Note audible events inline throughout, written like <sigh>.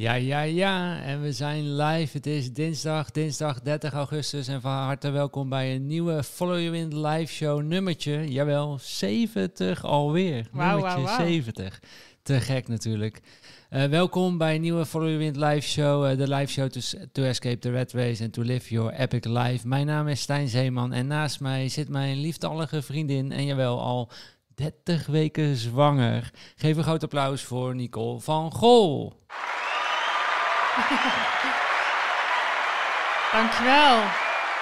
Ja, ja, ja. En we zijn live. Het is dinsdag, dinsdag 30 augustus. En van harte welkom bij een nieuwe Follow You In live show nummertje. Jawel, 70 alweer. Wauw, nummertje wauw, wauw. 70. Te gek natuurlijk. Eh, welkom bij een nieuwe Follow You In live show. eh, de live show to, to Escape the Red Race and to Live Your Epic Life. Mijn naam is Stijn Zeeman en naast mij zit mijn lieftallige vriendin. En jawel, al 30 weken zwanger. Geef een groot applaus voor Nicole van Gol. <laughs> Dankjewel.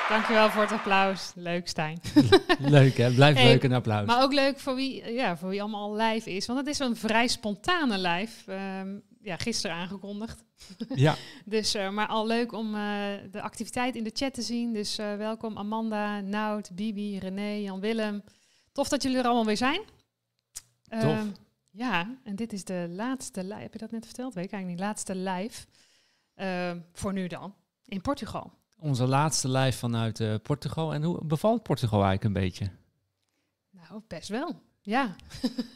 Dankjewel voor het applaus. Leuk, Stijn. <laughs> Leuk hè, blijf Hey, leuk een applaus. Maar ook leuk voor wie, ja, voor wie allemaal live is. Want het is een vrij spontane live. Ehm, ja, gisteren aangekondigd. <laughs> Ja, Dus, eh, maar al leuk om eh, de activiteit in de chat te zien. Dus eh, welkom Amanda, Nout, Bibi, René, Jan-Willem. Tof dat jullie er allemaal weer zijn. Tof. Ehm, ja, en dit is de laatste live. Heb je dat net verteld? Weet ik eigenlijk niet. Laatste live. Ehm, voor nu dan. In Portugal. onze laatste live vanuit eh, Portugal. En hoe bevalt Portugal eigenlijk een beetje? Nou, best wel. Ja.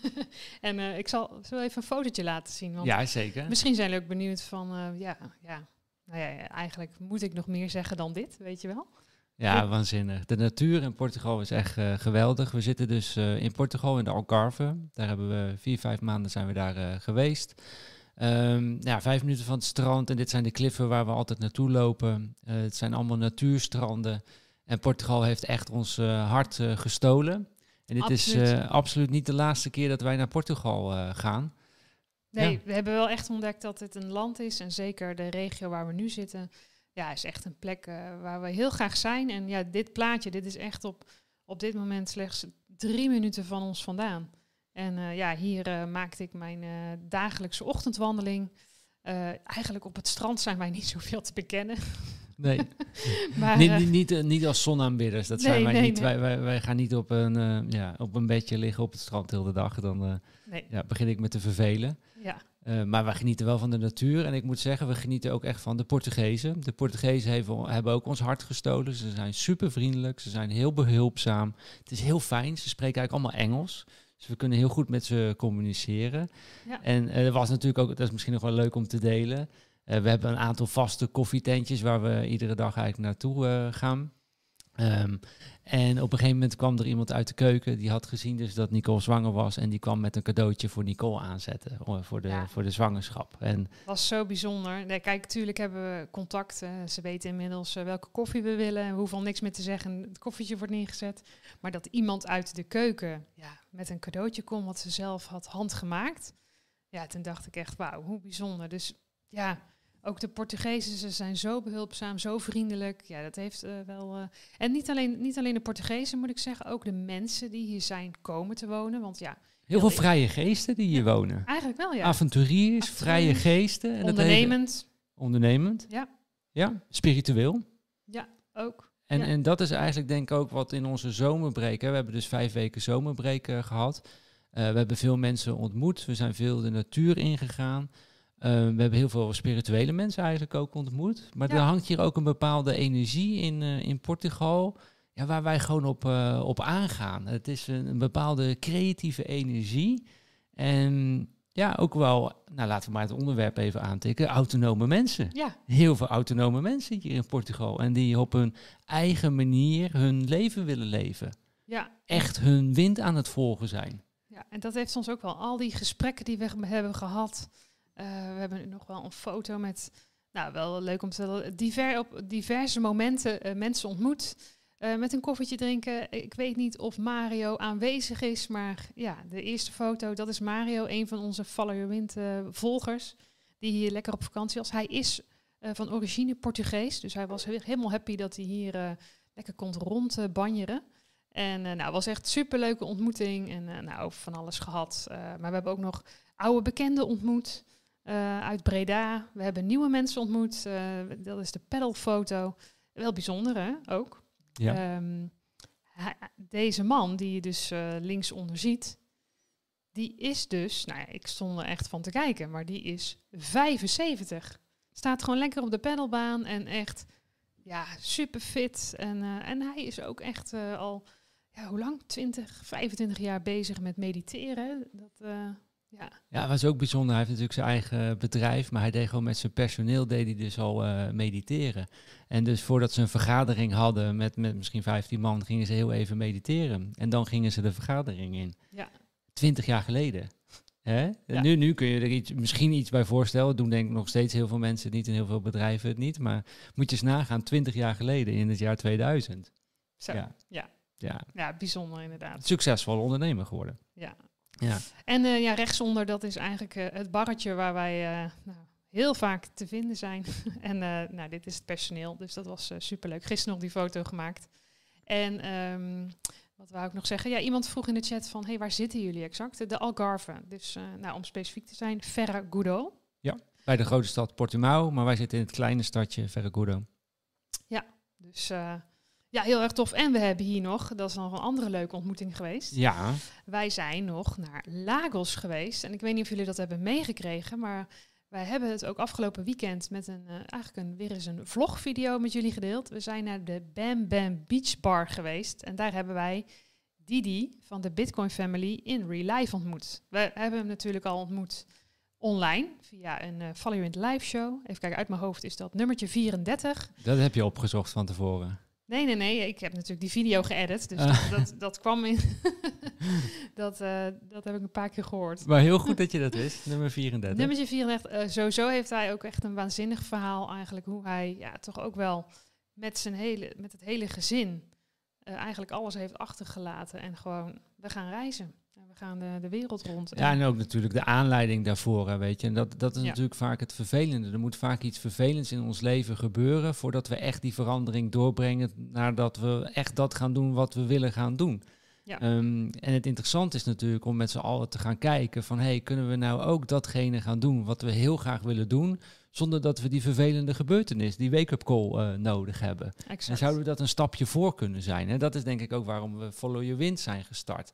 <laughs> en eh, ik zal, zal even een fotootje laten zien. Want Ja, zeker. misschien zijn jullie ook benieuwd van, eh, ja, ja. Nou ja, eigenlijk moet ik nog meer zeggen dan dit, weet je wel? Ja, waanzinnig. De natuur in Portugal is echt geweldig. We zitten dus in Portugal, in de Algarve. Daar hebben we vier, vijf maanden zijn we daar geweest. Ehm, ja, vijf minuten van het strand. En dit zijn de kliffen waar we altijd naartoe lopen. Eh, het zijn allemaal natuurstranden. En Portugal heeft echt ons eh, hart eh, gestolen. En dit is Absoluut. absoluut niet de laatste keer dat wij naar Portugal gaan. Nee, Ja. we hebben wel echt ontdekt dat het een land is. En zeker de regio waar we nu zitten, ja, is echt een plek waar we heel graag zijn. En ja, dit plaatje, dit is echt op, op dit moment slechts drie minuten van ons vandaan. En eh, ja, hier eh, maakte ik mijn eh, dagelijkse ochtendwandeling. Eigenlijk op het strand zijn wij niet zoveel te bekennen. Nee, <laughs> Maar, niet, niet, niet, niet als zonaanbidders. Dat zijn wij nee, niet. nee. Wij, wij, wij gaan niet op een, ja, op een bedje liggen op het strand heel de dag. Dan ja, begin ik met te vervelen. ja. Maar wij genieten wel van de natuur. En ik moet zeggen, we genieten ook echt van de Portugezen. De Portugezen hebben, hebben ook ons hart gestolen. Ze zijn super vriendelijk. Ze zijn heel behulpzaam. Het is heel fijn. Ze spreken eigenlijk allemaal Engels. Dus we kunnen heel goed met ze communiceren. Ja. En eh, er was natuurlijk ook, dat is misschien nog wel leuk om te delen. Eh, we hebben een aantal vaste koffietentjes waar we iedere dag eigenlijk naartoe eh, gaan. Ehm, en op een gegeven moment kwam er iemand uit de keuken. Die had gezien dus dat Nicole zwanger was. En die kwam met een cadeautje voor Nicole aanzetten. eh, Voor de, Ja. voor de zwangerschap. En was zo bijzonder. Nee, kijk, natuurlijk hebben we contact. eh, ze weten inmiddels eh, welke koffie we willen. We hoeven al niks meer te zeggen. Het koffietje wordt neergezet. Maar dat iemand uit de keuken ja, met een cadeautje komt wat ze zelf had handgemaakt. Ja, toen dacht ik echt, wauw, hoe bijzonder. Dus ja, ook de Portugezen, ze zijn zo behulpzaam, zo vriendelijk. Ja, dat heeft eh, wel... eh, en niet alleen, niet alleen de Portugezen, moet ik zeggen. Ook de mensen die hier zijn komen te wonen. Want ja, heel veel vrije geesten die hier wonen. eigenlijk wel ja. Avonturiers, vrije geesten. En dat Ondernemend, heeft- ondernemend. Ja. Ja, spiritueel. ook. En, Ja. en dat is eigenlijk denk ik ook wat in onze zomerbreek. Hè, we hebben dus vijf weken zomerbreek eh, gehad. Eh, we hebben veel mensen ontmoet. We zijn veel de natuur ingegaan. Eh, we hebben heel veel spirituele mensen eigenlijk ook ontmoet. Maar Ja. er hangt hier ook een bepaalde energie in, eh, in Portugal. Ja, waar wij gewoon op, eh, op aangaan. Het is een, een bepaalde creatieve energie. En ja, ook wel, nou laten we maar het onderwerp even aantikken. Autonome mensen Ja, heel veel autonome mensen hier in Portugal. En die op hun eigen manier hun leven willen leven. ja. Echt hun wind aan het volgen zijn. Ja, en dat heeft ons ook wel al die gesprekken die we hebben gehad. Eh, we hebben nog wel een foto met, nou wel leuk om te op diverse momenten eh, mensen ontmoet. eh, met een koffietje drinken. Ik weet niet of Mario aanwezig is, maar ja, de eerste foto, dat is Mario, een van onze Follow Your Wind volgers, die hier lekker op vakantie was. Hij is van origine Portugees, dus hij was he- helemaal happy dat hij hier lekker kon rondbanjeren. En eh, nou, was echt superleuke ontmoeting. En nou, van alles gehad. Eh, maar we hebben ook nog oude bekenden ontmoet eh, uit Breda. We hebben nieuwe mensen ontmoet. Eh, dat is de pedalfoto. Wel bijzonder, hè? Ook. Ja. Ehm, hij- deze man, die je dus eh, linksonder ziet, die is dus, nou ja, ik stond er echt van te kijken, maar die is 75. Staat gewoon lekker op de pedalbaan en echt, ja, super fit. En, en hij is ook echt al, ja, hoe lang? 20, 25 jaar bezig met mediteren. Dat, Ja. Ja, was ook bijzonder. Hij heeft natuurlijk zijn eigen bedrijf, maar hij deed gewoon met zijn personeel, deed hij dus al eh, mediteren. En dus voordat ze een vergadering hadden met, met misschien 15 man, gingen ze heel even mediteren. En dan gingen ze de vergadering in. Ja. Twintig jaar geleden. Hè? Ja. Nu, nu kun je er iets, misschien iets bij voorstellen. Doen denk ik nog steeds heel veel mensen het niet en heel veel bedrijven het niet. Maar moet je eens nagaan, 20 jaar geleden in het jaar 2000. Zo. Ja. Ja. Ja, Ja, bijzonder inderdaad. succesvol ondernemer geworden. Ja. Ja. En eh, ja, rechtsonder, dat is eigenlijk eh, het barretje waar wij eh, nou, heel vaak te vinden zijn. <laughs> en nou, dit is het personeel, dus dat was superleuk. Gisteren nog die foto gemaakt. En ehm, wat wou ik nog zeggen? Ja, iemand vroeg in de chat van, hey, waar zitten jullie exact? De Algarve. Dus nou, om specifiek te zijn, Ferragudo. Bij de grote stad Portimao, maar wij zitten in het kleine stadje Ferragudo. Dus eh, ja, heel erg tof. En we hebben hier nog, dat is nog een andere leuke ontmoeting geweest. Ja, Wij zijn nog naar Lagos geweest. En ik weet niet of jullie dat hebben meegekregen, maar wij hebben het ook afgelopen weekend met een, eh, eigenlijk een, weer eens een vlogvideo met jullie gedeeld. We zijn naar de Bam Bam Beach Bar geweest. En daar hebben wij Didi van de Bitcoin Family in real life ontmoet. We hebben hem natuurlijk al ontmoet online via een uh, Follow You in Live show. Even kijken, uit mijn hoofd is dat nummertje 34. dat heb je opgezocht van tevoren. Nee, nee, nee. Ik heb natuurlijk die video geëdit. Dus Ah. dat, dat, dat kwam in. <laughs> dat, eh, dat heb ik een paar keer gehoord. Maar heel goed dat je dat wist, nummer 34. Nummertje 34. eh sowieso heeft hij ook echt een waanzinnig verhaal eigenlijk. Hoe hij ja, toch ook wel met, zijn hele, met het hele gezin eh, eigenlijk alles heeft achtergelaten. En gewoon, we gaan reizen. En we gaan de, de wereld rond. Ja, En- en ook natuurlijk de aanleiding daarvoor, hè, weet je. En dat, dat is Ja. natuurlijk vaak het vervelende. Er moet vaak iets vervelends in ons leven gebeuren... voordat we echt die verandering doorbrengen... nadat we echt dat gaan doen wat we willen gaan doen. Ja. Ehm, en het interessante is natuurlijk om met z'n allen te gaan kijken... van, hey, kunnen we nou ook datgene gaan doen wat we heel graag willen doen... zonder dat we die vervelende gebeurtenis, die wake-up call eh, nodig hebben. En exact. zouden we dat een stapje voor kunnen zijn? En dat is denk ik ook waarom we Follow Your Wind zijn gestart.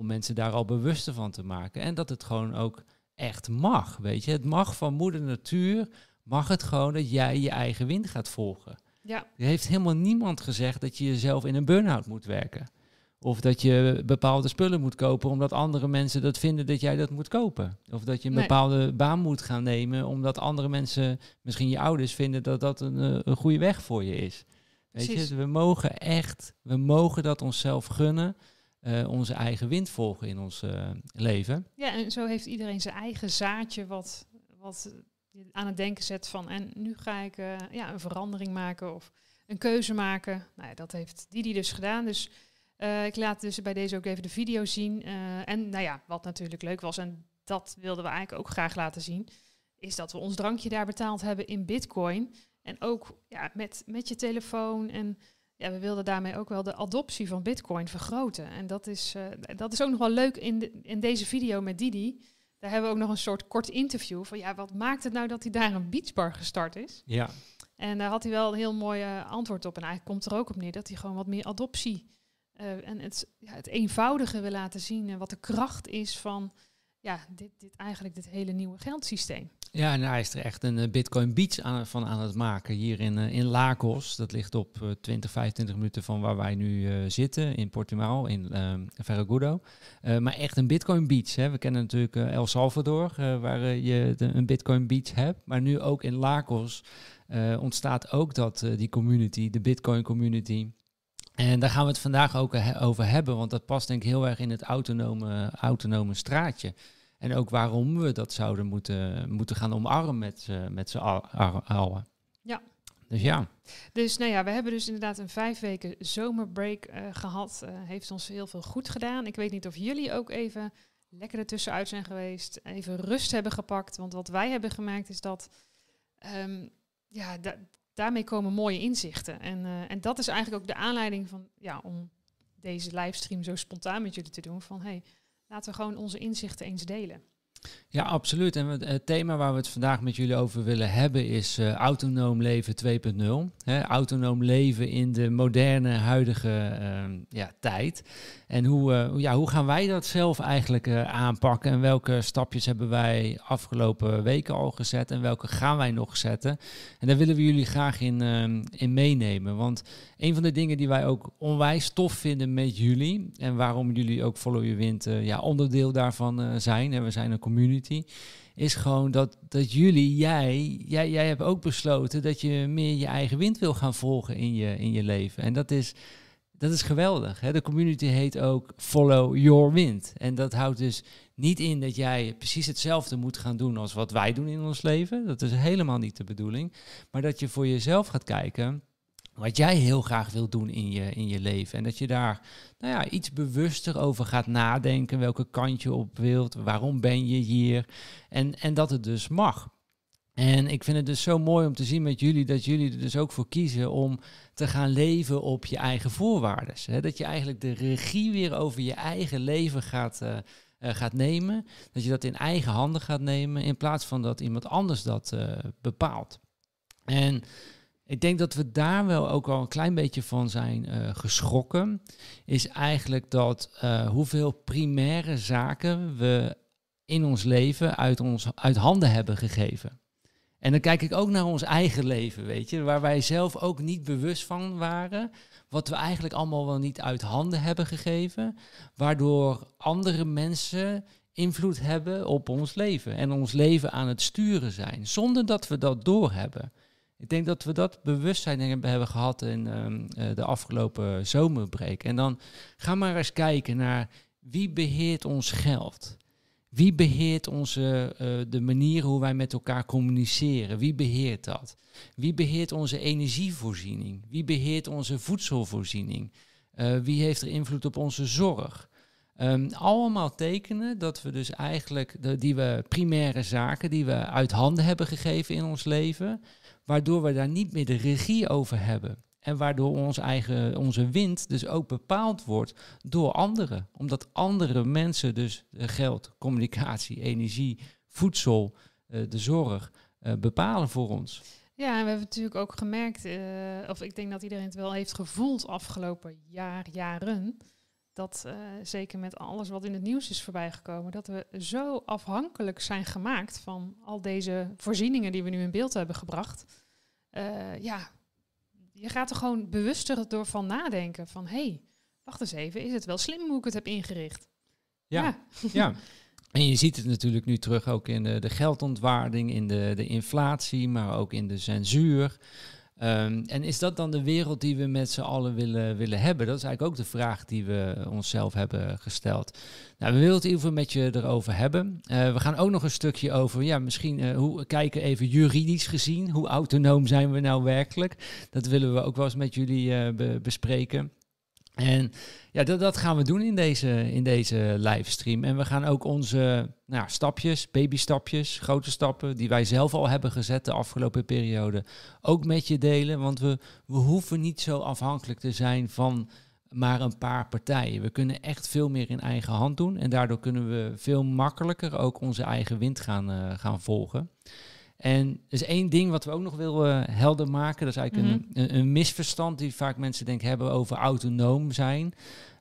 Om mensen daar al bewuster van te maken. En dat het gewoon ook echt mag, weet je. Het mag van moeder natuur, mag het gewoon dat jij je eigen wind gaat volgen. Ja, Er heeft helemaal niemand gezegd dat je jezelf in een burn-out moet werken. Of dat je bepaalde spullen moet kopen omdat andere mensen dat vinden dat jij dat moet kopen. Of dat je een Nee. bepaalde baan moet gaan nemen omdat andere mensen, misschien je ouders, vinden dat dat een, eh, een goede weg voor je is. Weet Precies. je, we mogen echt, we mogen dat onszelf gunnen, eh, onze eigen wind volgen in ons eh, leven. ja, en zo heeft iedereen zijn eigen zaadje wat, wat aan het denken zet van... en nu ga ik eh, ja, een verandering maken of een keuze maken. Nou ja, dat heeft Didi dus gedaan. Dus ik laat dus bij deze ook even de video zien. En nou ja, wat natuurlijk leuk was, en dat wilden we eigenlijk ook graag laten zien... is dat we ons drankje daar betaald hebben in bitcoin. En ook ja, met, met je telefoon en... Ja, we wilden daarmee ook wel de adoptie van Bitcoin vergroten. En dat is, eh, dat is ook nog wel leuk in, de, in deze video met Didi. Daar hebben we ook nog een soort kort interview van ja, wat maakt het nou dat hij daar een beachbar gestart is? Ja, En daar had hij wel een heel mooi eh, antwoord op. En eigenlijk komt er ook op neer dat hij gewoon wat meer adoptie eh, en het, ja, het eenvoudige wil laten zien. En wat de kracht is van ja, dit, dit eigenlijk dit hele nieuwe geldsysteem. Ja, en hij is er echt een eh, Bitcoin Beach aan, van aan het maken hier in, eh, in Lagos. Dat ligt op eh, 20, 25 minuten van waar wij nu eh, zitten, in Portimao, in ehm Ferragudo. Eh, maar echt een Bitcoin Beach. Hè. We kennen natuurlijk eh, El Salvador, eh, waar eh, je een Bitcoin Beach hebt. Maar nu ook in Lagos eh, ontstaat ook dat, eh, die community, de Bitcoin community. En daar gaan we het vandaag ook eh, over hebben, want dat past denk ik heel erg in het autonome, autonome straatje. En ook waarom we dat zouden moeten, moeten gaan omarmen met, z'n- met z'n al- al- allen. Ja. Dus ja, Dus nou ja, we hebben dus inderdaad een vijf weken zomerbreak eh, gehad. Eh, heeft ons heel veel goed gedaan. Ik weet niet of jullie ook even lekker ertussenuit zijn geweest. Even rust hebben gepakt. Want wat wij hebben gemaakt is dat... ehm, ja, da- daarmee komen mooie inzichten. En, eh, en dat is eigenlijk ook de aanleiding van... Ja, om deze livestream zo spontaan met jullie te doen. Van hey, laten we gewoon onze inzichten eens delen. Ja, absoluut. En het, thema waar we het vandaag met jullie over willen hebben is eh, autonoom leven 2.0. Hè, autonoom leven in de moderne, huidige ehm, ja, tijd. En hoe, eh, ja, hoe gaan wij dat zelf eigenlijk eh, aanpakken? En welke stapjes hebben wij afgelopen weken al gezet? En welke gaan wij nog zetten? En daar willen we jullie graag in, ehm, in meenemen. Want een van de dingen die wij ook onwijs tof vinden met jullie... en waarom jullie ook Follow Your Wind ja, onderdeel daarvan zijn... en we zijn een community, is gewoon dat, dat jullie, jij, jij, jij hebt ook besloten dat je meer je eigen wind wil gaan volgen in je, in je leven. En dat is, dat is geweldig. Hè? De community heet ook Follow Your Wind. En dat houdt dus niet in dat jij precies hetzelfde moet gaan doen als wat wij doen in ons leven. Dat is helemaal niet de bedoeling. Maar dat je voor jezelf gaat kijken wat jij heel graag wilt doen in je, in je leven. En dat je daar nou ja, iets bewuster over gaat nadenken, welke kant je op wilt, waarom ben je hier. En, en dat het dus mag. En ik vind het dus zo mooi om te zien met jullie dat jullie er dus ook voor kiezen om te gaan leven op je eigen voorwaarden. Dat je eigenlijk de regie weer over je eigen leven gaat, uh, gaat nemen. Dat je dat in eigen handen gaat nemen in plaats van dat iemand anders dat uh, bepaalt. En ik denk dat we daar wel ook al een klein beetje van zijn uh, geschrokken. Is eigenlijk dat uh, hoeveel primaire zaken we in ons leven uit, ons, uit handen hebben gegeven. En dan kijk ik ook naar ons eigen leven, weet je, waar wij zelf ook niet bewust van waren. Wat we eigenlijk allemaal wel niet uit handen hebben gegeven. Waardoor andere mensen invloed hebben op ons leven. En ons leven aan het sturen zijn. Zonder dat we dat doorhebben. Ik denk dat we dat bewustzijn hebben gehad in um, de afgelopen zomerbreek. En dan ga maar eens kijken naar wie beheert ons geld. Wie beheert onze, uh, de manier hoe wij met elkaar communiceren? Wie beheert dat? Wie beheert onze energievoorziening? Wie beheert onze voedselvoorziening? Uh, wie heeft er invloed op onze zorg? Um, allemaal tekenen dat we dus eigenlijk de, die we primaire zaken die we uit handen hebben gegeven in ons leven, waardoor we daar niet meer de regie over hebben. En waardoor ons eigen, onze wind dus ook bepaald wordt door anderen. Omdat andere mensen dus geld, communicatie, energie, voedsel, uh, de zorg uh, bepalen voor ons. Ja, en we hebben natuurlijk ook gemerkt, uh, of ik denk dat iedereen het wel heeft gevoeld afgelopen jaar, jaren, dat zeker met alles wat in het nieuws is voorbijgekomen, dat we zo afhankelijk zijn gemaakt van al deze voorzieningen die we nu in beeld hebben gebracht. Ja, je gaat er gewoon bewuster door van nadenken. Van hé, hey, wacht eens even, is het wel slim hoe ik het heb ingericht? Ja, ja. <laughs> ja. En je ziet het natuurlijk nu terug ook in de, de geldontwaarding, in de, de inflatie, maar ook in de censuur. Um, en is dat dan de wereld die we met z'n allen willen, willen hebben? Dat is eigenlijk ook de vraag die we onszelf hebben gesteld. Nou, we willen het geval met je erover hebben. Uh, we gaan ook nog een stukje over, ja, misschien uh, hoe, kijken even juridisch gezien. Hoe autonoom zijn we nou werkelijk? Dat willen we ook wel eens met jullie be bespreken. En ja, dat, dat, gaan we doen in deze, in deze livestream. En we gaan ook onze nou, stapjes, babystapjes, grote stappen, die wij zelf al hebben gezet de afgelopen periode, ook met je delen. Want we, we hoeven niet zo afhankelijk te zijn van maar een paar partijen. We kunnen echt veel meer in eigen hand doen. En daardoor kunnen we veel makkelijker ook onze eigen wind gaan, uh, gaan volgen. En er is één ding wat we ook nog willen uh, helder maken. Dat is eigenlijk mm -hmm. een, een, een, misverstand die vaak mensen denken hebben over autonoom zijn.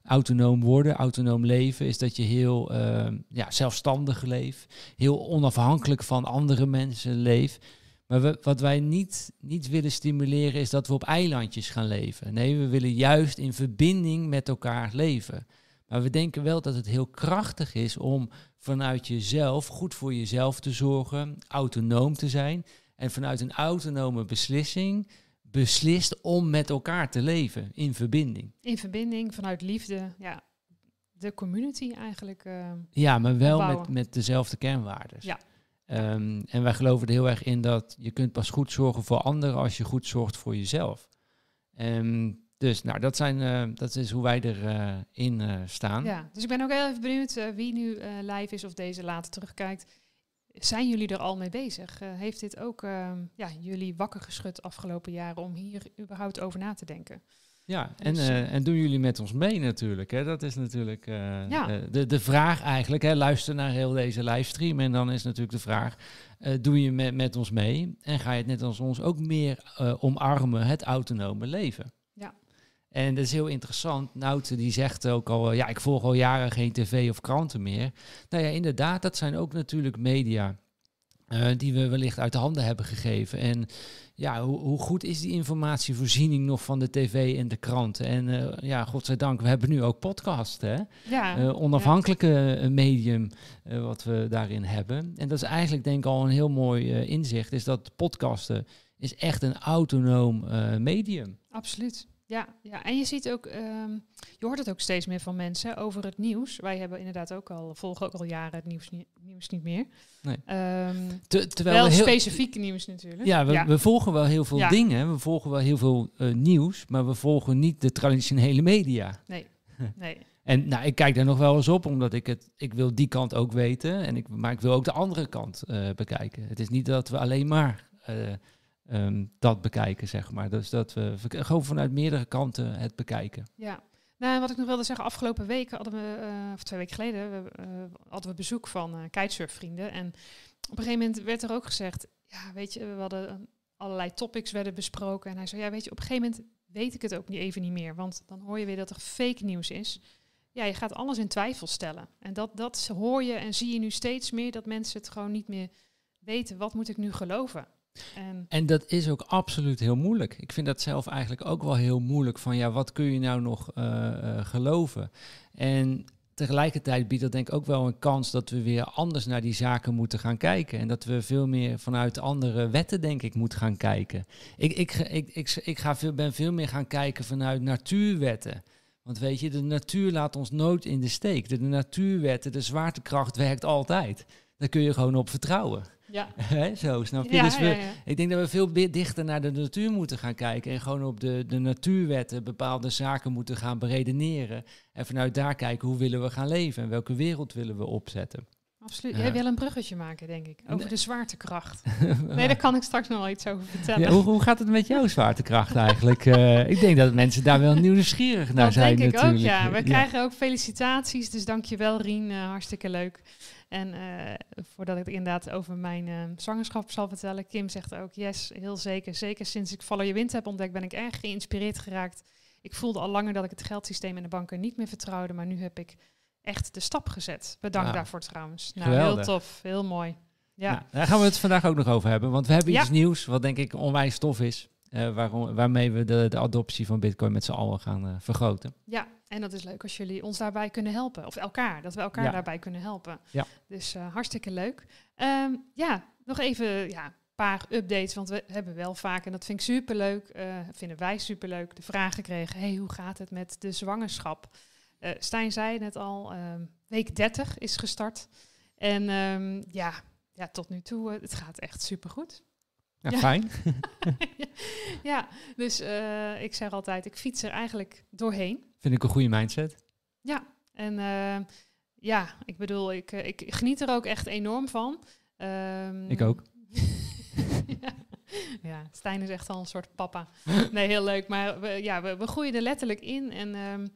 Autonoom worden, autonoom leven, is dat je heel uh, ja, zelfstandig leeft. Heel onafhankelijk van andere mensen leeft. Maar we, wat wij niet, niet willen stimuleren is dat we op eilandjes gaan leven. Nee, we willen juist in verbinding met elkaar leven. Maar we denken wel dat het heel krachtig is om vanuit jezelf goed voor jezelf te zorgen, autonoom te zijn en vanuit een autonome beslissing beslist om met elkaar te leven in verbinding. In verbinding, vanuit liefde, ja, de community eigenlijk. Uh, ja, maar wel met, met dezelfde kernwaarden. Ja. Um, en wij geloven er heel erg in dat je kunt pas goed zorgen voor anderen als je goed zorgt voor jezelf. Um, dus nou, dat, zijn, uh, dat is hoe wij erin uh, uh, staan. Ja, dus ik ben ook heel even benieuwd wie nu live is of deze later terugkijkt. Zijn jullie er al mee bezig? heeft dit ook ja, jullie wakker geschud afgelopen jaren om hier überhaupt over na te denken? Ja, en, dus, en doen jullie met ons mee natuurlijk. Hè? Dat is natuurlijk ja. de, de vraag eigenlijk. Hè? Luister naar heel deze livestream en dan is natuurlijk de vraag... doe je met, met ons mee en ga je het net als ons ook meer omarmen, het autonome leven? En dat is heel interessant. Nout die zegt ook al, ja, ik volg al jaren geen tv of kranten meer. Nou ja, inderdaad, dat zijn ook natuurlijk media eh, die we wellicht uit de handen hebben gegeven. En ja, hoe, hoe, goed is die informatievoorziening nog van de tv en de kranten? En uh, ja, godzijdank, we hebben nu ook podcast, hè? Ja, uh, onafhankelijke medium wat we daarin hebben. En dat is eigenlijk denk ik al een heel mooi inzicht, is dat podcasten is echt een autonoom medium. Absoluut. Ja, ja, en je ziet ook, um, je hoort het ook steeds meer van mensen over het nieuws. Wij hebben inderdaad ook al, volgen ook al jaren het nieuws, niet, nieuws niet meer. Nee. Um, Te, terwijl wel we heel, specifiek nieuws natuurlijk. Ja, we, we volgen wel heel veel ja. dingen, we volgen wel heel veel uh, nieuws, maar we volgen niet de traditionele media. Nee, <laughs> nee. En nou, ik kijk daar nog wel eens op, omdat ik het, ik wil die kant ook weten, en ik, maar ik wil ook de andere kant uh, bekijken. Het is niet dat we alleen maar uh, um, dat bekijken, zeg maar. Dus dat we gewoon vanuit meerdere kanten het bekijken. Ja. Nou, wat ik nog wilde zeggen, afgelopen week hadden we, uh, of twee weken geleden, we, uh, hadden we bezoek van uh, kitesurfvrienden. En op een gegeven moment werd er ook gezegd, ja, weet je, we hadden allerlei topics werden besproken. En hij zei, ja, weet je, op een gegeven moment weet ik het ook niet even niet meer. Want dan hoor je weer dat er fake nieuws is. Ja, je gaat alles in twijfel stellen. En dat, dat hoor je en zie je nu steeds meer, dat mensen het gewoon niet meer weten. Wat moet ik nu geloven? En, dat is ook absoluut heel moeilijk. Ik vind dat zelf eigenlijk ook wel heel moeilijk. Van ja, wat kun je nou nog uh, uh, geloven? En tegelijkertijd biedt dat denk ik ook wel een kans dat we weer anders naar die zaken moeten gaan kijken. En dat we veel meer vanuit andere wetten, denk ik, moeten gaan kijken. Ik, ik, ik, ik, ga veel, ben veel meer gaan kijken vanuit natuurwetten. Want weet je, de natuur laat ons nooit in de steek. De natuurwetten, de zwaartekracht werkt altijd. Daar kun je gewoon op vertrouwen. Ja. <laughs> Zo, snap je? dus we, ik denk dat we veel dichter naar de natuur moeten gaan kijken. En gewoon op de, de natuurwetten bepaalde zaken moeten gaan beredeneren. En vanuit daar kijken hoe willen we gaan leven en welke wereld willen we opzetten. Absoluut. Jij wil een bruggetje maken, denk ik, over de zwaartekracht. <laughs> nee, daar kan ik straks nog wel iets over vertellen. Hoe, hoe, gaat het met jouw zwaartekracht eigenlijk? uh, ik denk dat mensen daar wel nieuwsgierig naar dat zijn denk ik natuurlijk. ook, ja. We krijgen ook felicitaties, dus dankjewel Rien, uh, hartstikke leuk. En uh, voordat ik inderdaad over mijn uh, zwangerschap zal vertellen, Kim zegt ook, yes, heel zeker. Zeker sinds ik Follow Your Wind heb ontdekt, ben ik erg geïnspireerd geraakt. Ik voelde al langer dat ik het geldsysteem in de banken niet meer vertrouwde, maar nu heb ik echt de stap gezet. Bedankt daarvoor trouwens. Nou, Geweldig. heel tof, heel mooi. Ja. Nou, daar gaan we het vandaag ook nog over hebben, want we hebben iets nieuws wat denk ik onwijs tof is. Uh, waarom, waarmee we de, de adoptie van Bitcoin met z'n allen gaan uh, vergroten. Ja, en dat is leuk als jullie ons daarbij kunnen helpen. Of elkaar, dat we elkaar ja. daarbij kunnen helpen. Ja. Dus uh, hartstikke leuk. Um, ja, nog even ja, een paar updates, want we hebben wel vaak, en dat vind ik superleuk, vinden wij superleuk, de vraag gekregen, hey, hoe gaat het met de zwangerschap? Stijn zei net al, um, week 30 is gestart. En um, ja, ja, tot nu toe, het gaat echt supergoed. Ja, fijn. <laughs> ja, dus uh, ik zeg altijd, ik fiets er eigenlijk doorheen. Vind ik een goede mindset. Ja, en uh, ja, ik bedoel, ik, uh, ik geniet er ook echt enorm van. Um, ik ook. <laughs> ja. ja, Stijn is echt al een soort papa. <laughs> Nee, heel leuk. Maar we, ja, we, we groeien er letterlijk in. En um,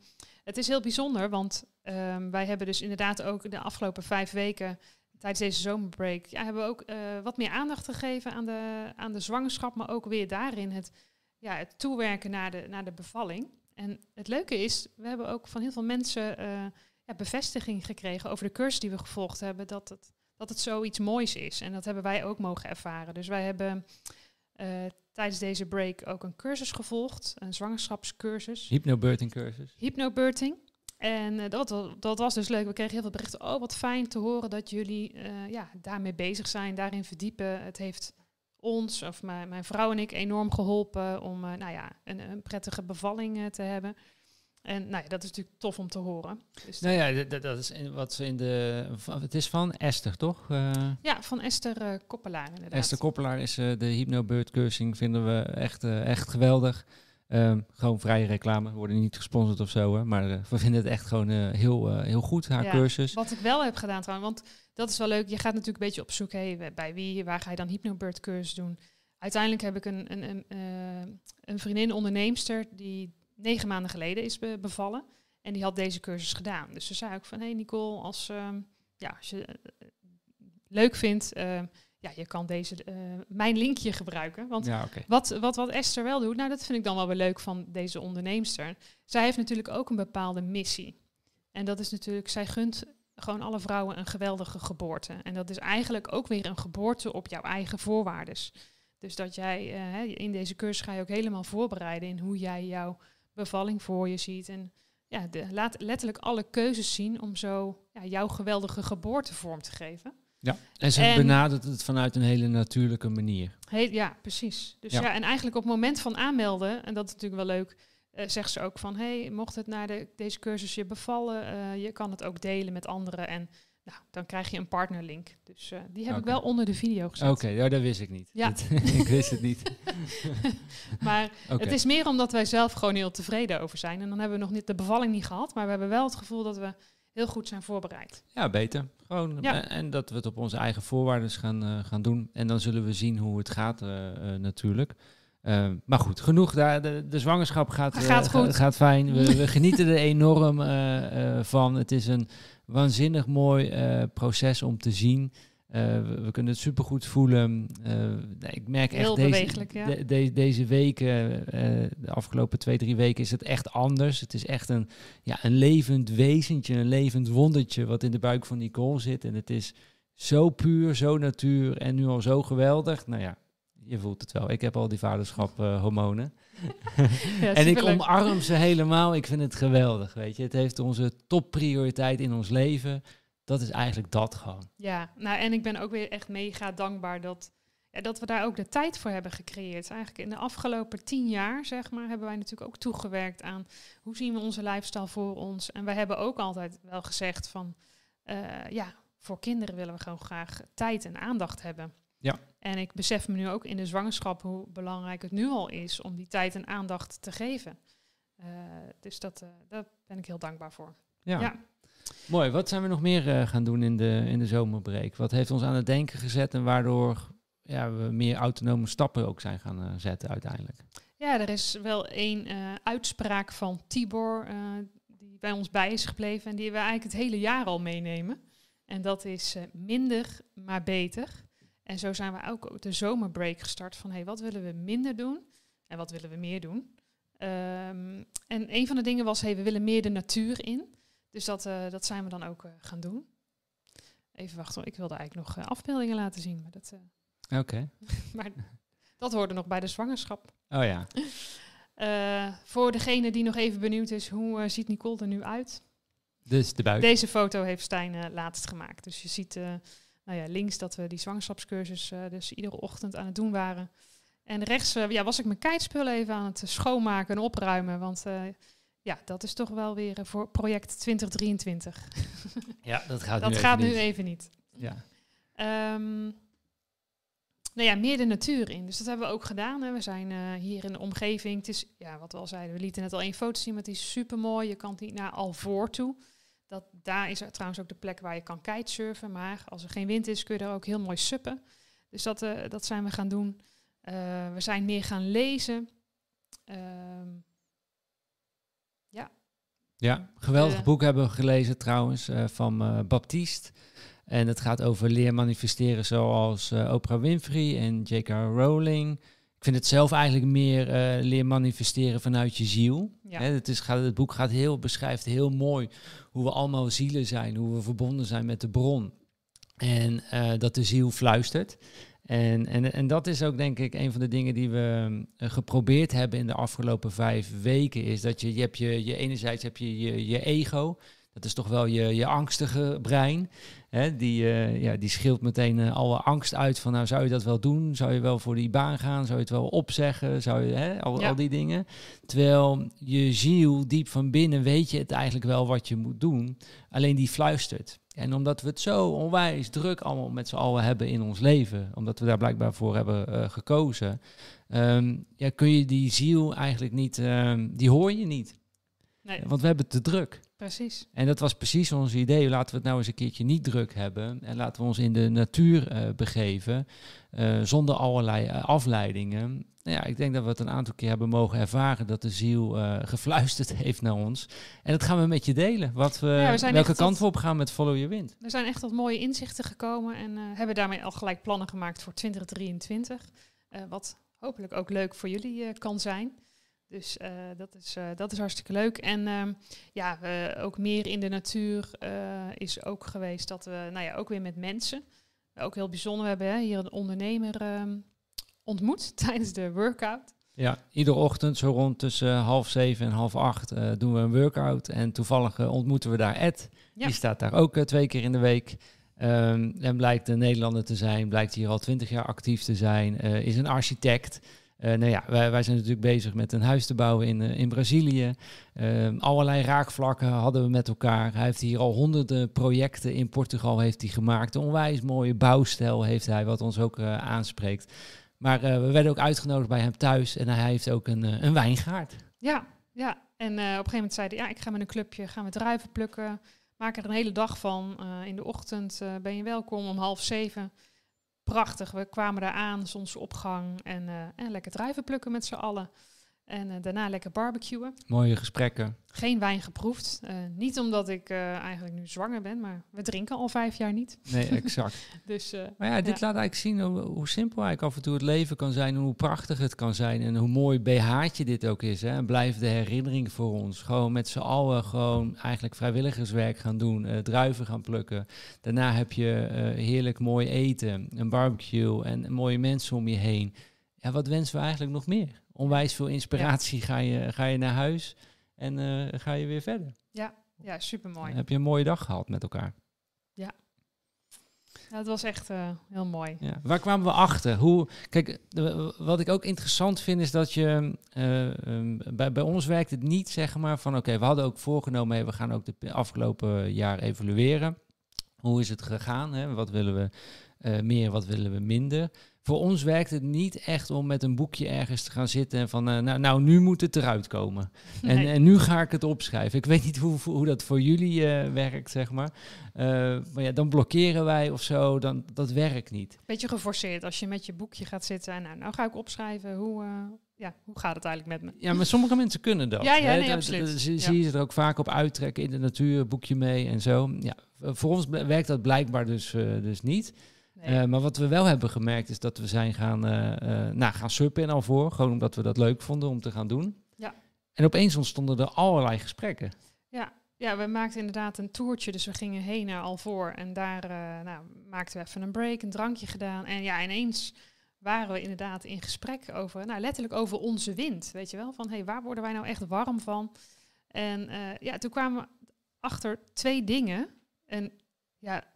het is heel bijzonder, want um, wij hebben dus inderdaad ook de afgelopen vijf weken tijdens deze zomerbreak ja, hebben we ook uh, wat meer aandacht gegeven aan de, aan de zwangerschap, maar ook weer daarin het, ja, het toewerken naar de, naar de bevalling. En het leuke is, we hebben ook van heel veel mensen uh, ja, bevestiging gekregen over de cursus die we gevolgd hebben, dat het, dat het zoiets moois is. En dat hebben wij ook mogen ervaren. Dus wij hebben uh, tijdens deze break ook een cursus gevolgd, een zwangerschapscursus. Hypnobirthing cursus. Hypnobirthing. En uh, dat, dat was dus leuk. We kregen heel veel berichten. Oh, wat fijn te horen dat jullie ja, daarmee bezig zijn, daarin verdiepen. Het heeft ons, of mijn, mijn vrouw en ik, enorm geholpen om uh, nou ja, een, een prettige bevalling te hebben. En nou ja, dat is natuurlijk tof om te horen. Dus nou ja, dat, dat is in, wat ze in de. Het is van Esther, toch? ja, van Esther Koppelaar. Inderdaad. Esther Koppelaar is de Hypnobird cursing, vinden we echt, echt geweldig. Um, gewoon vrije reclame. We worden niet gesponsord of zo, hè, maar uh, we vinden het echt gewoon uh, heel, uh, heel goed, haar ja, cursus. Wat ik wel heb gedaan trouwens, want dat is wel leuk. Je gaat natuurlijk een beetje op zoek, hey, bij wie, waar ga je dan hypnobird cursus doen? Uiteindelijk heb ik een, een, een, een vriendin, onderneemster, die negen maanden geleden is be bevallen. En die had deze cursus gedaan. Dus ze zei ook van, hey Nicole, als, um, ja, als je leuk vindt ja, je kan deze, uh, mijn linkje gebruiken. Want ja, okay. wat, wat, wat Esther wel doet, nou dat vind ik dan wel weer leuk van deze onderneemster. Zij heeft natuurlijk ook een bepaalde missie. En dat is natuurlijk, zij gunt gewoon alle vrouwen een geweldige geboorte. En dat is eigenlijk ook weer een geboorte op jouw eigen voorwaardes. Dus dat jij uh, in deze cursus ga je ook helemaal voorbereiden in hoe jij jouw bevalling voor je ziet. En ja, de, laat letterlijk alle keuzes zien om zo ja, jouw geweldige geboorte vorm te geven. Ja, en ze benadert het vanuit een hele natuurlijke manier. Heel, ja, precies. Dus ja. en eigenlijk op het moment van aanmelden, en dat is natuurlijk wel leuk, uh, zegt ze ook van, hey, mocht het naar de, deze cursus je bevallen, uh, je kan het ook delen met anderen en nou, dan krijg je een partnerlink. Dus uh, die heb ik wel onder de video gezet. Oké, okay, ja, dat wist ik niet. Ja. <laughs> ik wist het niet. <laughs> maar het is meer omdat wij zelf gewoon heel tevreden over zijn. En dan hebben we nog niet de bevalling niet gehad, maar we hebben wel het gevoel dat we heel goed zijn voorbereid. Ja, beter. Gewoon, ja. En dat we het op onze eigen voorwaarden gaan, uh, gaan doen. En dan zullen we zien hoe het gaat uh, natuurlijk. Uh, maar goed, genoeg daar. De, de zwangerschap gaat, gaat, goed. gaat fijn. We, we <laughs> genieten er enorm van. Het is een waanzinnig mooi proces om te zien. Uh, we, kunnen het supergoed voelen. Ik merk Heel echt deze, ja. de, de, deze weken, de afgelopen twee, drie weken, is het echt anders. Het is echt een, ja, een levend wezentje, een levend wondertje wat in de buik van Nicole zit. En het is zo puur, zo natuur en nu al zo geweldig. Nou ja, je voelt het wel. Ik heb al die vaderschap hormonen. <laughs> ja, en ik omarm ze helemaal. Ik vind het geweldig, weet je. Het heeft onze topprioriteit in ons leven dat is eigenlijk dat gewoon. Ja, nou en ik ben ook weer echt mega dankbaar dat, ja, dat we daar ook de tijd voor hebben gecreëerd. Eigenlijk in de afgelopen tien jaar, zeg maar, hebben wij natuurlijk ook toegewerkt aan hoe zien we onze lifestyle voor ons. En wij hebben ook altijd wel gezegd van, uh, ja, voor kinderen willen we gewoon graag tijd en aandacht hebben. Ja. En ik besef me nu ook in de zwangerschap hoe belangrijk het nu al is om die tijd en aandacht te geven. Uh, dus dat, uh, daar ben ik heel dankbaar voor. ja. ja. Mooi. Wat zijn we nog meer uh, gaan doen in de, in de zomerbreek? Wat heeft ons aan het denken gezet en waardoor ja, we meer autonome stappen ook zijn gaan zetten uiteindelijk? Ja, er is wel één uitspraak van Tibor die bij ons bij is gebleven en die we eigenlijk het hele jaar al meenemen. En dat is minder, maar beter. En zo zijn we ook de zomerbreak gestart van hey, wat willen we minder doen en wat willen we meer doen? Um, en een van de dingen was, hey, we willen meer de natuur in. Dus dat, uh, dat zijn we dan ook uh, gaan doen. Even wachten, ik wilde eigenlijk nog uh, afbeeldingen laten zien. Maar dat, Oké. Okay. <laughs> maar dat hoorde nog bij de zwangerschap. Oh ja. <laughs> voor degene die nog even benieuwd is, hoe ziet Nicole er nu uit? Dus de buik. Deze foto heeft Stijn laatst gemaakt. Dus je ziet nou ja, links dat we die zwangerschapscursus dus iedere ochtend aan het doen waren. En rechts ja, was ik mijn keitspullen even aan het schoonmaken en opruimen. Want ja, dat is toch wel weer voor project 2023. <laughs> Ja, dat gaat, dat nu, gaat even nu even niet. Ja. Um, nou ja, meer de natuur in. Dus dat hebben we ook gedaan. Hè. We zijn uh, hier in de omgeving. Het is, ja, wat we al zeiden, we lieten net al één foto zien, maar die is super mooi. Je kan niet naar Alvoor toe. Dat, daar is er trouwens ook de plek waar je kan kitesurfen. Maar als er geen wind is, kun je er ook heel mooi suppen. Dus dat, uh, dat zijn we gaan doen. Uh, we zijn meer gaan lezen. Um, ja, geweldig uh, boek hebben we gelezen trouwens van Baptiste. En het gaat over leer manifesteren zoals Oprah Winfrey en J.K. Rowling. Ik vind het zelf eigenlijk meer leer manifesteren vanuit je ziel. Ja. Het, is, gaat, het boek gaat heel, beschrijft heel mooi hoe we allemaal zielen zijn, hoe we verbonden zijn met de bron. En dat de ziel fluistert. En, en, en dat is ook denk ik een van de dingen die we uh, geprobeerd hebben in de afgelopen vijf weken. Is dat je, je hebt je, je enerzijds heb je, je je ego. Dat is toch wel je, je angstige brein. Hè? Die, uh, ja, die scheelt meteen uh, alle angst uit van nou zou je dat wel doen? Zou je wel voor die baan gaan? Zou je het wel opzeggen? Zou je, hè? Al, ja. al die dingen. Terwijl je ziel diep van binnen weet je het eigenlijk wel wat je moet doen. Alleen die fluistert. En omdat we het zo onwijs druk allemaal met z'n allen hebben in ons leven, omdat we daar blijkbaar voor hebben uh, gekozen, um, ja, kun je die ziel eigenlijk niet, um, die hoor je niet. Nee. Want we hebben het te druk. Precies. En dat was precies ons idee. Laten we het nou eens een keertje niet druk hebben. En laten we ons in de natuur uh, begeven. Uh, zonder allerlei uh, afleidingen. Nou ja, ik denk dat we het een aantal keer hebben mogen ervaren. Dat de ziel <laughs> gefluisterd heeft naar ons. En dat gaan we met je delen. Wat we, ja, we welke kant we op gaan met Follow Your Wind. Er zijn echt wat mooie inzichten gekomen. En hebben daarmee al gelijk plannen gemaakt voor 2023. wat hopelijk ook leuk voor jullie kan zijn. Dus uh, dat, is, uh, dat is hartstikke leuk. En um, ja, ook meer in de natuur is ook geweest dat we, nou ja, ook weer met mensen. Ook heel bijzonder. We hebben hè, hier een ondernemer um, ontmoet <laughs> tijdens de workout. Ja, iedere ochtend zo rond tussen half zeven en half acht doen we een workout. En toevallig ontmoeten we daar Ed. Ja. Die staat daar ook twee keer in de week. Um, en blijkt een Nederlander te zijn, blijkt hier al twintig jaar actief te zijn, is een architect. Uh, nou ja, wij, wij, zijn natuurlijk bezig met een huis te bouwen in, uh, in Brazilië. Uh, allerlei raakvlakken hadden we met elkaar. Hij heeft hier al honderden projecten in Portugal heeft hij gemaakt. Een onwijs mooie bouwstijl heeft hij, wat ons ook aanspreekt. Maar we werden ook uitgenodigd bij hem thuis en hij heeft ook een, een wijngaard. Ja, ja. en op een gegeven moment zei hij, ja, ik ga met een clubje, gaan we druiven plukken. Maak er een hele dag van. in de ochtend ben je welkom om half zeven prachtig. We kwamen daar aan, zonsopgang en, uh, en lekker druiven plukken met z'n allen. En uh, daarna lekker barbecuen. Mooie gesprekken. Geen wijn geproefd. Uh, niet omdat ik eigenlijk nu zwanger ben, maar we drinken al vijf jaar niet. Nee, exact. <laughs> dus, maar ja, dit laat eigenlijk zien hoe, hoe, simpel eigenlijk af en toe het leven kan zijn. En hoe prachtig het kan zijn. En hoe mooi BH'tje dit ook is. Hè. En blijft de herinnering voor ons. Gewoon met z'n allen gewoon eigenlijk vrijwilligerswerk gaan doen. druiven gaan plukken. Daarna heb je heerlijk mooi eten. Een barbecue en mooie mensen om je heen. Ja, wat wensen we eigenlijk nog meer? Onwijs veel inspiratie ga, je, ga je naar huis en uh, ga je weer verder. Ja, ja super mooi. heb je een mooie dag gehad met elkaar. Ja. ja het was echt uh, heel mooi. Ja. Waar kwamen we achter? Hoe, kijk, de, wat ik ook interessant vind is dat je uh, um, bij, bij ons werkt het niet zeg maar van oké, we hadden ook voorgenomen, hey, we gaan ook de afgelopen jaar evalueren. Hoe is het gegaan? Hè? Wat willen we meer, wat willen we minder? Voor ons werkt het niet echt om met een boekje ergens te gaan zitten en van, uh, nou, nou, nu moet het eruit komen. En, en nu ga ik het opschrijven. Ik weet niet hoe, hoe dat voor jullie uh, werkt, zeg maar. Uh, maar ja, dan blokkeren wij of zo, dan, dat werkt niet. Beetje geforceerd als je met je boekje gaat zitten en nou, nou ga ik opschrijven hoe, ja, hoe gaat het eigenlijk met me? Ja, maar sommige mensen kunnen dat. Ja, ja, nee, absoluut. Zie, zie je er ook vaak op uittrekken in de natuur, boekje mee en zo. Ja, voor ons werkt dat blijkbaar dus, dus niet. Uh, maar wat we wel hebben gemerkt is dat we zijn gaan, uh, uh, nou, gaan suppen al voor. Gewoon omdat we dat leuk vonden om te gaan doen. Ja. En opeens ontstonden er allerlei gesprekken. Ja, ja we maakten inderdaad een toertje. Dus we gingen heen naar Alvoor. En daar nou, maakten we even een break, een drankje gedaan. En ja, ineens waren we inderdaad in gesprek over, nou letterlijk over onze wind. Weet je wel, van hé, hey, waar worden wij nou echt warm van? En ja, toen kwamen we achter twee dingen. En ja,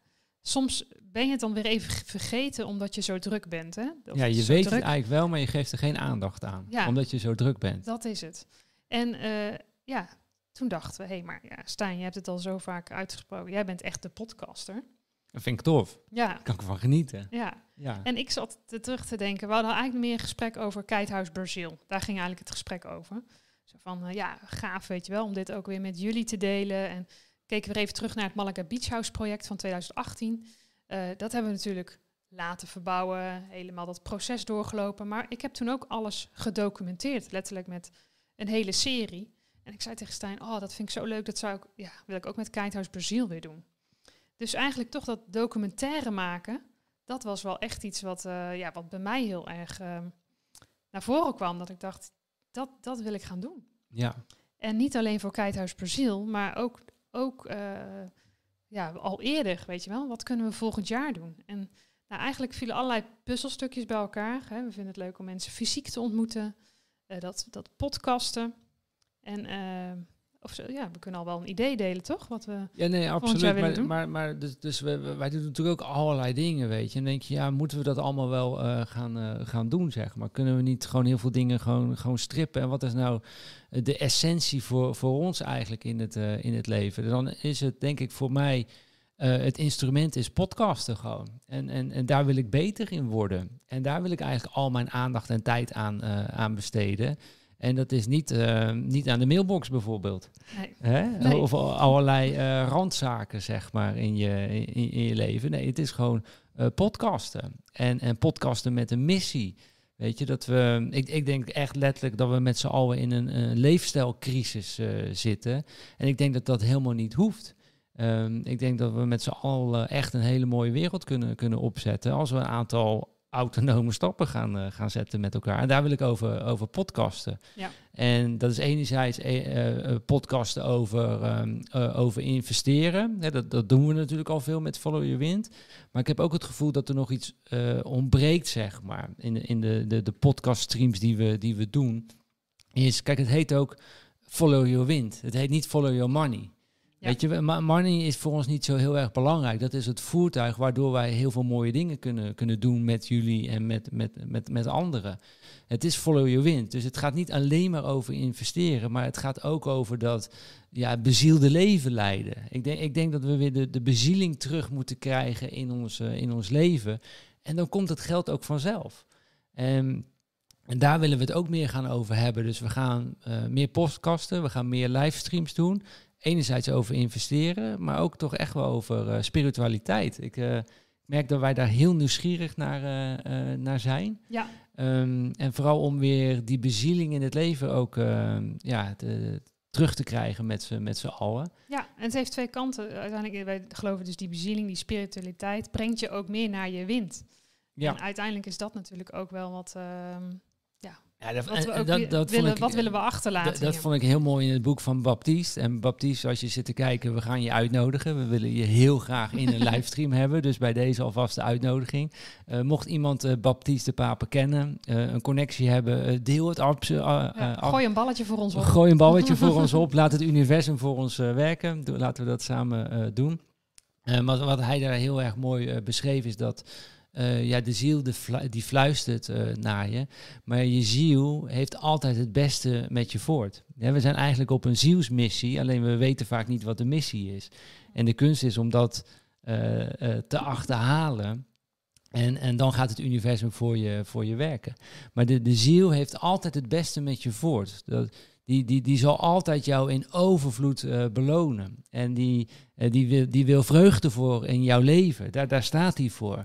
soms ben je het dan weer even vergeten omdat je zo druk bent. Hè? ja, je weet het eigenlijk wel, maar je geeft er geen aandacht aan. Ja, omdat je zo druk bent. Dat is het. En uh, ja, toen dachten we, hé, hey, maar ja, Stijn, je hebt het al zo vaak uitgesproken. Jij bent echt de podcaster. Dat vind ik tof. Ja. Daar kan ik van genieten. Ja. ja. En ik zat te terug te denken, we hadden eigenlijk meer gesprek over Keithuis Brazil. Daar ging eigenlijk het gesprek over. Zo van, uh, ja, gaaf, weet je wel, om dit ook weer met jullie te delen. En keken we even terug naar het Malaga Beach House project van 2018. Uh, dat hebben we natuurlijk laten verbouwen, helemaal dat proces doorgelopen. Maar ik heb toen ook alles gedocumenteerd, letterlijk met een hele serie. En ik zei tegen Stijn, oh, dat vind ik zo leuk, dat zou ik, ja, wil ik ook met Kitehouse Brazil weer doen. Dus eigenlijk toch dat documentaire maken, dat was wel echt iets wat, uh, ja, wat bij mij heel erg uh, naar voren kwam. Dat ik dacht, dat, dat wil ik gaan doen. Ja. En niet alleen voor Kitehouse Brazil, maar ook, ook uh, ja, al eerder, weet je wel, wat kunnen we volgend jaar doen? En nou, eigenlijk vielen allerlei puzzelstukjes bij elkaar. Hè. We vinden het leuk om mensen fysiek te ontmoeten, uh, dat, dat podcasten. En uh, of zo, ja, we kunnen al wel een idee delen, toch? Wat we ja, nee, absoluut. Maar, maar, maar, dus, dus we, wij doen natuurlijk ook allerlei dingen, weet je. En denk je, ja, moeten we dat allemaal wel uh, gaan, uh, gaan doen, zeg maar? Kunnen we niet gewoon heel veel dingen gewoon, gewoon strippen? En wat is nou de essentie voor, voor ons eigenlijk in het, uh, in het leven? Dan is het, denk ik, voor mij... het instrument is podcasten gewoon. En, en, en daar wil ik beter in worden. En daar wil ik eigenlijk al mijn aandacht en tijd aan, aan besteden. En dat is niet, uh, niet aan de mailbox bijvoorbeeld. Nee. Hè? Nee. Of allerlei uh, randzaken, zeg maar, in je, in, in, je leven. Nee, het is gewoon uh, podcasten. En, en podcasten met een missie. Weet je, dat we... Ik, ik denk echt letterlijk dat we met z'n allen in een, een leefstijlcrisis zitten. En ik denk dat dat helemaal niet hoeft. Um, ik denk dat we met z'n allen echt een hele mooie wereld kunnen, kunnen opzetten... als we een aantal autonome stappen gaan, eh, gaan zetten met elkaar. En daar wil ik over, over podcasten. Ja. En dat is enerzijds eh, podcasten over, ehm, eh, over investeren. Dat, dat doen we natuurlijk al veel met Follow Your Wind. Maar ik heb ook het gevoel dat er nog iets ontbreekt, zeg maar, in de, in de, de, de podcast streams die we, die we doen. Is, kijk, het heet ook Follow Your Wind. Het heet niet Follow Your Money. Weet je, money is voor ons niet zo heel erg belangrijk. Dat is het voertuig waardoor wij heel veel mooie dingen kunnen, kunnen doen met jullie en met, met, met, met anderen. Het is follow your wind. Dus het gaat niet alleen maar over investeren, maar het gaat ook over dat ja, bezielde leven leiden. Ik denk, ik denk dat we weer de, de bezieling terug moeten krijgen in ons, eh, in ons leven. En dan komt het geld ook vanzelf. En, en daar willen we het ook meer gaan over hebben. Dus we gaan eh, meer podcasten, we gaan meer livestreams doen enerzijds over investeren, maar ook toch echt wel over eh, spiritualiteit. Ik eh, merk dat wij daar heel nieuwsgierig naar, eh, naar zijn. Ja, Ehm, en vooral om weer die bezieling in het leven ook ehm, ja, te- terug te krijgen met z'n met z'n allen. ja, en het heeft twee kanten. Uiteindelijk, wij geloven dus die bezieling, die spiritualiteit, brengt je ook meer naar je wind. En uiteindelijk is dat natuurlijk ook wel wat, ehm, ja dat, wat we ook dat- willen, ik- wat willen we achterlaten. Dat, vond ik heel mooi in het boek van Baptiste. En Baptiste, als je zit te kijken, we gaan je uitnodigen. We willen je heel graag in een <laughs> livestream hebben. Dus bij deze alvast de uitnodiging. Eh, mocht iemand eh, Baptiste de Papen kennen, eh, een connectie hebben, deel het Ja, af- gooi een balletje voor ons op. Gooi een balletje voor ons <laughs> op. Laat het universum voor ons werken. Doe- Laten we dat samen doen. Maar wat hij daar heel erg mooi beschreef is dat eh, ja, de ziel de die fluistert eh, naar je. Maar je ziel heeft altijd het beste met je voort. Ja, we zijn eigenlijk op een zielsmissie, alleen we weten vaak niet wat de missie is. En de kunst is om dat eh, te achterhalen. En, en dan gaat het universum voor je, voor je werken. Maar de, ziel heeft altijd het beste met je voort. Dat, die, die, die zal altijd jou in overvloed belonen. En die, die, wil, die wil vreugde voor in jouw leven. Daar, daar staat hij voor.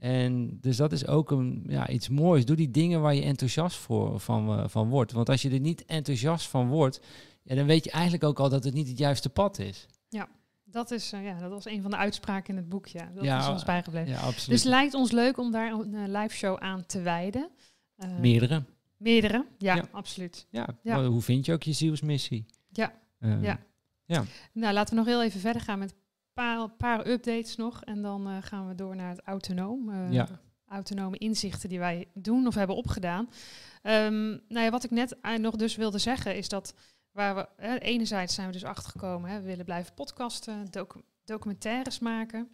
En dus dat is ook een, ja, iets moois. Doe die dingen waar je enthousiast voor, van, eh, van wordt. Want als je er niet enthousiast van wordt, ja, dan weet je eigenlijk ook al dat het niet het juiste pad is. Dat, is, eh, ja, dat was een van de uitspraken in het boek. Ja. Dat Ja, is ons bijgebleven. Ja, absoluut. Dus lijkt ons leuk om daar een eh, live show aan te wijden. Meerdere. Meerdere, ja, Ja. absoluut. Ja. Ja. hoe vind je ook je zielsmissie? Ja. Eh, Ja. Nou, laten we nog heel even verder gaan met paar, paar updates nog. En dan eh, gaan we door naar het autonoom. eh, Ja. Autonome inzichten die wij doen of hebben opgedaan. Ehm, nou ja, wat ik net eh, nog dus wilde zeggen is dat waar we enerzijds zijn we dus achtergekomen. Hè, we willen blijven podcasten, docu- documentaires maken.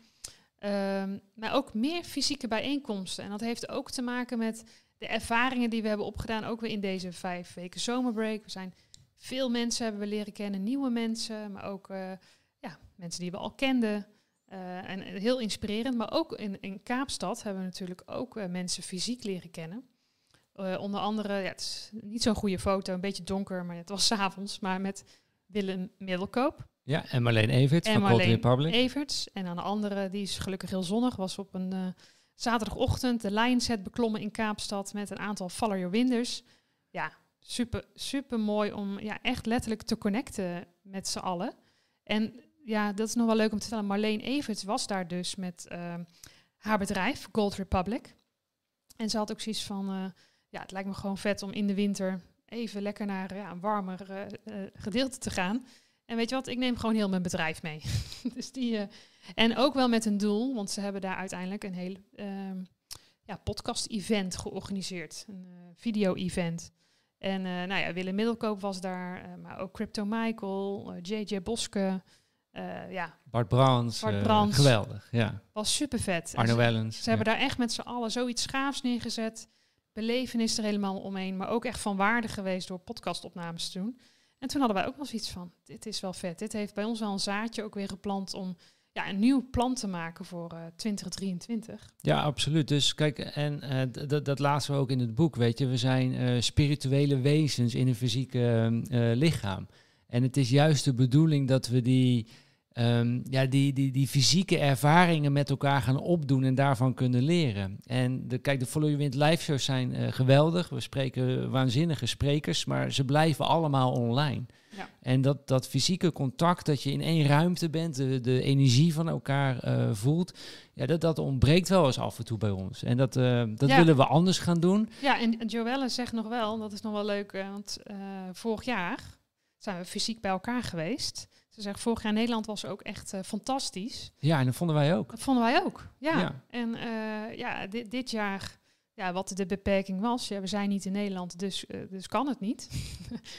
Ehm, maar ook meer fysieke bijeenkomsten. En dat heeft ook te maken met de ervaringen die we hebben opgedaan. Ook weer in deze vijf weken zomerbreak. We zijn veel mensen hebben we leren kennen, nieuwe mensen, maar ook ja, mensen die we al kenden. Eh, en heel inspirerend. Maar ook in, in Kaapstad hebben we natuurlijk ook eh, mensen fysiek leren kennen. Eh, onder andere, ja, het is niet zo'n goede foto, een beetje donker, maar het was <laughs> 's avonds. Maar met Willem Middelkoop Ja, en Marleen Everts en van Cold Marleen Republic. Everts. En aan de andere, die is gelukkig heel zonnig, was op een zaterdagochtend de Lionset beklommen in Kaapstad met een aantal Follow Your Winders. Ja, super, super mooi om ja, echt letterlijk te connecten met z'n allen. En ja, dat is nog wel leuk om te vertellen. Marleen Everts was daar dus met eh, haar bedrijf, Gold Republic. En ze had ook zoiets van, eh, ja, het lijkt me gewoon vet om in de winter even lekker naar ja, een warmer eh, eh, gedeelte te gaan. En weet je wat, ik neem gewoon heel mijn bedrijf mee. <laughs> dus die, en ook wel met een doel, want ze hebben daar uiteindelijk een heel ehm, ja, podcast-event georganiseerd. Een video-event. En nou ja, Willem Middelkoop was daar, maar ook Crypto Michael, JJ Boske. Eh, ja, Bart eh, Brans. geweldig, ja. was super vet. Arno Wellens. Ze hebben daar echt met z'n allen zoiets gaafs neergezet. Belevenis er helemaal omheen, maar ook echt van waarde geweest door podcastopnames te doen. En toen hadden wij ook wel zoiets van, dit is wel vet. Dit heeft bij ons wel een zaadje ook weer geplant om ja, een nieuw plan te maken voor eh 2023. Ja, absoluut. Dus kijk, en eh, d- d- dat laten we ook in het boek, weet je. We zijn eh, spirituele wezens in een fysieke eh, lichaam. En het is juist de bedoeling dat we die, ehm, ja, die, die, die fysieke ervaringen met elkaar gaan opdoen en daarvan kunnen leren. En de, kijk, de Follow Your Wind live shows zijn eh, geweldig. We spreken waanzinnige sprekers, maar ze blijven allemaal online. Ja. En dat, dat fysieke contact, dat je in één ruimte bent, de, de energie van elkaar eh, voelt, ja, dat, dat ontbreekt wel eens af en toe bij ons. En dat, eh, dat Ja. willen we anders gaan doen. Ja, en Joelle zegt nog wel, dat is nog wel leuk, want vorig jaar zijn we fysiek bij elkaar geweest. Ze zegt, vorig jaar Nederland was ook echt eh, fantastisch. Ja, en dat vonden wij ook. Dat vonden wij ook, ja. Ja. En eh, ja, dit, dit jaar, ja, wat de beperking was, ja, we zijn niet in Nederland, dus, eh, dus kan het niet. <laughs>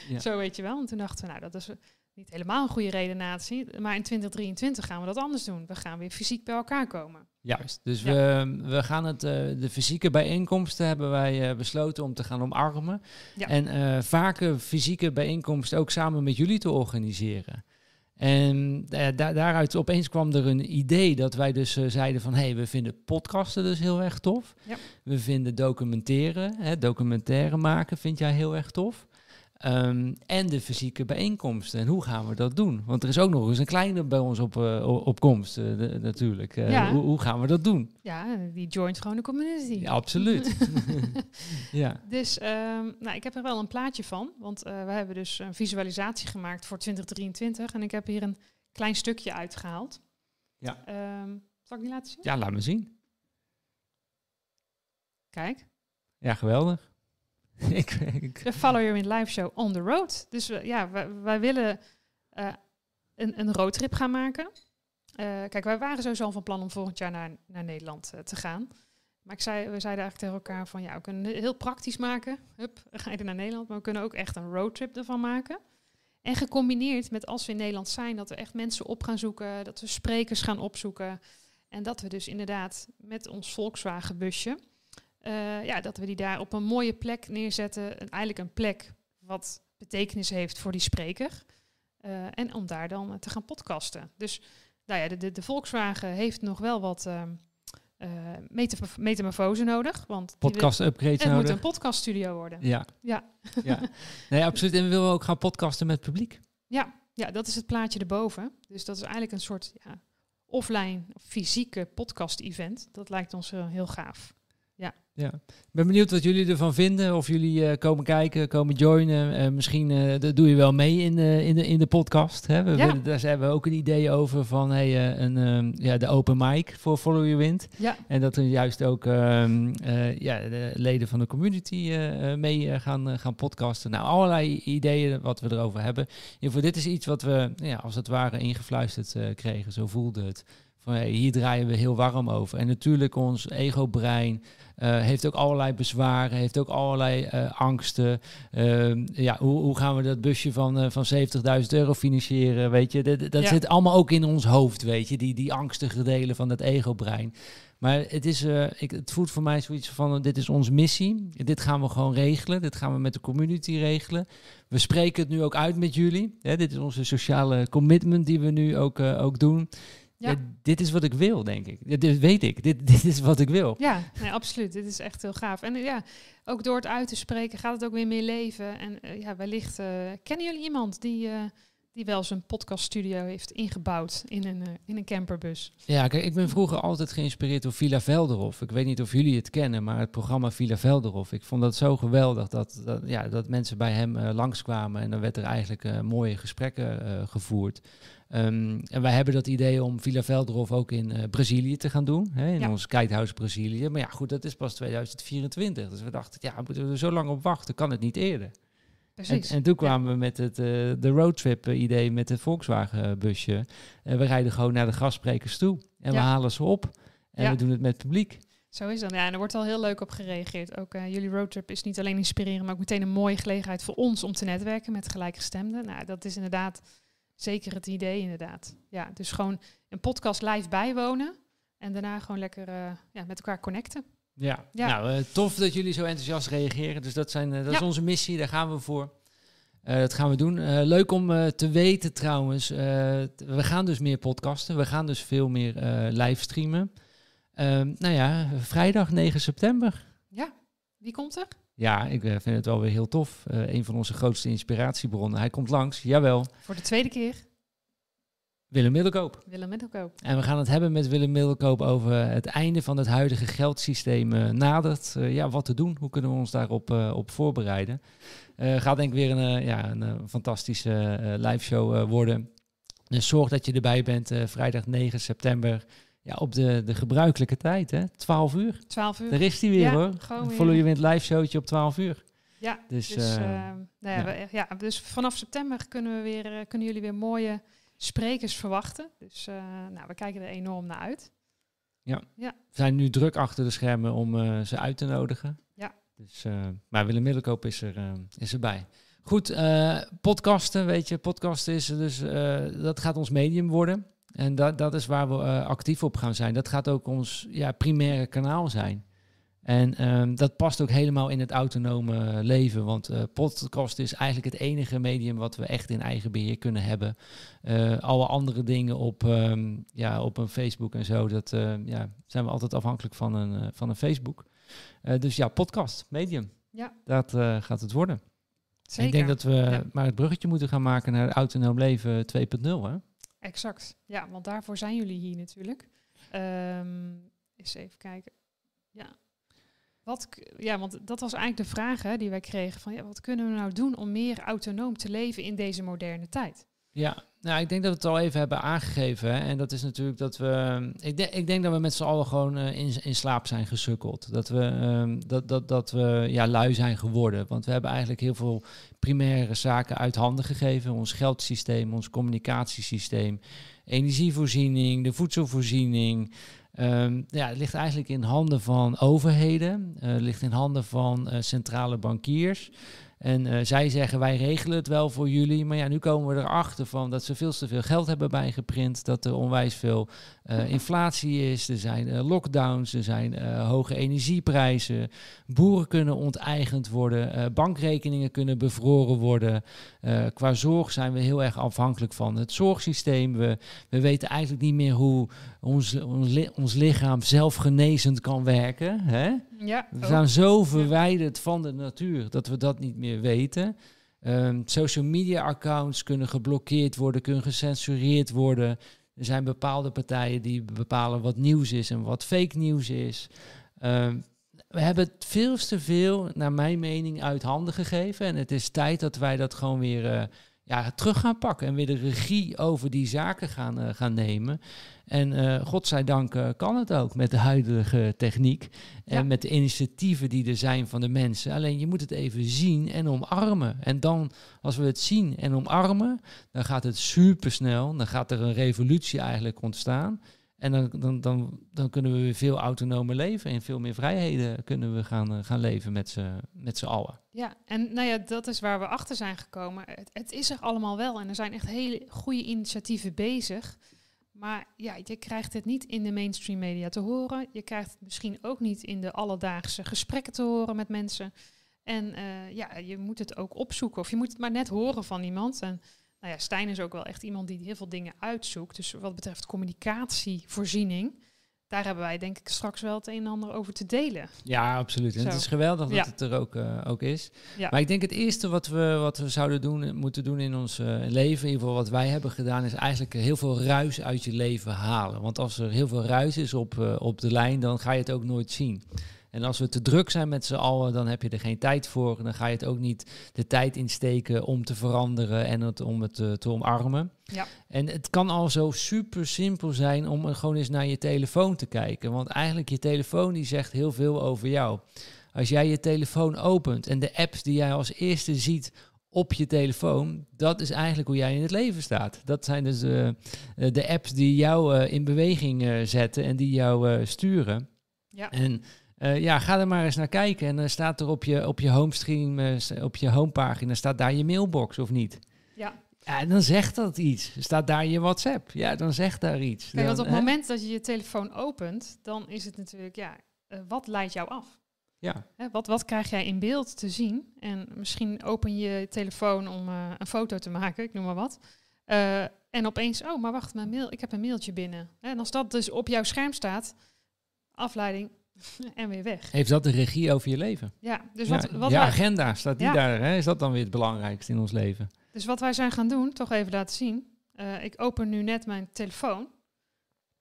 Ja. Zo weet je wel. En toen dachten we, nou, dat is niet helemaal een goede redenatie. Maar in 2023 gaan we dat anders doen. We gaan weer fysiek bij elkaar komen. Juist. Dus Ja. we, we gaan het, eh, de fysieke bijeenkomsten hebben wij eh, besloten om te gaan omarmen. Ja. En eh vaker fysieke bijeenkomsten ook samen met jullie te organiseren. En da- daaruit opeens kwam er een idee dat wij dus eh, zeiden van... hé, hey, we vinden podcasten dus heel erg tof. Ja. We vinden documenteren, hè, documentaire maken vind jij heel erg tof. Ehm, en de fysieke bijeenkomsten. En hoe gaan we dat doen? Want er is ook nog eens een kleine bij ons op, eh, o- op komst, eh, de- natuurlijk. Eh, Ja. hoe, hoe gaan we dat doen? Ja, die joint gewoon de community. Ja, absoluut. <laughs> ja. Dus ehm, nou, ik heb er wel een plaatje van. Want eh, we hebben dus een visualisatie gemaakt voor 2023. En ik heb hier een klein stukje uitgehaald. Ja. Ehm, zal ik die laten zien? ja, laat me zien. Kijk. Ja, geweldig. <laughs> ik, ik, De Follow Your live show on the road. Dus we, ja, wij, willen eh, een, een roadtrip gaan maken. Eh, kijk, wij waren sowieso al van plan om volgend jaar naar, naar Nederland eh, te gaan. Maar ik zei, we zeiden eigenlijk tegen elkaar van ja, we kunnen heel praktisch maken. Hup, <laughs> ga je naar Nederland. Maar we kunnen ook echt een roadtrip ervan maken. En gecombineerd met als we in Nederland zijn, dat we echt mensen op gaan zoeken. Dat we sprekers gaan opzoeken. En dat we dus inderdaad met ons Volkswagen busje, eh, ja, dat we die daar op een mooie plek neerzetten. Een, eigenlijk een plek wat betekenis heeft voor die spreker. Eh, en om daar dan te gaan podcasten. Dus nou ja, de, de, de Volkswagen heeft nog wel wat metamorf- metamorfose nodig. Want podcast upgrades het moet nodig. een podcaststudio worden. Ja. Ja. ja. Nee, absoluut. En we willen ook gaan podcasten met publiek. Ja, ja, dat is het plaatje erboven. Dus dat is eigenlijk een soort ja, offline, fysieke podcast-event. Dat lijkt ons heel gaaf. Ja. Ik ben benieuwd wat jullie ervan vinden. Of jullie eh, komen kijken, komen joinen. Eh, misschien eh, dat doe je wel mee in, de in, de, in de podcast. Hè? We Ja. willen, daar hebben we ook een idee over van hey, een, ehm, ja, de open mic voor Follow Your Wind. Ja, En dat er juist ook ehm, eh, ja, de leden van de community mee gaan, gaan podcasten. Nou, allerlei ideeën wat we erover hebben. In ieder geval, dit is iets wat we ja, als het ware ingefluisterd kregen. Zo voelde het. Van, hey, hier draaien we heel warm over. En natuurlijk ons ego-brein eh, heeft ook allerlei bezwaren, heeft ook allerlei eh, angsten. Ehm, ja, hoe, hoe gaan we dat busje van, eh, van 70.000 euro financieren? Weet je, dat, dat Ja. zit allemaal ook in ons hoofd, weet je, die, die angstige delen van het ego-brein. Maar het, is, eh, ik, het voelt voor mij zoiets van, eh, dit is onze missie. Dit gaan we gewoon regelen. Dit gaan we met de community regelen. We spreken het nu ook uit met jullie. Hè, dit is onze sociale commitment die we nu ook, eh, ook doen. Ja. Dit is wat ik wil, denk ik. Dit, dit weet ik. Dit, <laughs> dit is wat ik wil. ja nee, absoluut. Dit is echt heel gaaf. En eh, ja, ook door het uit te spreken gaat het ook weer meer leven. En eh, ja, wellicht eh, kennen jullie iemand die, die wel zijn podcaststudio heeft ingebouwd in een, eh, in een camperbus. Ja, kijk, ik ben vroeger altijd geïnspireerd door Villa Velderhof. Ik weet niet of jullie het kennen, maar het programma Villa Velderhof. Ik vond dat zo geweldig dat, dat, ja, dat mensen bij hem eh, langskwamen en dan werd er eigenlijk eh, mooie gesprekken gevoerd. Ehm, en wij hebben dat idee om Villa Velderhof ook in Brazilië te gaan doen, hè, in Ja. ons Kitehouse Brazilië. Maar ja, goed, dat is pas 2024. Dus we dachten, ja, moeten we er zo lang op wachten? Kan het niet eerder? En, Precies. en toen kwamen we met het, eh, de roadtrip eh, idee met het Volkswagen busje. En we rijden gewoon naar de gastsprekers toe. En we halen ze op. En we doen het met publiek. Zo is dat. Ja, en er wordt al heel leuk op gereageerd. Ook eh, jullie roadtrip is niet alleen inspireren, maar ook meteen een mooie gelegenheid voor ons om te netwerken met gelijkgestemden. Nou, dat is inderdaad zeker het idee, inderdaad. Ja, dus gewoon een podcast live bijwonen en daarna gewoon lekker ja, met elkaar connecten. Ja, Ja. nou eh, tof dat jullie zo enthousiast reageren. Dus dat, zijn, eh, dat is onze missie, daar gaan we voor. Eh, dat gaan we doen. Leuk om te weten trouwens. we gaan dus meer podcasten. We gaan dus veel meer livestreamen. Ehm, nou ja, vrijdag 9 september. Ja, wie komt er? Ja, ik vind het wel weer heel tof. Een van onze grootste inspiratiebronnen. Hij komt langs, jawel. Voor de tweede keer. Willem Middelkoop. Willem Middelkoop. En we gaan het hebben met Willem Middelkoop over het einde van het huidige geldsysteem uh, nadert. Uh, ja, wat te doen? Hoe kunnen we ons daarop uh, op voorbereiden? gaat denk ik weer een, ja, een fantastische live show worden. Dus zorg dat je erbij bent vrijdag 9 september. Ja, op de, de gebruikelijke tijd, hè? 12 uur. 12 uur. Daar is die weer ja, hoor. Follow je Wind live showtje op 12 uur. Ja, dus, dus, nou ja, We, ja, dus vanaf september kunnen, we weer, kunnen jullie weer mooie sprekers verwachten. Dus uh, nou, we kijken er enorm naar uit. Ja. ja. We zijn nu druk achter de schermen om uh, ze uit te nodigen. Ja. Dus, uh, maar Willem Middelkoop is, er, is erbij. Goed, podcasten, weet je, podcasten is dus, dat gaat ons medium worden. En dat, dat is waar we actief op gaan zijn. Dat gaat ook ons ja, primaire kanaal zijn. En um, dat past ook helemaal in het autonome leven. Want uh, podcast is eigenlijk het enige medium wat we echt in eigen beheer kunnen hebben. Uh, alle andere dingen op, um, ja, op een Facebook en zo, dat uh, ja, zijn we altijd afhankelijk van een, van een Facebook. dus ja, podcast, medium. Ja. Dat gaat het worden. Zeker. Ik denk dat we ja. maar het bruggetje moeten gaan maken naar autonoom leven 2.0. Hè? Exact. Ja, want daarvoor zijn jullie hier natuurlijk. Um, eens even kijken. Ja, wat, ja, want dat was eigenlijk de vraag hè, die wij kregen: van ja, wat kunnen we nou doen om meer autonoom te leven in deze moderne tijd? Ja, nou, ik denk dat we het al even hebben aangegeven. Hè? En dat is natuurlijk dat we. Ik, de, ik denk dat we met z'n allen gewoon uh, in, in slaap zijn gesukkeld. Dat we, um, dat, dat, dat we ja, lui zijn geworden. Want we hebben eigenlijk heel veel primaire zaken uit handen gegeven. Ons geldsysteem, ons communicatiesysteem, energievoorziening, de voedselvoorziening. Um, ja, het ligt eigenlijk in handen van overheden, uh, ligt in handen van uh, centrale bankiers. En uh, zij zeggen wij regelen het wel voor jullie. Maar ja, nu komen we erachter van dat ze veel te veel geld hebben bijgeprint. Dat er onwijs veel uh, inflatie is. Er zijn uh, lockdowns. Er zijn hoge energieprijzen. Boeren kunnen onteigend worden. bankrekeningen kunnen bevroren worden. qua zorg zijn we heel erg afhankelijk van het zorgsysteem. We, we weten eigenlijk niet meer hoe ons, ons lichaam zelfgenezend kan werken. Hè? Ja, we zijn zo verwijderd van de natuur dat we dat niet meer weten. Um, social media accounts kunnen geblokkeerd worden, kunnen gecensureerd worden. Er zijn bepaalde partijen die bepalen wat nieuws is en wat fake nieuws is. Um, we hebben het veel te veel, naar mijn mening, uit handen gegeven. En het is tijd dat wij dat gewoon weer uh, ja, terug gaan pakken en weer de regie over die zaken gaan, uh, gaan nemen. En uh, godzijdank uh, kan het ook met de huidige techniek en ja. met de initiatieven die er zijn van de mensen. Alleen je moet het even zien en omarmen. En dan, als we het zien en omarmen, dan gaat het supersnel. Dan gaat er een revolutie eigenlijk ontstaan. En dan, dan, dan, dan kunnen we weer veel autonomer leven en veel meer vrijheden kunnen we gaan, uh, gaan leven met z'n allen. Ja, en nou ja, dat is waar we achter zijn gekomen. Het, het is er allemaal wel en er zijn echt hele goede initiatieven bezig. Maar ja, je krijgt het niet in de mainstream media te horen. Je krijgt het misschien ook niet in de alledaagse gesprekken te horen met mensen. En uh, ja, je moet het ook opzoeken of je moet het maar net horen van iemand. En nou ja, Stijn is ook wel echt iemand die heel veel dingen uitzoekt. Dus wat betreft communicatievoorziening, daar hebben wij denk ik straks wel het een en ander over te delen. Ja, absoluut. En het is geweldig dat ja. het er ook, uh, ook is. Ja. Maar ik denk het eerste wat we, wat we zouden doen, moeten doen in ons uh, leven, in ieder geval wat wij hebben gedaan, is eigenlijk heel veel ruis uit je leven halen. Want als er heel veel ruis is op, uh, op de lijn, dan ga je het ook nooit zien. En als we te druk zijn met z'n allen, dan heb je er geen tijd voor. Dan ga je het ook niet de tijd insteken om te veranderen en het, om het uh, te omarmen. Ja. En het kan al zo super simpel zijn om gewoon eens naar je telefoon te kijken. Want eigenlijk je telefoon die zegt heel veel over jou. Als jij je telefoon opent en de apps die jij als eerste ziet op je telefoon, dat is eigenlijk hoe jij in het leven staat. Dat zijn dus uh, de apps die jou uh, in beweging zetten en die jou sturen. Ja. En uh, ja, ga er maar eens naar kijken. En dan staat er op je, op je homestream, uh, op je homepagina, staat daar je mailbox of niet? Ja. Ja, dan zegt dat iets. Staat daar je WhatsApp? Ja, dan zegt daar iets. Kijk, want op het moment dat je je telefoon opent, dan is het natuurlijk, ja, uh, wat leidt jou af? Ja. Hè, wat, wat krijg jij in beeld te zien? En misschien open je je telefoon om een foto te maken, ik noem maar wat. en opeens, oh, maar wacht, mijn mail, ik heb een mailtje binnen. En als dat dus op jouw scherm staat, afleiding, <laughs> en weer weg. Heeft dat de regie over je leven? Ja, dus wat, ja, wat je wij, agenda, staat die Ja. daar? Hè? Is dat dan weer het belangrijkste in ons leven? dus wat wij zijn gaan doen, toch even laten zien. Eh, ik open nu net mijn telefoon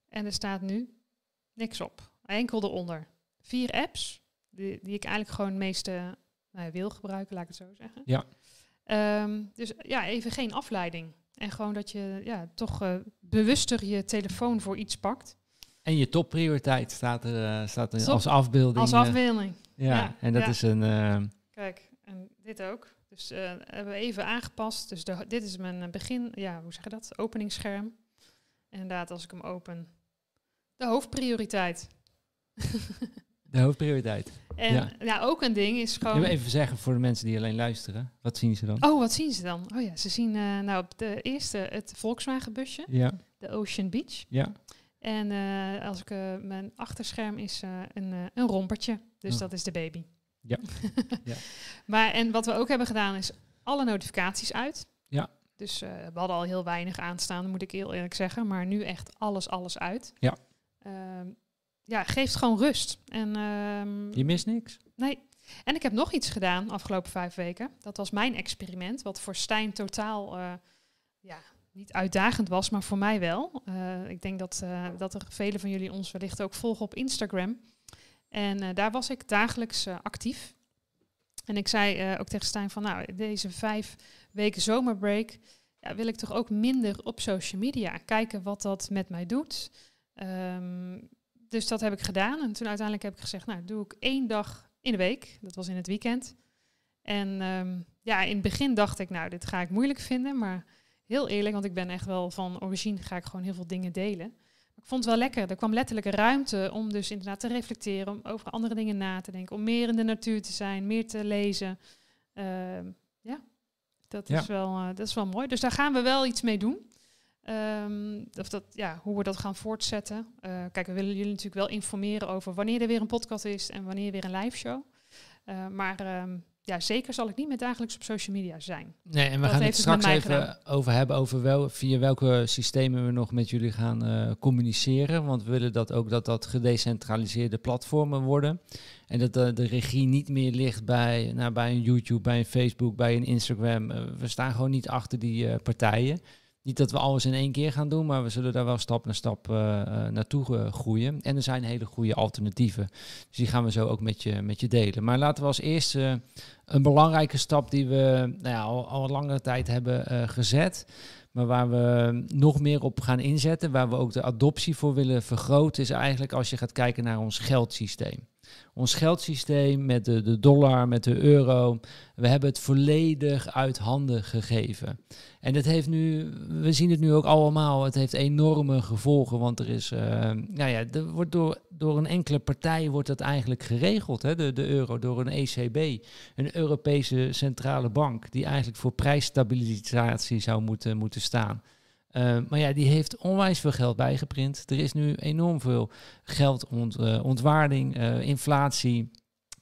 en er staat nu niks op. Enkel eronder. Vier apps, die, die ik eigenlijk gewoon het meeste nou wil gebruiken, laat ik het zo zeggen. Ja. Ehm, dus ja, even geen afleiding. En gewoon dat je ja, toch eh, bewuster je telefoon voor iets pakt. En je topprioriteit staat er, uh, staat er Top. als afbeelding. Als eh, afbeelding. ja, ja, en dat ja. is een... eh, Kijk, en dit ook. Dus eh, hebben we even aangepast. Dus de, dit is mijn eh, begin, ja, hoe zeg je dat? Openingsscherm. En inderdaad, als ik hem open, de hoofdprioriteit. <laughs> de hoofdprioriteit. En Ja. ja. ook een ding is gewoon. wil even zeggen voor de mensen die alleen luisteren. Wat zien ze dan? Oh, wat zien ze dan? Oh ja, ze zien eh, nou op de eerste het Volkswagen busje, Ja, de Ocean Beach. ja. En eh, als ik eh, mijn achterscherm is eh, een, een rompertje. Dus Oh. dat is de baby. Ja. <laughs> Ja. Maar en wat we ook hebben gedaan is alle notificaties uit. Ja. Dus we hadden al heel weinig aanstaan, moet ik heel eerlijk zeggen. Maar nu echt alles, alles uit. Ja. Ehm, ja, geeft gewoon rust. En, ehm, Je mist niks? nee. En ik heb nog iets gedaan afgelopen vijf weken. Dat was mijn experiment, wat voor Stijn totaal ja, niet uitdagend was, maar voor mij wel. Eh, ik denk dat, eh, dat er velen van jullie ons wellicht ook volgen op Instagram. En eh, daar was ik dagelijks actief. En ik zei ook tegen Stijn van, nou, deze vijf weken zomerbreak ja, wil ik toch ook minder op social media. Kijken wat dat met mij doet. Ehm, dus dat heb ik gedaan. En toen uiteindelijk heb ik gezegd, nou, doe ik één dag in de week. Dat was in het weekend. En ehm, ja, in het begin dacht ik, nou, dit ga ik moeilijk vinden. Maar heel eerlijk, want ik ben echt wel van origine ga ik gewoon heel veel dingen delen. Ik vond het wel lekker. Er kwam letterlijk ruimte om dus inderdaad te reflecteren, om over andere dingen na te denken, om meer in de natuur te zijn, meer te lezen. Ehm, ja, dat, Ja. Is wel, eh, dat is wel mooi. Dus daar gaan we wel iets mee doen. Ehm, of dat, ja, hoe we dat gaan voortzetten. Eh, kijk, we willen jullie natuurlijk wel informeren over wanneer er weer een podcast is en wanneer weer een live show. Eh, maar ehm, ja, zeker zal ik niet meer dagelijks op social media zijn. Nee, en we Dat gaan het met straks even over hebben over wel, via welke systemen we nog met jullie gaan eh, communiceren. Want we willen dat ook dat dat gedecentraliseerde platformen worden. En dat de, de regie niet meer ligt bij, nou, bij een YouTube, bij een Facebook, bij een Instagram. Eh, we staan gewoon niet achter die eh, partijen. Niet dat we alles in één keer gaan doen, maar we zullen daar wel stap na stap eh, eh, naartoe eh, groeien. En er zijn hele goede alternatieven. Dus die gaan we zo ook met je, met je delen. Maar laten we als eerste een belangrijke stap die we nou ja, al, al langere tijd hebben gezet. Maar waar we nog meer op gaan inzetten, waar we ook de adoptie voor willen vergroten, is eigenlijk als je gaat kijken naar ons geldsysteem. Ons geldsysteem met de, de dollar, met de euro, we hebben het volledig uit handen gegeven. En dat heeft nu, we zien het nu ook allemaal, het heeft enorme gevolgen, want er is, eh, nou ja, er wordt door, door een enkele partij wordt dat eigenlijk geregeld, hè, de, de euro, door een ECB, een Europese centrale bank, die eigenlijk voor prijsstabilisatie zou moeten, moeten staan. Uh, maar ja, die heeft onwijs veel geld bijgeprint. Er is nu enorm veel geldontwaarding, uh, ontwaarding, uh, inflatie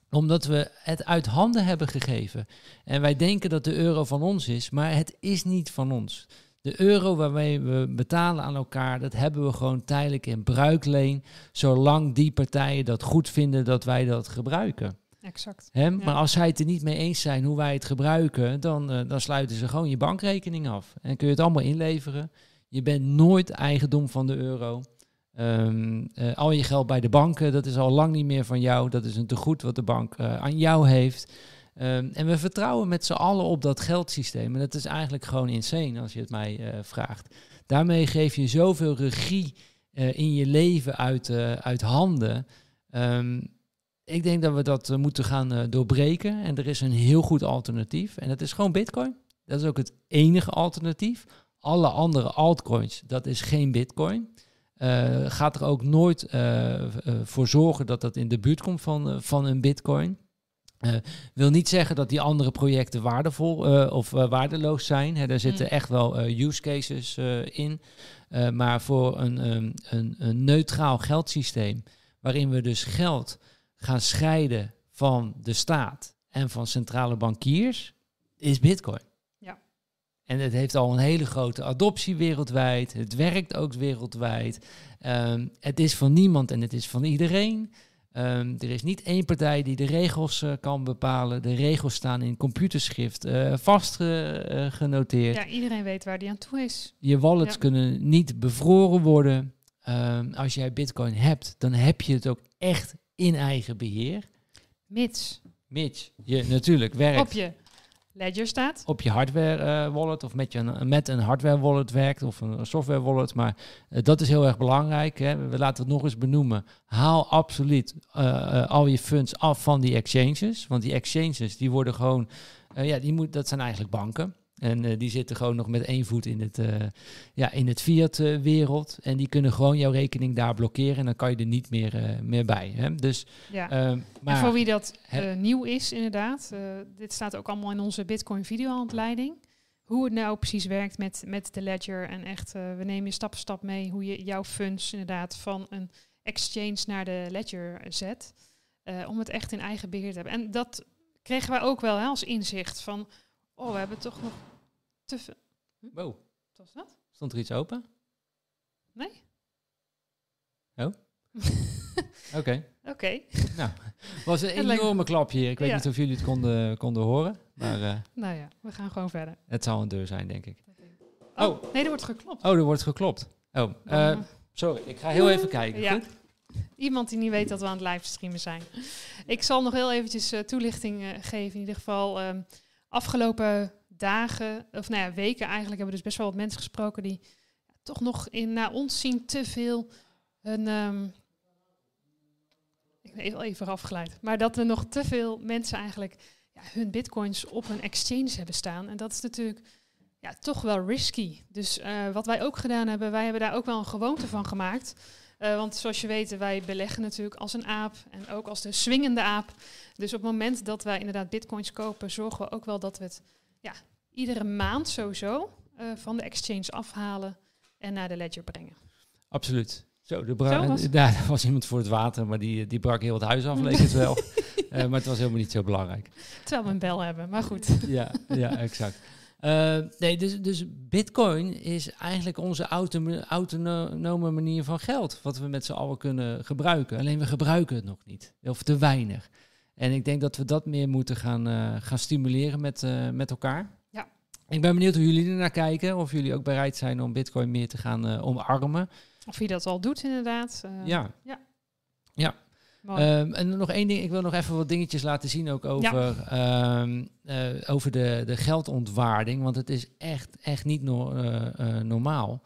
omdat we het uit handen hebben gegeven. En wij denken dat de euro van ons is, maar het is niet van ons. De euro waarmee we betalen aan elkaar, dat hebben we gewoon tijdelijk in bruikleen, zolang die partijen dat goed vinden dat wij dat gebruiken. Exact. Hè? Ja. Maar als zij het er niet mee eens zijn hoe wij het gebruiken, dan, uh, dan sluiten ze gewoon je bankrekening af. En kun je het allemaal inleveren. Je bent nooit eigendom van de euro. Um, uh, al je geld bij de banken, dat is al lang niet meer van jou. Dat is een tegoed wat de bank uh, aan jou heeft. Um, en we vertrouwen met z'n allen op dat geldsysteem. En dat is eigenlijk gewoon insane als je het mij uh, vraagt. Daarmee geef je zoveel regie in je leven uit, uit handen. Um, ik denk dat we dat moeten gaan doorbreken. En er is een heel goed alternatief. En dat is gewoon Bitcoin. Dat is ook het enige alternatief. Alle andere altcoins, dat is geen Bitcoin. Uh, gaat er ook nooit uh, uh, voor zorgen dat dat in de buurt komt van, van een bitcoin. wil niet zeggen dat die andere projecten waardevol of waardeloos zijn. Hè, daar zitten echt wel use cases in. maar voor een, um, een, een neutraal geldsysteem, waarin we dus geld gaan scheiden van de staat en van centrale bankiers, is bitcoin. En het heeft al een hele grote adoptie wereldwijd. Het werkt ook wereldwijd. Um, het is van niemand en het is van iedereen. Ehm, er is niet één partij die de regels eh, kan bepalen. De regels staan in computerschrift uh, vast uh, genoteerd. Ja, iedereen weet waar die aan toe is. Je wallets ja. kunnen niet bevroren worden. Um, als jij bitcoin hebt, dan heb je het ook echt in eigen beheer. Mits. Mits je natuurlijk werkt. Op je Ledger staat. Op je hardware uh, wallet of met, je een, met een hardware wallet werkt of een software wallet. Maar uh, dat is heel erg belangrijk. Hè. We laten het nog eens benoemen. Haal absoluut uh, al je funds af van die exchanges. Want die exchanges die worden gewoon, ja, die moet, dat zijn eigenlijk banken. En uh, die zitten gewoon nog met één voet in het, uh, ja, in het fiat-wereld. en die kunnen gewoon jouw rekening daar blokkeren. En dan kan je er niet meer, uh, meer bij. Hè? Dus, ja. maar en voor wie dat nieuw is, inderdaad. dit staat ook allemaal in onze Bitcoin-videohandleiding. Hoe het nou precies werkt met, met de ledger. En echt, we nemen je stap voor stap mee hoe je jouw funds inderdaad van een exchange naar de ledger zet. om het echt in eigen beheer te hebben. En dat kregen wij ook wel hè, als inzicht van Oh, we hebben toch nog te veel. Hm? Wow. Wat was dat? Stond er iets open? Nee. Oh? <laughs> Oké. Oké. Nou, was een <laughs> enorme klapje hier. Ik weet Ja. niet of jullie het konden, konden horen, maar eh, <laughs> Nou ja, we gaan gewoon verder. het zou een deur zijn, denk ik. Oh, nee, er wordt geklopt. Oh, er wordt geklopt. Oh, Uh, sorry. Ik ga heel even kijken. Ja. Goed? Iemand die niet weet dat we aan het livestreamen zijn. Ik zal nog heel eventjes eh, toelichting geven. In ieder geval, ehm, afgelopen dagen, of nou ja, weken eigenlijk, hebben we dus best wel wat mensen gesproken die toch nog in, naar ons zien, te veel een... ehm, ik ben even, even afgeleid. Maar dat er nog te veel mensen eigenlijk ja, hun bitcoins op een exchange hebben staan. En dat is natuurlijk ja, toch wel risky. Dus eh, wat wij ook gedaan hebben, wij hebben daar ook wel een gewoonte van gemaakt. Eh, want zoals je weet, wij beleggen natuurlijk als een aap en ook als de swingende aap. Dus op het moment dat wij inderdaad bitcoins kopen, zorgen we ook wel dat we het ja, iedere maand sowieso eh, van de exchange afhalen en naar de ledger brengen. Absoluut. Zo, er, Zo was daar <laughs> was iemand voor het water, maar die, die brak heel het huis af, leek het wel. <laughs> Eh, maar het was helemaal niet zo belangrijk. Terwijl we een bel hebben, maar goed. <laughs> ja, ja, exact. Eh, nee, dus, dus Bitcoin is eigenlijk onze auto- autonome manier van geld, wat we met z'n allen kunnen gebruiken. Alleen we gebruiken het nog niet, of te weinig. En ik denk dat we dat meer moeten gaan, eh, gaan stimuleren met, eh, met elkaar. Ja. Ik ben benieuwd hoe jullie er naar kijken, of jullie ook bereid zijn om Bitcoin meer te gaan eh, omarmen. Of je dat al doet inderdaad. eh, ja. mooi. Ehm, en nog één ding, ik wil nog even wat dingetjes laten zien ook over, ehm, eh, over de, de geldontwaarding. Want het is echt, echt niet no- normaal.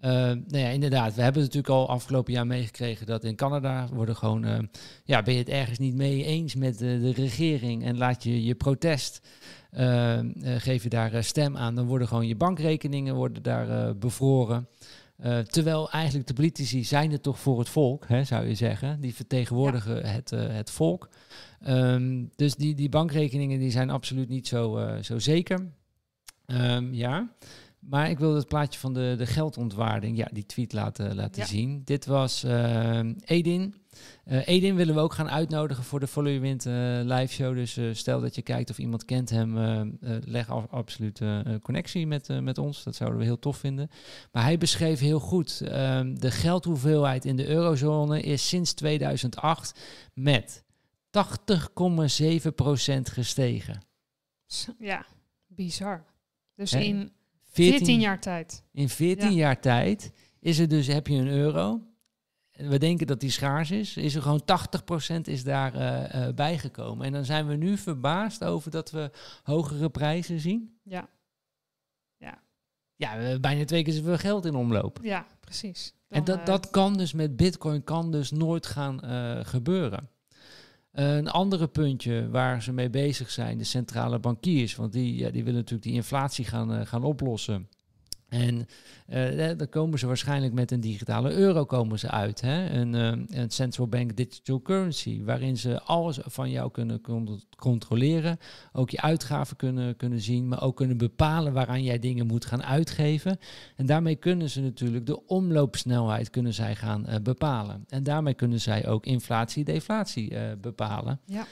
Ehm, nou ja, inderdaad, we hebben het natuurlijk al afgelopen jaar meegekregen dat in Canada worden gewoon, ehm, ja, ben je het ergens niet mee eens met de, de regering en laat je je protest, eh, geef je daar eh, stem aan, dan worden gewoon je bankrekeningen worden daar eh, bevroren. Eh, terwijl eigenlijk de politici zijn er toch voor het volk, hè, zou je zeggen. Die vertegenwoordigen het, eh, het volk. Ehm, dus die, die bankrekeningen die zijn absoluut niet zo, eh, zo zeker. Ehm, ja. Maar ik wil het plaatje van de, de geldontwaarding, ja, die tweet laten, laten Ja. zien. Dit was ehm, Edin. Eh, Edin willen we ook gaan uitnodigen voor de Follow Your Wind eh, live show. Dus eh, stel dat je kijkt of iemand kent hem, eh, eh, leg af, absoluut eh, een connectie met, eh, met ons. Dat zouden we heel tof vinden. Maar hij beschreef heel goed, ehm, de geldhoeveelheid in de eurozone is sinds 2008 met 80,7% gestegen. ja, bizar. Dus in 14 jaar tijd. In 14 Ja. jaar tijd is er dus, heb je een euro. En We denken dat die schaars is. Is er gewoon 80% is daar eh, eh, bijgekomen. En dan zijn we nu verbaasd over dat we hogere prijzen zien. Ja, Ja, we hebben bijna twee keer zoveel geld in omloop. ja precies. En dat, eh, dat kan dus met bitcoin kan dus nooit gaan gebeuren. Een andere puntje waar ze mee bezig zijn, de centrale bankiers, want die, ja, die willen natuurlijk die inflatie gaan, eh, gaan oplossen. En eh, dan komen ze waarschijnlijk met een digitale euro komen ze uit. Hè? Een, eh, een central bank digital currency, waarin ze alles van jou kunnen con- controleren. Ook je uitgaven kunnen, kunnen zien, maar ook kunnen bepalen waaraan jij dingen moet gaan uitgeven. En daarmee kunnen ze natuurlijk de omloopsnelheid kunnen zij gaan eh, bepalen. En daarmee kunnen zij ook inflatie, deflatie bepalen. Ja.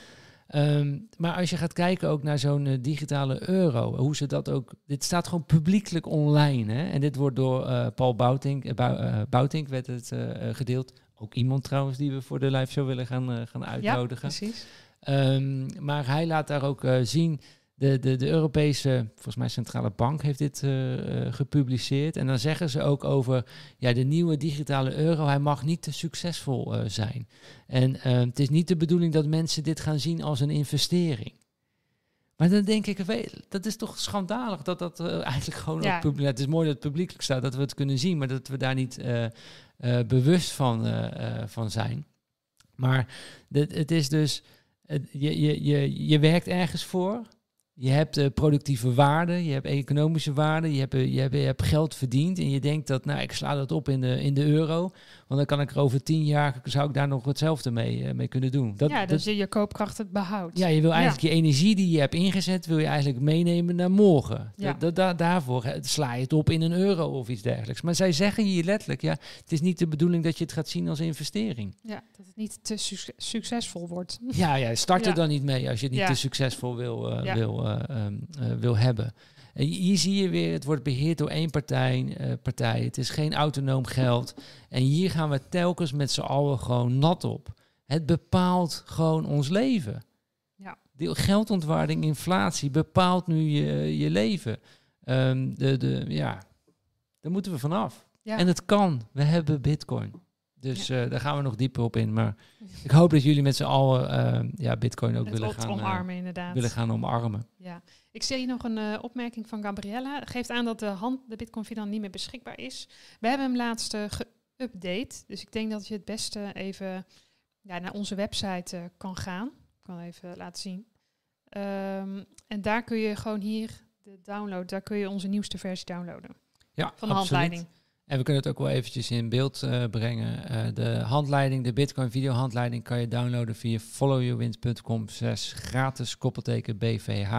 Ehm, maar als je gaat kijken ook naar zo'n eh, digitale euro, hoe ze dat ook. Dit staat gewoon publiekelijk online. Hè? En dit wordt door eh, Paul Boutink, Bou- Boutink werd het gedeeld. Ook iemand trouwens die we voor de live show willen gaan, uh, gaan uitnodigen. Ja, precies. Um, maar hij laat daar ook uh, zien de, de, de Europese, volgens mij Centrale Bank heeft dit uh, gepubliceerd. En dan zeggen ze ook over ja, de nieuwe digitale euro, hij mag niet te succesvol uh, zijn. En het is niet de bedoeling dat mensen dit gaan zien als een investering. Maar dan denk ik, dat is toch schandalig dat dat eigenlijk gewoon ja. ook. Het is mooi dat het publiekelijk staat, dat we het kunnen zien, maar dat we daar niet bewust van, van zijn. Maar dit, het is dus, je, je, je, je werkt ergens voor je hebt uh, productieve waarde, je hebt economische waarde, je hebt, uh, je, hebt, je hebt geld verdiend en je denkt dat, nou, ik sla dat op in de, in de euro, want dan kan ik er over tien jaar, zou ik daar nog hetzelfde mee, uh, mee kunnen doen. Dat, ja, dus dat, je je koopkracht het behoudt. Ja, je wil eigenlijk je energie die je hebt ingezet, wil je eigenlijk meenemen naar morgen. Ja. Dat, daarvoor sla je het op in een euro of iets dergelijks. Maar zij zeggen hier letterlijk, ja, het is niet de bedoeling dat je het gaat zien als investering. Ja, dat het niet te su succesvol wordt. Ja, ja start er dan niet mee als je het niet te succesvol wil, wil uh, wil hebben. En hier zie je weer, het wordt beheerd door één partij, uh, partij. Het is geen autonoom geld. En hier gaan we telkens met z'n allen gewoon nat op. Het bepaalt gewoon ons leven. Ja. De geldontwaarding, inflatie bepaalt nu je, je leven. Um, de, de, ja, daar moeten we vanaf. Ja. En het kan. We hebben bitcoin. Dus ja. uh, daar gaan we nog dieper op in. Maar ik hoop dat jullie met z'n allen uh, ja, Bitcoin ook willen gaan, omarmen, uh, inderdaad. willen gaan omarmen. Ja. Ik zie hier nog een opmerking van Gabriella. Geeft aan dat de, hand, de Bitcoin Finan niet meer beschikbaar is. We hebben hem laatst geüpdate. Dus ik denk dat je het beste even ja, naar onze website kan gaan. Ik kan even laten zien. Um, en daar kun je gewoon hier de download, daar kun je onze nieuwste versie downloaden. Ja, van de absoluut. handleiding. En we kunnen het ook wel eventjes in beeld uh, brengen. Uh, de handleiding, de Bitcoin video handleiding kan je downloaden via followyourwind.com gratis koppelteken BVH.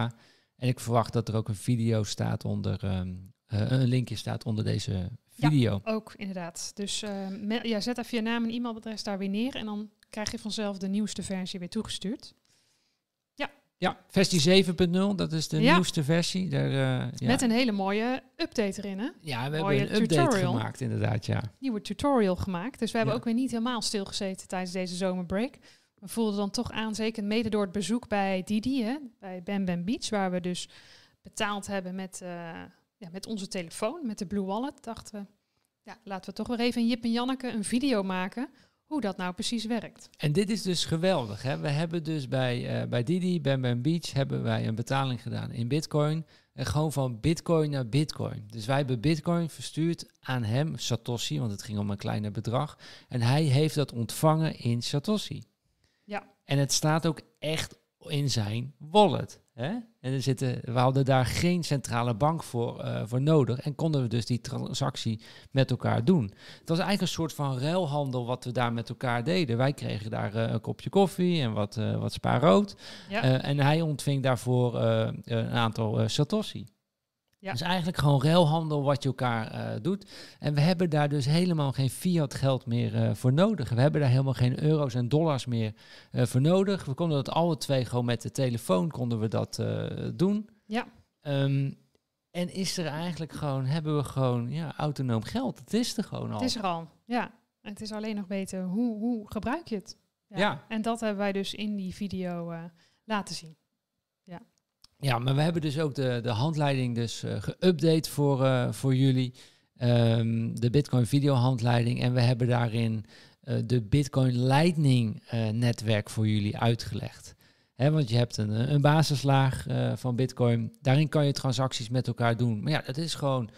En ik verwacht dat er ook een video staat onder, um, uh, een linkje staat onder deze video. Ja, ook inderdaad. Dus ja, zet even je naam en e-mailadres daar weer neer en dan krijg je vanzelf de nieuwste versie weer toegestuurd. Ja, versie 7.0, dat is de nieuwste versie. Daar, uh, ja. Met een hele mooie update erin, hè? Ja, we mooie hebben een update gemaakt, inderdaad, ja. Nieuwe tutorial gemaakt. Dus we hebben ook weer niet helemaal stilgezeten tijdens deze zomerbreak. We voelden dan toch aan, zeker mede door het bezoek bij Didi, hè, bij Bam Bam Beach, waar we dus betaald hebben met, uh, ja, met onze telefoon, met de Blue Wallet. Dachten we, ja, laten we toch weer even Jip en Janneke een video maken hoe dat nou precies werkt. En dit is dus geweldig. Hè? We hebben dus bij, uh, bij Didi, Bam Bam Beach, hebben wij een betaling gedaan in bitcoin. En gewoon van bitcoin naar bitcoin. Dus wij hebben bitcoin verstuurd aan hem, Satoshi, want het ging om een kleiner bedrag. En hij heeft dat ontvangen in Satoshi. Ja. En het staat ook echt in zijn wallet. Hè? En er zitten, we hadden daar geen centrale bank voor, uh, voor nodig en konden we dus die transactie met elkaar doen. Het was eigenlijk een soort van ruilhandel wat we daar met elkaar deden. Wij kregen daar uh, een kopje koffie en wat, uh, wat spaarrood. Ja. en hij ontving daarvoor een aantal satoshi. Ja. Dus eigenlijk gewoon ruilhandel wat je elkaar uh, doet. En we hebben daar dus helemaal geen fiat geld meer uh, voor nodig. We hebben daar helemaal geen euro's en dollars meer uh, voor nodig. We konden dat alle twee gewoon met de telefoon konden we dat doen. Ja. Um, en is er eigenlijk gewoon, hebben we gewoon ja, autonoom geld. Het is er gewoon al. Het is er al, ja. Het is alleen nog weten, hoe, hoe gebruik je het? Ja. ja. En dat hebben wij dus in die video laten zien. Ja, maar we hebben dus ook de, de handleiding dus uh, geüpdate voor, uh, voor jullie. Um, de Bitcoin video handleiding. En we hebben daarin uh, de Bitcoin Lightning netwerk voor jullie uitgelegd. Want je hebt een, een basislaag van Bitcoin. Daarin kan je transacties met elkaar doen. Maar ja, dat is gewoon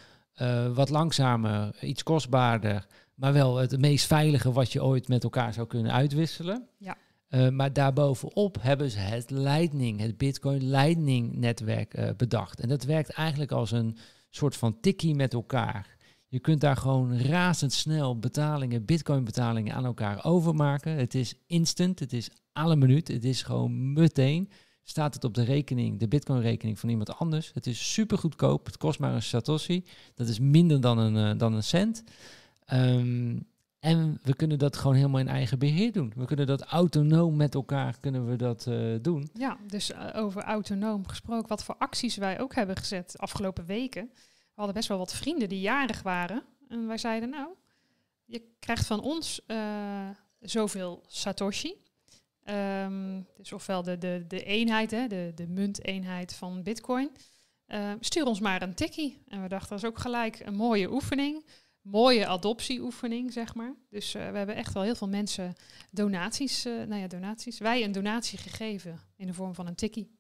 wat langzamer, iets kostbaarder. Maar wel het meest veilige wat je ooit met elkaar zou kunnen uitwisselen. Ja. Uh, maar daarbovenop hebben ze het Lightning, het Bitcoin Lightning netwerk uh, bedacht. En dat werkt eigenlijk als een soort van tikkie met elkaar. Je kunt daar gewoon razendsnel betalingen, bitcoin betalingen aan elkaar overmaken. Het is instant, het is alle minuut, het is gewoon meteen. Staat het op de rekening, de bitcoin rekening van iemand anders. Het is super goedkoop, het kost maar een satoshi. Dat is minder dan een, uh, dan een cent. Um, en we kunnen dat gewoon helemaal in eigen beheer doen. We kunnen dat autonoom met elkaar kunnen we dat uh, doen. Ja, dus uh, over autonoom gesproken, wat voor acties wij ook hebben gezet de afgelopen weken. We hadden best wel wat vrienden die jarig waren. En wij zeiden nou, je krijgt van ons uh, zoveel Satoshi. Um, dus ofwel de, de, de eenheid, hè, de, de munteenheid van Bitcoin. Uh, stuur ons maar een tikkie. En we dachten, dat is ook gelijk een mooie oefening. Mooie adoptieoefening, zeg maar. Dus uh, we hebben echt wel heel veel mensen donaties, uh, nou ja, donaties. Wij een donatie gegeven in de vorm van een tikkie.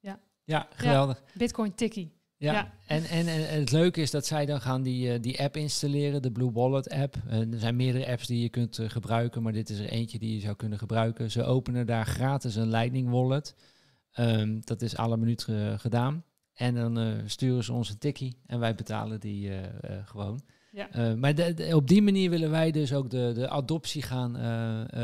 Ja, ja geweldig. Ja, Bitcoin tikkie. Ja, En, en, en het leuke is dat zij dan gaan die, die app installeren, de Blue Wallet app. er zijn meerdere apps die je kunt gebruiken, maar dit is er eentje die je zou kunnen gebruiken. Ze openen daar gratis een Lightning Wallet. Um, dat is alle minuut gedaan. En dan sturen ze ons een tikkie en wij betalen die gewoon. Ja. maar de, de, op die manier willen wij dus ook de, de adoptie gaan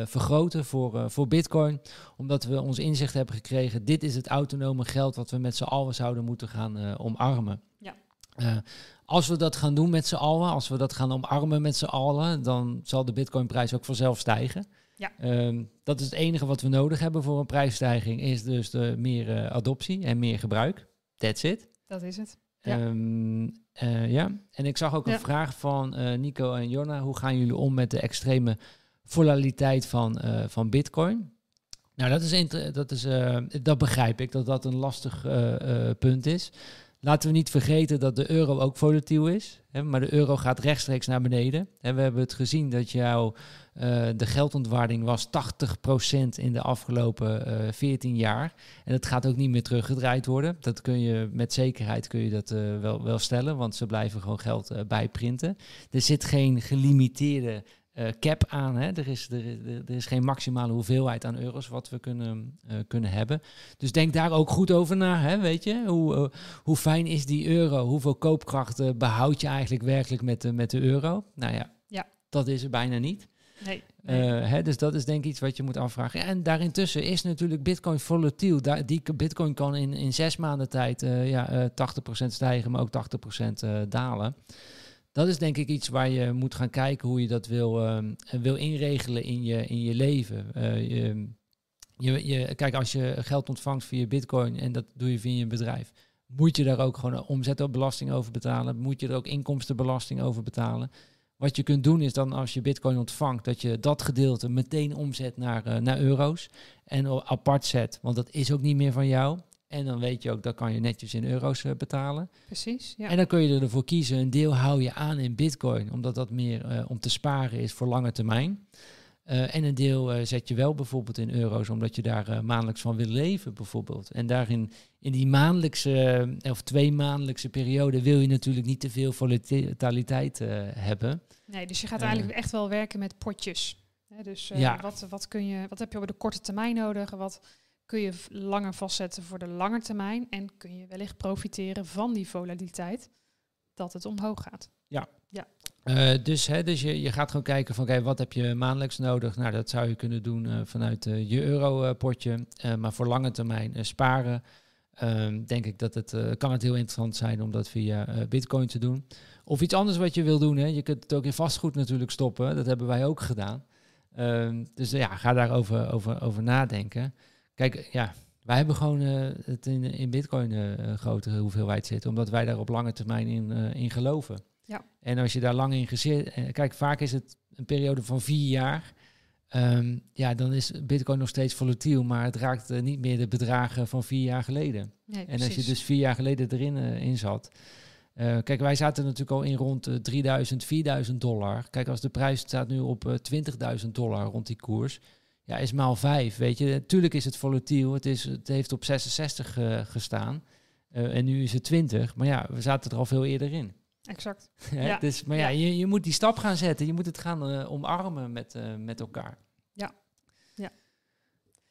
vergroten voor, voor Bitcoin. Omdat we ons inzicht hebben gekregen, dit is het autonome geld wat we met z'n allen zouden moeten gaan omarmen. Ja. als we dat gaan doen met z'n allen, als we dat gaan omarmen met z'n allen, dan zal de Bitcoinprijs ook vanzelf stijgen. Ja. Um, dat is het enige wat we nodig hebben voor een prijsstijging, is dus de meer adoptie en meer gebruik. That's it. Dat is het. Ja. Um, uh, ja. En ik zag ook een vraag van uh, Nico en Jonna. Hoe gaan jullie om met de extreme volatiliteit van, uh, van Bitcoin? Nou, dat, is dat, is, dat begrijp ik, dat dat een lastig punt is. Laten we niet vergeten dat de euro ook volatiel is. Hè, maar de euro gaat rechtstreeks naar beneden. En we hebben het gezien dat jouw uh, de geldontwaarding was 80% in de afgelopen uh, eh, 14 jaar. En dat gaat ook niet meer teruggedraaid worden. Dat kun je met zekerheid kun je dat uh, wel, wel stellen, want ze blijven gewoon geld bijprinten. Er zit geen gelimiteerde cap aan. Hè. Er, is, er, er, is geen maximale hoeveelheid aan euro's wat we kunnen, kunnen hebben. Dus denk daar ook goed over na. Hè, weet je? Hoe, hoe fijn is die euro? Hoeveel koopkracht behoud je eigenlijk werkelijk met de, met de euro? Nou ja, ja. dat is er bijna niet. Nee. Hè, dus dat is denk ik iets wat je moet afvragen. En daarintussen is natuurlijk Bitcoin volatiel. Die Bitcoin kan in, in zes maanden tijd ja, uh, eh, 80% stijgen, maar ook 80% dalen. Dat is denk ik iets waar je moet gaan kijken hoe je dat wil, ehm, wil inregelen in je, in je leven. Je, je, je, kijk, als je geld ontvangt via Bitcoin en dat doe je via je bedrijf, moet je daar ook gewoon omzetbelasting over betalen? Moet je er ook inkomstenbelasting over betalen? Wat je kunt doen is dan als je bitcoin ontvangt, dat je dat gedeelte meteen omzet naar, uh, naar euro's en apart zet. Want dat is ook niet meer van jou. En dan weet je ook, dat kan je netjes in euro's uh, betalen. Precies, ja. En dan kun je ervoor kiezen, een deel hou je aan in bitcoin, omdat dat meer uh, om te sparen is voor lange termijn. Uh, en een deel zet je wel bijvoorbeeld in euro's, omdat je daar maandelijks van wil leven, bijvoorbeeld. En daarin, in die maandelijkse of twee maandelijkse periode, wil je natuurlijk niet te veel volatiliteit hebben. Nee, dus je gaat eigenlijk echt wel werken met potjes. Hè, dus ja. wat, wat, kun je, wat heb je op de korte termijn nodig? Wat kun je langer vastzetten voor de lange termijn? En kun je wellicht profiteren van die volatiliteit, dat het omhoog gaat. Ja, ja. Uh, dus hè, dus je, je gaat gewoon kijken van, oké, wat heb je maandelijks nodig? Nou, dat zou je kunnen doen uh, vanuit uh, je europotje. maar voor lange termijn sparen, ehm, denk ik dat het, kan het heel interessant zijn om dat via bitcoin te doen. Of iets anders wat je wil doen. Hè. Je kunt het ook in vastgoed natuurlijk stoppen. Dat hebben wij ook gedaan. Um, dus ja, ga daarover over, over nadenken. Kijk, ja, wij hebben gewoon het in, in bitcoin een grotere hoeveelheid zitten. Omdat wij daar op lange termijn in, in geloven. Ja. En als je daar lang in gezet... Eh, kijk, vaak is het een periode van vier jaar... Um, ja, dan is Bitcoin nog steeds volatiel, maar het raakt uh, niet meer de bedragen van vier jaar geleden. Nee, en als je dus vier jaar geleden erin uh, in zat. Uh, kijk, wij zaten natuurlijk al in rond 3000, 4000 dollar. Kijk, als de prijs staat nu op 20.000 dollar rond die koers, ja, is maal vijf. Weet je, natuurlijk is het volatiel. Het, is, het heeft op 66 gestaan en nu is het 20. Maar ja, we zaten er al veel eerder in. Exact. <laughs> ja, Dus, maar ja, Je, je moet die stap gaan zetten. Je moet het gaan uh, omarmen met, met elkaar. Ja. ja.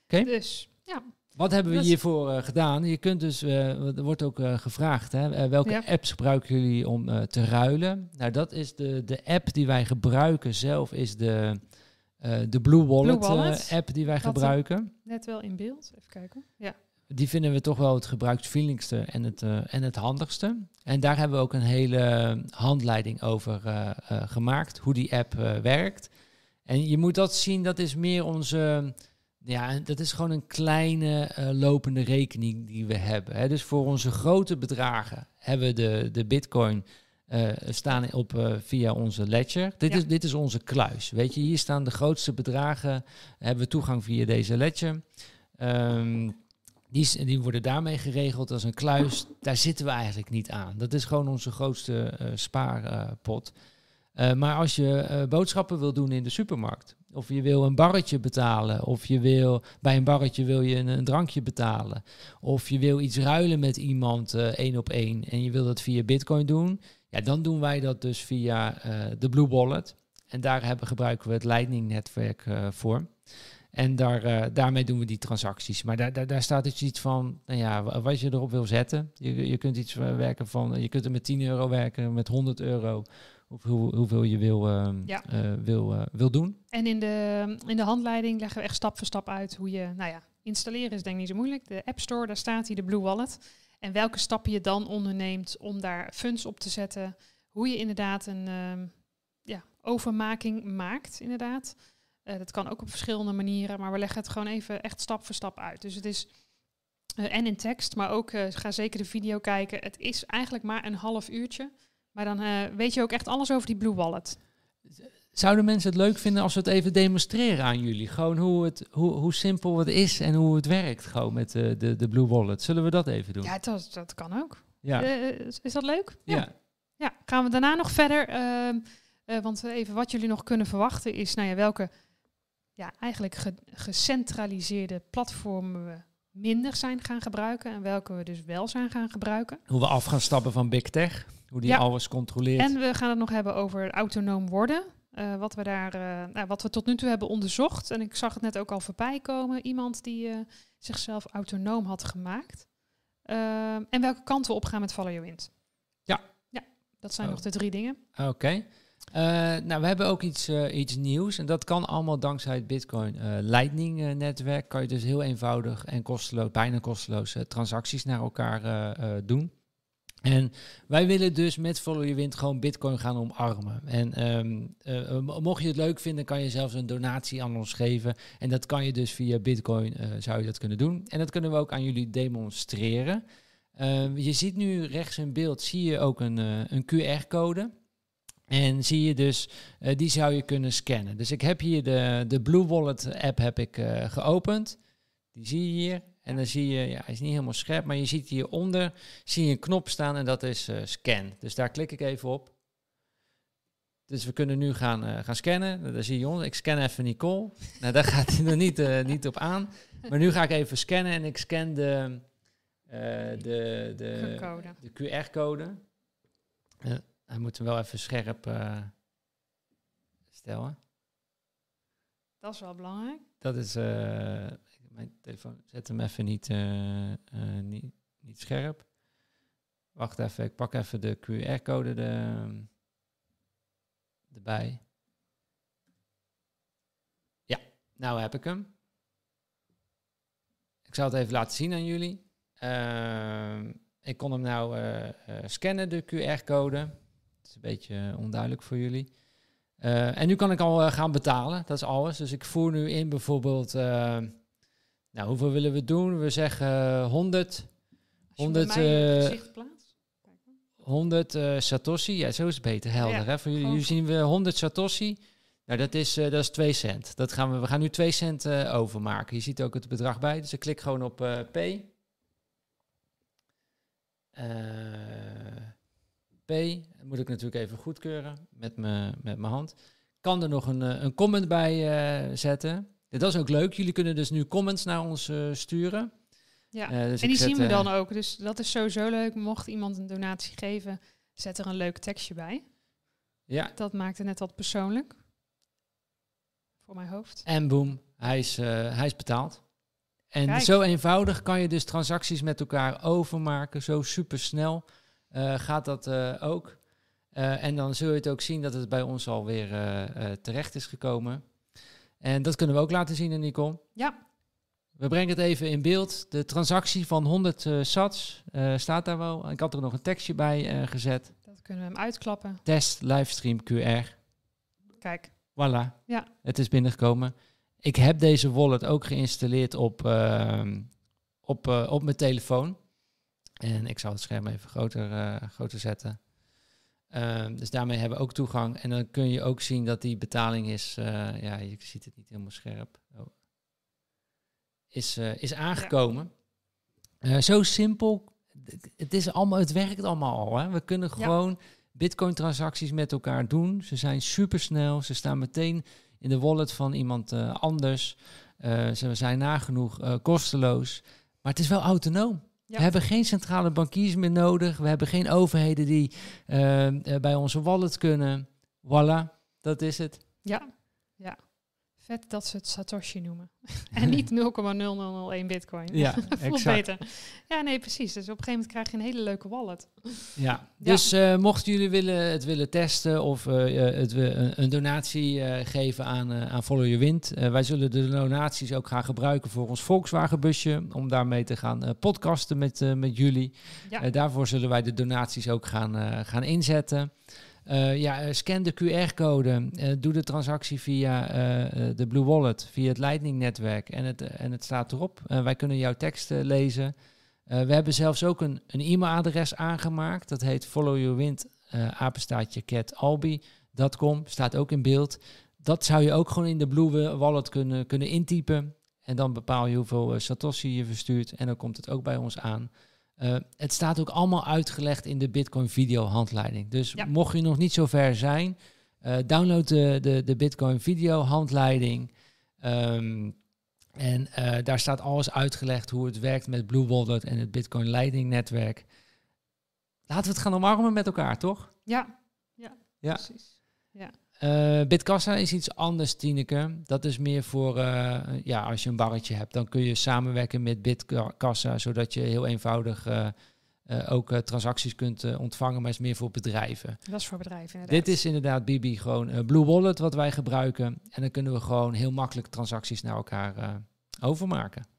Oké. Dus, ja. Wat hebben we dus, hiervoor gedaan? Je kunt dus, er wordt ook gevraagd, hè, welke ja. apps gebruiken jullie om te ruilen? Nou, dat is de, de app die wij gebruiken zelf, is de, de Blue Wallet, Blue Wallet. app die wij gebruiken. Net wel in beeld, even kijken. Ja die vinden we toch wel het gebruiksvriendelijkste en het, uh, en het handigste. En daar hebben we ook een hele handleiding over gemaakt, hoe die app werkt. En je moet dat zien, dat is meer onze, ja, dat is gewoon een kleine lopende rekening die we hebben. Hè. Dus voor onze grote bedragen hebben we de, de Bitcoin eh, staan op, eh, via onze ledger. Dit, Ja. is, dit is onze kluis. Weet je, hier staan de grootste bedragen. Hebben we toegang via deze ledger. Ehm, die, die worden daarmee geregeld als een kluis. Daar zitten we eigenlijk niet aan. Dat is gewoon onze grootste eh, spaarpot. Maar als je boodschappen wil doen in de supermarkt, of je wil een barretje betalen, of je wil bij een barretje wil je een, een drankje betalen, of je wil iets ruilen met iemand één op één en je wil dat via Bitcoin doen, ja, dan doen wij dat dus via eh, de Blue Wallet. En daar hebben, gebruiken we het Lightning-netwerk eh, voor. En daar, eh, daarmee doen we die transacties. Maar daar, daar, daar staat dus iets van, nou ja, wa- wat je erop wil zetten. Je, je kunt iets werken van, je kunt er met 10 euro werken, met 100 euro. Of hoe, hoeveel je wil, Ja. wil, wil doen. En in de, in de handleiding leggen we echt stap voor stap uit hoe je, nou ja, installeren is denk ik niet zo moeilijk. De App Store, daar staat hij, de Blue Wallet. En welke stappen je dan onderneemt om daar funds op te zetten. Hoe je inderdaad een ehm, ja, overmaking maakt, inderdaad. Eh, dat kan ook op verschillende manieren, maar we leggen het gewoon even echt stap voor stap uit. Dus het is, eh, en in tekst, maar ook, eh, ga zeker de video kijken. Het is eigenlijk maar een half uurtje. Maar dan weet je ook echt alles over die Blue Wallet. Zouden mensen het leuk vinden als we het even demonstreren aan jullie? Gewoon hoe, het, hoe, hoe simpel het is en hoe het werkt gewoon met de, de, de Blue Wallet. Zullen we dat even doen? Ja, dat, dat kan ook. Ja. Eh, is, dat leuk? ja. Ja, gaan we daarna nog verder. ehm, eh, want even wat jullie nog kunnen verwachten is, nou ja, welke ja, eigenlijk ge- gecentraliseerde platformen we minder zijn gaan gebruiken en welke we dus wel zijn gaan gebruiken. Hoe we af gaan stappen van Big Tech. Hoe die Ja. alles controleert. En we gaan het nog hebben over autonoom worden. Eh, wat we daar, eh, nou, wat we tot nu toe hebben onderzocht. En ik zag het net ook al voorbij komen. Iemand die eh, zichzelf autonoom had gemaakt. Ehm, en welke kant we op gaan met Follow Your Wind. Ja. Ja, dat zijn Oh. nog de drie dingen. Oké. Nou, we hebben ook iets, iets nieuws. En dat kan allemaal dankzij het Bitcoin Lightning netwerk. Kan je dus heel eenvoudig en kosteloos, bijna kosteloos, transacties naar elkaar doen. En wij willen dus met Follow Your Wind gewoon Bitcoin gaan omarmen. En ehm, eh, mo- mocht je het leuk vinden, kan je zelfs een donatie aan ons geven. En dat kan je dus via Bitcoin, eh, zou je dat kunnen doen. En dat kunnen we ook aan jullie demonstreren. Eh, je ziet nu rechts in beeld, zie je ook een, eh, een QR-code. En zie je dus, die zou je kunnen scannen. Dus ik heb hier de, de Blue Wallet app heb ik geopend. Die zie je hier. En dan zie je, ja, hij is niet helemaal scherp, maar je ziet hieronder zie je een knop staan en dat is eh, scan. Dus daar klik ik even op. Dus we kunnen nu gaan, eh, gaan scannen. Nou, Daar zie je ons. Ik scan even Nicole. nou, daar gaat hij <laughs> nog niet, eh, niet op aan. Maar nu ga ik even scannen en ik scan de, de, de, de QR-code. Hij moet hem wel even scherp stellen. Dat is wel belangrijk. Dat is. Mijn telefoon zet hem even niet, eh, eh, niet, niet scherp. Wacht even, ik pak even de QR-code de, erbij. Ja, nou heb ik hem. Ik zal het even laten zien aan jullie. Ehm, ik kon hem nou eh, scannen, de QR-code. Het is een beetje onduidelijk voor jullie. En nu kan ik al gaan betalen, dat is alles. Dus ik voer nu in bijvoorbeeld, eh, nou hoeveel willen we doen? We zeggen eh, 100, Als je 100, bij mij je eh, gezicht plaatst. Kijk. 100 eh, Satoshi. Ja, zo is het beter, helder. Ja, hè? Voor jullie, zien we 100 Satoshi. Nou, dat is, eh, dat is 2 cent. Dat gaan we, we gaan nu 2 cent eh, overmaken. Je ziet ook het bedrag bij. Dus ik klik gewoon op eh, P. P. Dat moet ik natuurlijk even goedkeuren met mijn met mijn hand. Kan er nog een, een comment bij zetten. Dat is ook leuk. Jullie kunnen dus nu comments naar ons eh, sturen. Ja. Eh, dus en die zien we eh, dan ook. Dus dat is sowieso leuk. Mocht iemand een donatie geven, zet er een leuk tekstje bij. Ja, Dat maakt het net wat persoonlijk. Voor mijn hoofd. En boem, hij is, hij is betaald. En Kijk. zo eenvoudig kan je dus transacties met elkaar overmaken. Zo super snel gaat dat ook. En dan zul je het ook zien dat het bij ons alweer terecht is gekomen. En dat kunnen we ook laten zien, Nicole. Ja, We brengen het even in beeld. De transactie van 100 eh, sats eh, staat daar wel. Ik had er nog een tekstje bij eh, gezet. dat kunnen we hem uitklappen. Test livestream QR. Kijk. Voilà. Ja. Het is binnengekomen. Ik heb deze wallet ook geïnstalleerd op, ehm, op, op mijn telefoon. En ik zal het scherm even groter, groter zetten. Ehm, dus daarmee hebben we ook toegang. En dan kun je ook zien dat die betaling is, eh, ja, je ziet het niet helemaal scherp, oh. is, eh, is aangekomen. Eh, zo simpel. Het, is allemaal, het werkt allemaal al. Hè? We kunnen gewoon Bitcoin-transacties met elkaar doen. Ze zijn supersnel. Ze staan meteen in de wallet van iemand anders. ze zijn nagenoeg kosteloos. Maar het is wel autonoom. We hebben geen centrale bankiers meer nodig. We hebben geen overheden die uh, bij onze wallet kunnen. Voilà, dat is het. Ja, ja. Vet dat ze het Satoshi noemen. <laughs> en niet 0,0001 bitcoin. Ja, <laughs> exact. beter. Ja, nee, precies. Dus op een gegeven moment krijg je een hele leuke wallet. Ja, dus uh, mochten jullie willen, het willen testen of uh, het, een, een donatie geven aan, aan Follow Your Wind. wij zullen de donaties ook gaan gebruiken voor ons Volkswagen busje. Om daarmee te gaan podcasten met, met jullie. Ja. daarvoor zullen wij de donaties ook gaan, gaan inzetten. Uh, ja, eh, scan de QR-code. Uh, doe de transactie via de Blue Wallet, via het Lightning-netwerk. En het, en het staat erop. wij kunnen jouw tekst lezen. we hebben zelfs ook een, een e-mailadres aangemaakt. Dat heet followyourwind. Staat ook in beeld. Dat zou je ook gewoon in de Blue Wallet kunnen, kunnen intypen. En dan bepaal je hoeveel Satoshi je verstuurt. En dan komt het ook bij ons aan. Uh, het staat ook allemaal uitgelegd in de Bitcoin video handleiding. Dus mocht je nog niet zo ver zijn, uh, download de, de, de Bitcoin video handleiding. Um, en uh, daar staat alles uitgelegd hoe het werkt met Blue Wallet en het Bitcoin Lightning netwerk. Laten we het gaan omarmen met elkaar, toch? Ja, ja, ja. precies. Ja. Uh, Bitkassa is iets anders, Tineke. Dat is meer voor, uh, ja, als je een barretje hebt, dan kun je samenwerken met Bitkassa, zodat je heel eenvoudig uh, ook transacties kunt ontvangen, maar is meer voor bedrijven. Dat is voor bedrijven, inderdaad. Dit is inderdaad, Bibi, gewoon Blue Wallet wat wij gebruiken. En dan kunnen we gewoon heel makkelijk transacties naar elkaar overmaken.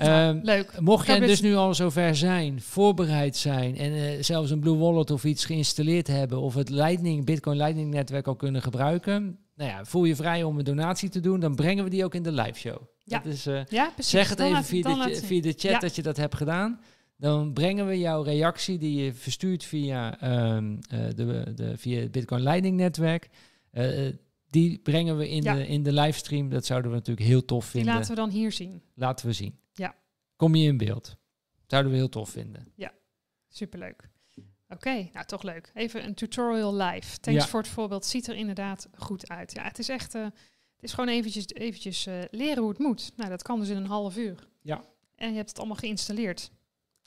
Ehm, leuk. Mocht je dus nu al zover zijn, voorbereid zijn en uh, zelfs een Blue Wallet of iets geïnstalleerd hebben of het Lightning, Bitcoin Lightning netwerk al kunnen gebruiken, nou ja, voel je vrij om een donatie te doen, dan brengen we die ook in de live show. Ja, dat is, uh, ja precies. Zeg het even via de, via de, chat dat je dat hebt gedaan. Dan brengen we jouw reactie die je verstuurt via, um, uh, de, de, via het Bitcoin Lightning netwerk. die brengen we in, de, in de livestream. Dat zouden we natuurlijk heel tof vinden. Die laten we dan hier zien. Laten we zien. Kom je in beeld. Zouden we heel tof vinden. Ja, superleuk. Oké, nou toch leuk. Even een tutorial live. Thanks voor het voorbeeld. Ziet er inderdaad goed uit. Ja, het is echt, uh, het is gewoon eventjes, eventjes uh, leren hoe het moet. Nou, dat kan dus in een half uur. Ja. En je hebt het allemaal geïnstalleerd.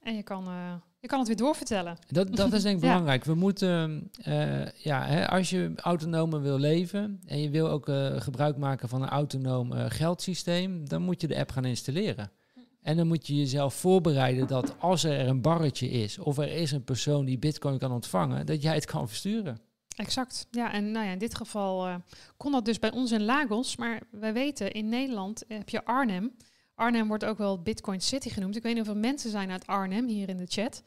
En je kan, uh, je kan het weer doorvertellen. Dat, dat is denk ik <laughs> belangrijk. We moeten, ja, hè, als je autonoom wil leven en je wil ook gebruik maken van een autonoom geldsysteem, dan moet je de app gaan installeren. En dan moet je jezelf voorbereiden dat als er een barretje is of er is een persoon die bitcoin kan ontvangen, dat jij het kan versturen. Exact. Ja, en nou ja, in dit geval uh, kon dat dus bij ons in Lagos. Maar wij weten, in Nederland heb je Arnhem. Arnhem wordt ook wel Bitcoin City genoemd. Ik weet niet hoeveel mensen zijn uit Arnhem hier in de chat.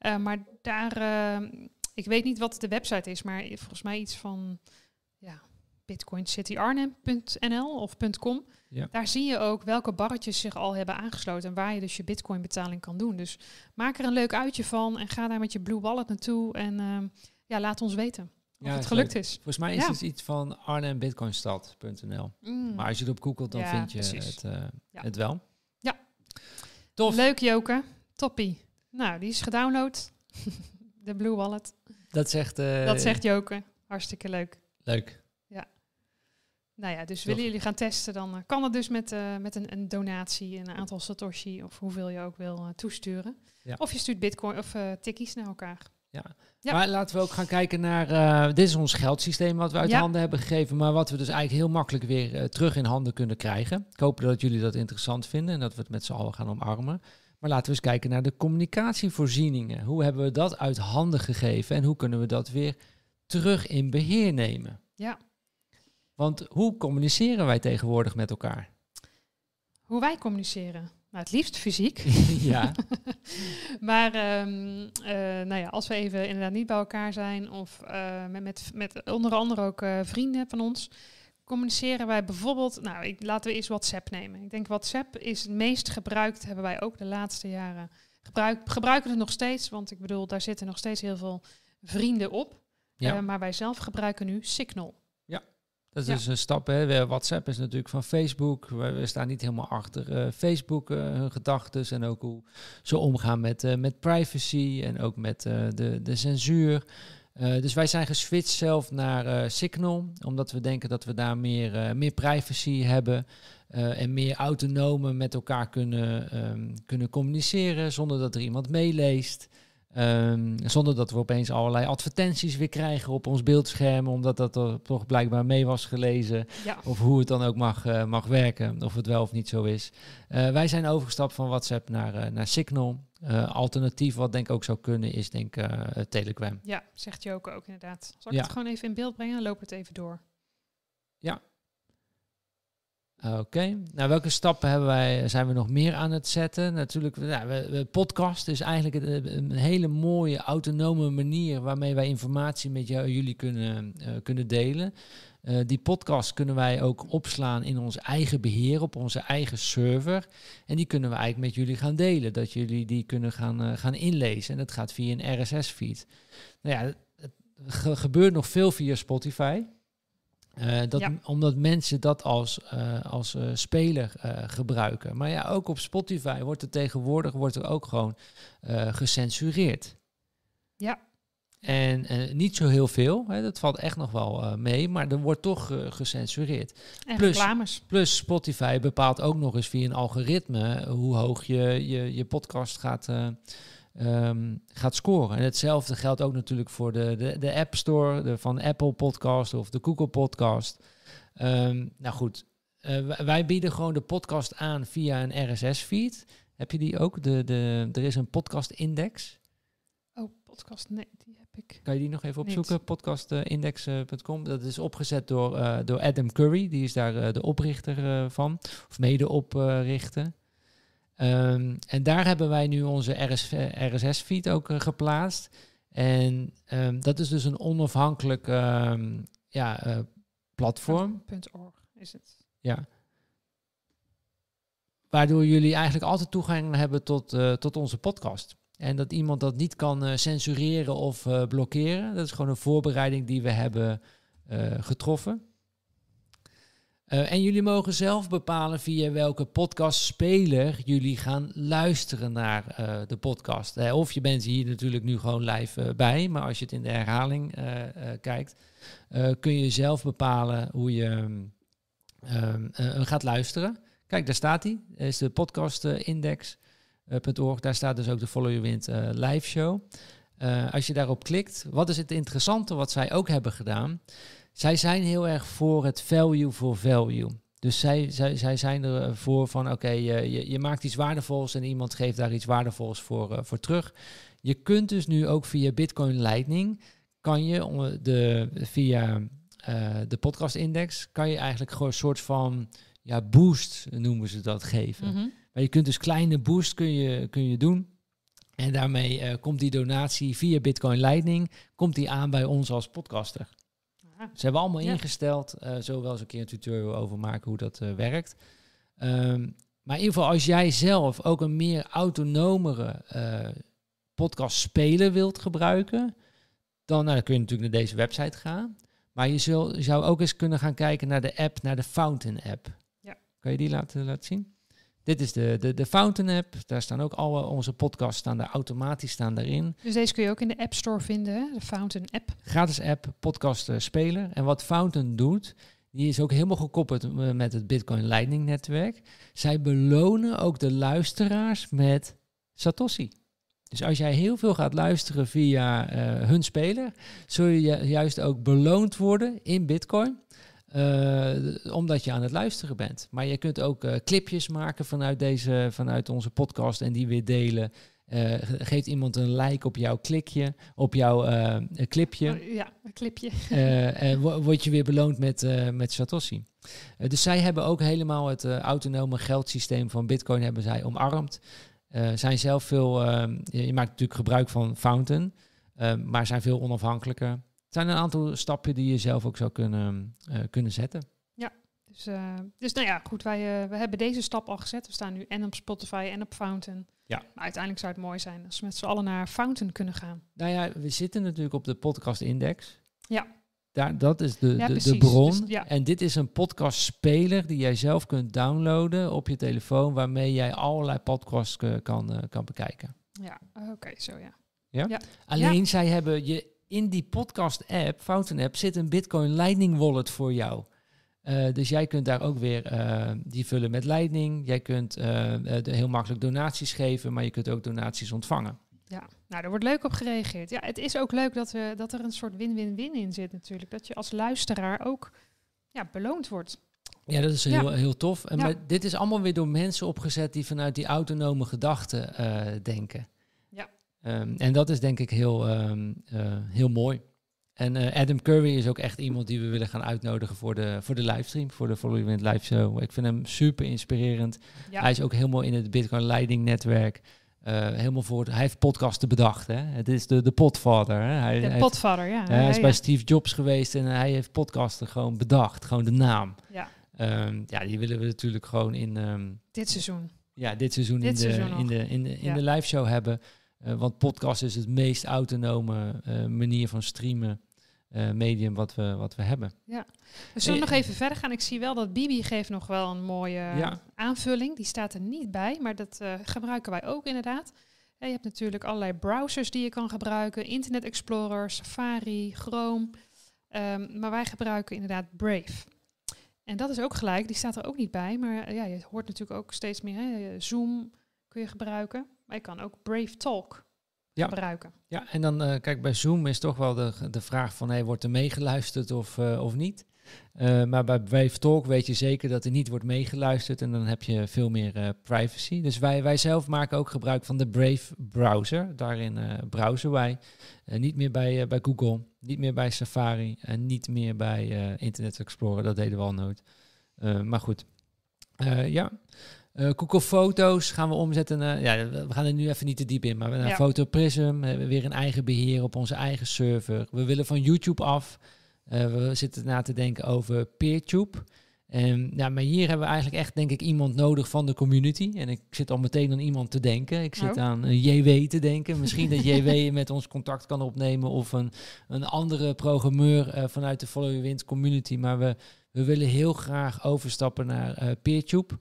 Uh, maar daar, uh, ik weet niet wat de website is, maar volgens mij iets van bitcoincityarnhem.nl of .com. Ja. Daar zie je ook welke barretjes zich al hebben aangesloten en waar je dus je bitcoin betaling kan doen. Dus maak er een leuk uitje van en ga daar met je Blue Wallet naartoe en uh, ja, laat ons weten of ja, het gelukt is. Volgens mij is het iets van arnhembitcoinstad.nl. Mm. Maar als je het op googelt, dan vind je het, uh, het wel. Ja. Tof. Leuk Joke. Toppie. Nou, die is gedownload. <laughs> De Blue Wallet. Dat zegt... Uh, dat zegt Joke. Hartstikke leuk. Leuk. Nou ja, dus willen jullie gaan testen, dan uh, kan het dus met, uh, met een, een, donatie, een aantal Satoshi of hoeveel je ook wil uh, toesturen. Ja. Of je stuurt bitcoin of tikkies naar elkaar. Ja. ja. maar laten we ook gaan kijken naar, dit is ons geldsysteem wat we uit handen hebben gegeven, maar wat we dus eigenlijk heel makkelijk weer terug in handen kunnen krijgen. Ik hoop dat jullie dat interessant vinden en dat we het met z'n allen gaan omarmen. Maar laten we eens kijken naar de communicatievoorzieningen. Hoe hebben we dat uit handen gegeven en hoe kunnen we dat weer terug in beheer nemen? Ja. Want hoe communiceren wij tegenwoordig met elkaar? Hoe wij communiceren? Nou, het liefst fysiek. <laughs> <laughs> ja. maar um, nou ja, als we even inderdaad niet bij elkaar zijn, of uh, met, met, met, onder andere ook uh, vrienden van ons, communiceren wij bijvoorbeeld, nou, ik, laten we eens WhatsApp nemen. Ik denk WhatsApp is het meest gebruikt, hebben wij ook de laatste jaren gebruik, gebruiken het nog steeds, want ik bedoel, daar zitten nog steeds heel veel vrienden op. Ja. Eh, maar wij zelf gebruiken nu Signal. Dat is Ja. dus een stap. Hè. WhatsApp is natuurlijk van Facebook. We, we staan niet helemaal achter eh, Facebook, eh, hun gedachten en ook hoe ze omgaan met, eh, met privacy en ook met de, de censuur. Dus wij zijn geswitcht zelf naar Signal, omdat we denken dat we daar meer, meer privacy hebben en meer autonomen met elkaar kunnen, ehm, kunnen communiceren zonder dat er iemand meeleest. Ehm, zonder dat we opeens allerlei advertenties weer krijgen op ons beeldscherm, omdat dat er toch blijkbaar mee was gelezen. Ja, Of hoe het dan ook mag, eh, mag werken, of het wel of niet zo is. Eh, wij zijn overgestapt van WhatsApp naar, eh, naar Signal. Alternatief, wat denk ik ook zou kunnen, is denk ik Telegram. ja, zegt Joke ook inderdaad. Zal ik Ja. het gewoon even in beeld brengen? Loop het even door. Oké, nou welke stappen hebben wij, zijn we nog meer aan het zetten? Natuurlijk, nou, we, we- podcast is eigenlijk een, hele mooie autonome manier waarmee wij informatie met jullie kunnen, eh, kunnen delen. Eh, die podcast kunnen wij ook opslaan in ons eigen beheer, op onze eigen server. En die kunnen we eigenlijk met jullie gaan delen, dat jullie die kunnen gaan, eh, gaan inlezen. En dat gaat via een RSS-feed. Nou ja, het ge- gebeurt nog veel via Spotify. Eh, dat, Ja. Omdat mensen dat als, eh, als eh, speler gebruiken. Maar ja, ook op Spotify wordt er tegenwoordig wordt er ook gewoon gecensureerd. Ja. En niet zo heel veel, hè, dat valt echt nog wel mee, maar er wordt toch gecensureerd. En Plus- reclames. Plus Spotify bepaalt ook nog eens via een algoritme hoe hoog je je, je podcast gaat, eh, ehm, gaat scoren. En hetzelfde geldt ook natuurlijk voor de, de, de App Store de, van Apple Podcast of de Google Podcast. Ehm, nou goed, eh, wij- bieden gewoon de podcast aan via een RSS-feed. Heb je die ook? De, de, er is een podcast-index. Oh, podcast. Nee, die heb ik. Kan je die nog even opzoeken? Podcastindex.com. Dat is opgezet door, eh, door Adam Curry. Die is daar eh, de oprichter van. Of mede-oprichter. Ehm, en daar hebben wij nu onze RS, RSS-feed ook eh, geplaatst. En ehm, dat is dus een onafhankelijk ehm, ja, eh, platform. .org is het. Ja. Waardoor jullie eigenlijk altijd toegang hebben tot, eh, tot onze podcast. En dat iemand dat niet kan censureren of blokkeren. Dat is gewoon een voorbereiding die we hebben getroffen. Eh, en jullie mogen zelf bepalen via welke podcastspeler jullie gaan luisteren naar eh, de podcast. Eh, of je bent hier natuurlijk nu gewoon live bij, maar als je het in de herhaling kijkt, kun je zelf bepalen hoe je ehm, ehm, eh, gaat luisteren. Kijk, daar staat hij. Is de podcastindex.org. Daar staat dus ook de Follow Your Wind live show. Als je daarop klikt, wat is het interessante wat zij ook hebben gedaan? Zij zijn heel erg voor het value for value. Dus zij, zij, zij zijn ervoor van, oké, je, je, je maakt iets waardevols en iemand geeft daar iets waardevols voor, eh, voor terug. Je kunt dus nu ook via Bitcoin Lightning, kan je de, via eh, de podcast index, kan je eigenlijk gewoon een soort van ja, boost, noemen ze dat, geven. Mhm. Maar je kunt dus kleine boost kun je, kun je doen. En daarmee eh, komt die donatie via Bitcoin Lightning komt die aan bij ons als podcaster. Ze hebben allemaal Ja. ingesteld. eh zo wel eens een keer een tutorial over maken hoe dat eh, werkt. Ehm, maar in ieder geval, als jij zelf ook een meer autonomere eh podcast speler wilt gebruiken, dan, nou, dan kun je natuurlijk naar deze website gaan. Maar je, zul, je zou ook eens kunnen gaan kijken naar de app, naar de Fountain app. Ja. Kan je die laten, laten zien? Dit is de, de, de Fountain app. Daar staan ook alle onze podcasts staan daar automatisch staan daarin. Dus deze kun je ook in de App Store vinden, hè? de Fountain app. gratis app, podcast eh, speler. En wat Fountain doet, die is ook helemaal gekoppeld eh, met het Bitcoin Lightning netwerk. Zij belonen ook de luisteraars met Satoshi. Dus als jij heel veel gaat luisteren via eh, hun speler, zul je ju- juist ook beloond worden in Bitcoin. Eh, omdat je aan het luisteren bent. Maar je kunt ook eh, clipjes maken vanuit, deze, vanuit onze podcast en die weer delen. Ge- geeft iemand een like op jouw klikje, op jouw clipje. Oh, ja, een clipje. En wo- word je weer beloond met, met Satoshi. Dus zij hebben ook helemaal het autonome geldsysteem van Bitcoin hebben zij omarmd. Zijn zelf veel, ehm, je, maakt natuurlijk gebruik van Fountain, maar zijn veel onafhankelijker. Het zijn een aantal stappen die je zelf ook zou kunnen, eh, kunnen zetten. Dus, eh, dus nou ja, goed, wij eh, we hebben deze stap al gezet. We staan nu en op Spotify en op Fountain. Ja. Maar uiteindelijk zou het mooi zijn als we met z'n allen naar Fountain kunnen gaan. Nou ja, we zitten natuurlijk op de podcast index. Ja. Daar, dat is de, Ja, de, de precies. bron. Dus, ja. En dit is een podcastspeler die jij zelf kunt downloaden op je telefoon, waarmee jij allerlei podcasts kan, kan bekijken. Ja, oké, zo ja. Alleen zij hebben je in die podcast-app, Fountain app, zit een Bitcoin Lightning wallet voor jou. Eh, dus jij kunt daar ook weer eh, die vullen met Lightning. Jij kunt eh, de- heel makkelijk donaties geven, maar je kunt ook donaties ontvangen. Ja, nou, daar wordt leuk op gereageerd. Ja, het is ook leuk dat, we, dat er een soort win-win-win in zit natuurlijk. Dat je als luisteraar ook ja, beloond wordt. Ja, dat is Ja. heel, heel tof. En Ja. maar dit is allemaal weer door mensen opgezet die vanuit die autonome gedachten denken. Ehm, en dat is denk ik heel, ehm, eh, heel mooi. En eh, Adam Curry is ook echt iemand die we willen gaan uitnodigen voor de, voor de livestream, voor de Follow Wind live show. Ik vind hem super inspirerend. Ja, Hij is ook helemaal in het Bitcoin Leiding netwerk. eh, helemaal voor, hij heeft podcasten bedacht. Hè? Het is de, de potvader. Hè? Hij, de potvader, ja. hij is ja, bij ja. Steve Jobs geweest en hij heeft podcasten gewoon bedacht. Gewoon de naam. Ja, Ehm, ja, die willen we natuurlijk gewoon in dit seizoen. ja, dit seizoen, Dit in, de, seizoen nog. in, de, in, de, in de live show hebben. Eh, want podcast is het meest autonome eh, manier van streamen eh, medium wat we, wat we hebben. We zullen nog even verder gaan. Ik zie wel dat Bibi geeft nog wel een mooie Ja. aanvulling. Die staat er niet bij, maar dat gebruiken wij ook inderdaad. Ja, je hebt natuurlijk allerlei browsers die je kan gebruiken. Internet Explorer, Safari, Chrome. Ehm, maar wij gebruiken inderdaad Brave. En dat is ook gelijk, die staat er ook niet bij. Maar ja, je hoort natuurlijk ook steeds meer. Hè, Zoom kun je gebruiken. Maar je kan ook Brave Talk Ja. gebruiken. Ja, en dan eh, kijk, bij Zoom is toch wel de, de vraag van, hey, wordt er meegeluisterd of, eh, of niet? Eh, maar bij Brave Talk weet je zeker dat er niet wordt meegeluisterd en dan heb je veel meer privacy. Dus wij, wij zelf maken ook gebruik van de Brave browser. Daarin browsen wij. Niet meer bij, bij Google, niet meer bij Safari en niet meer bij Internet Explorer. Dat deden we al nooit. Maar goed, ja. Eh, Google Foto's gaan we omzetten. naar- ja, we gaan er nu even niet te diep in, maar naar Ja. Photo Prism. hebben we weer een eigen beheer op onze eigen server. We willen van YouTube af. Eh, we zitten na te denken over PeerTube. En ja, maar hier hebben we eigenlijk echt, denk ik, iemand nodig van de community. En ik zit al meteen aan iemand te denken. Ik zit Oh. aan eh, JW te denken. Misschien dat JW <laughs> met ons contact kan opnemen. Of een, een andere programmeur eh, vanuit de Follow Your Wind community. Maar we, we willen heel graag overstappen naar eh PeerTube.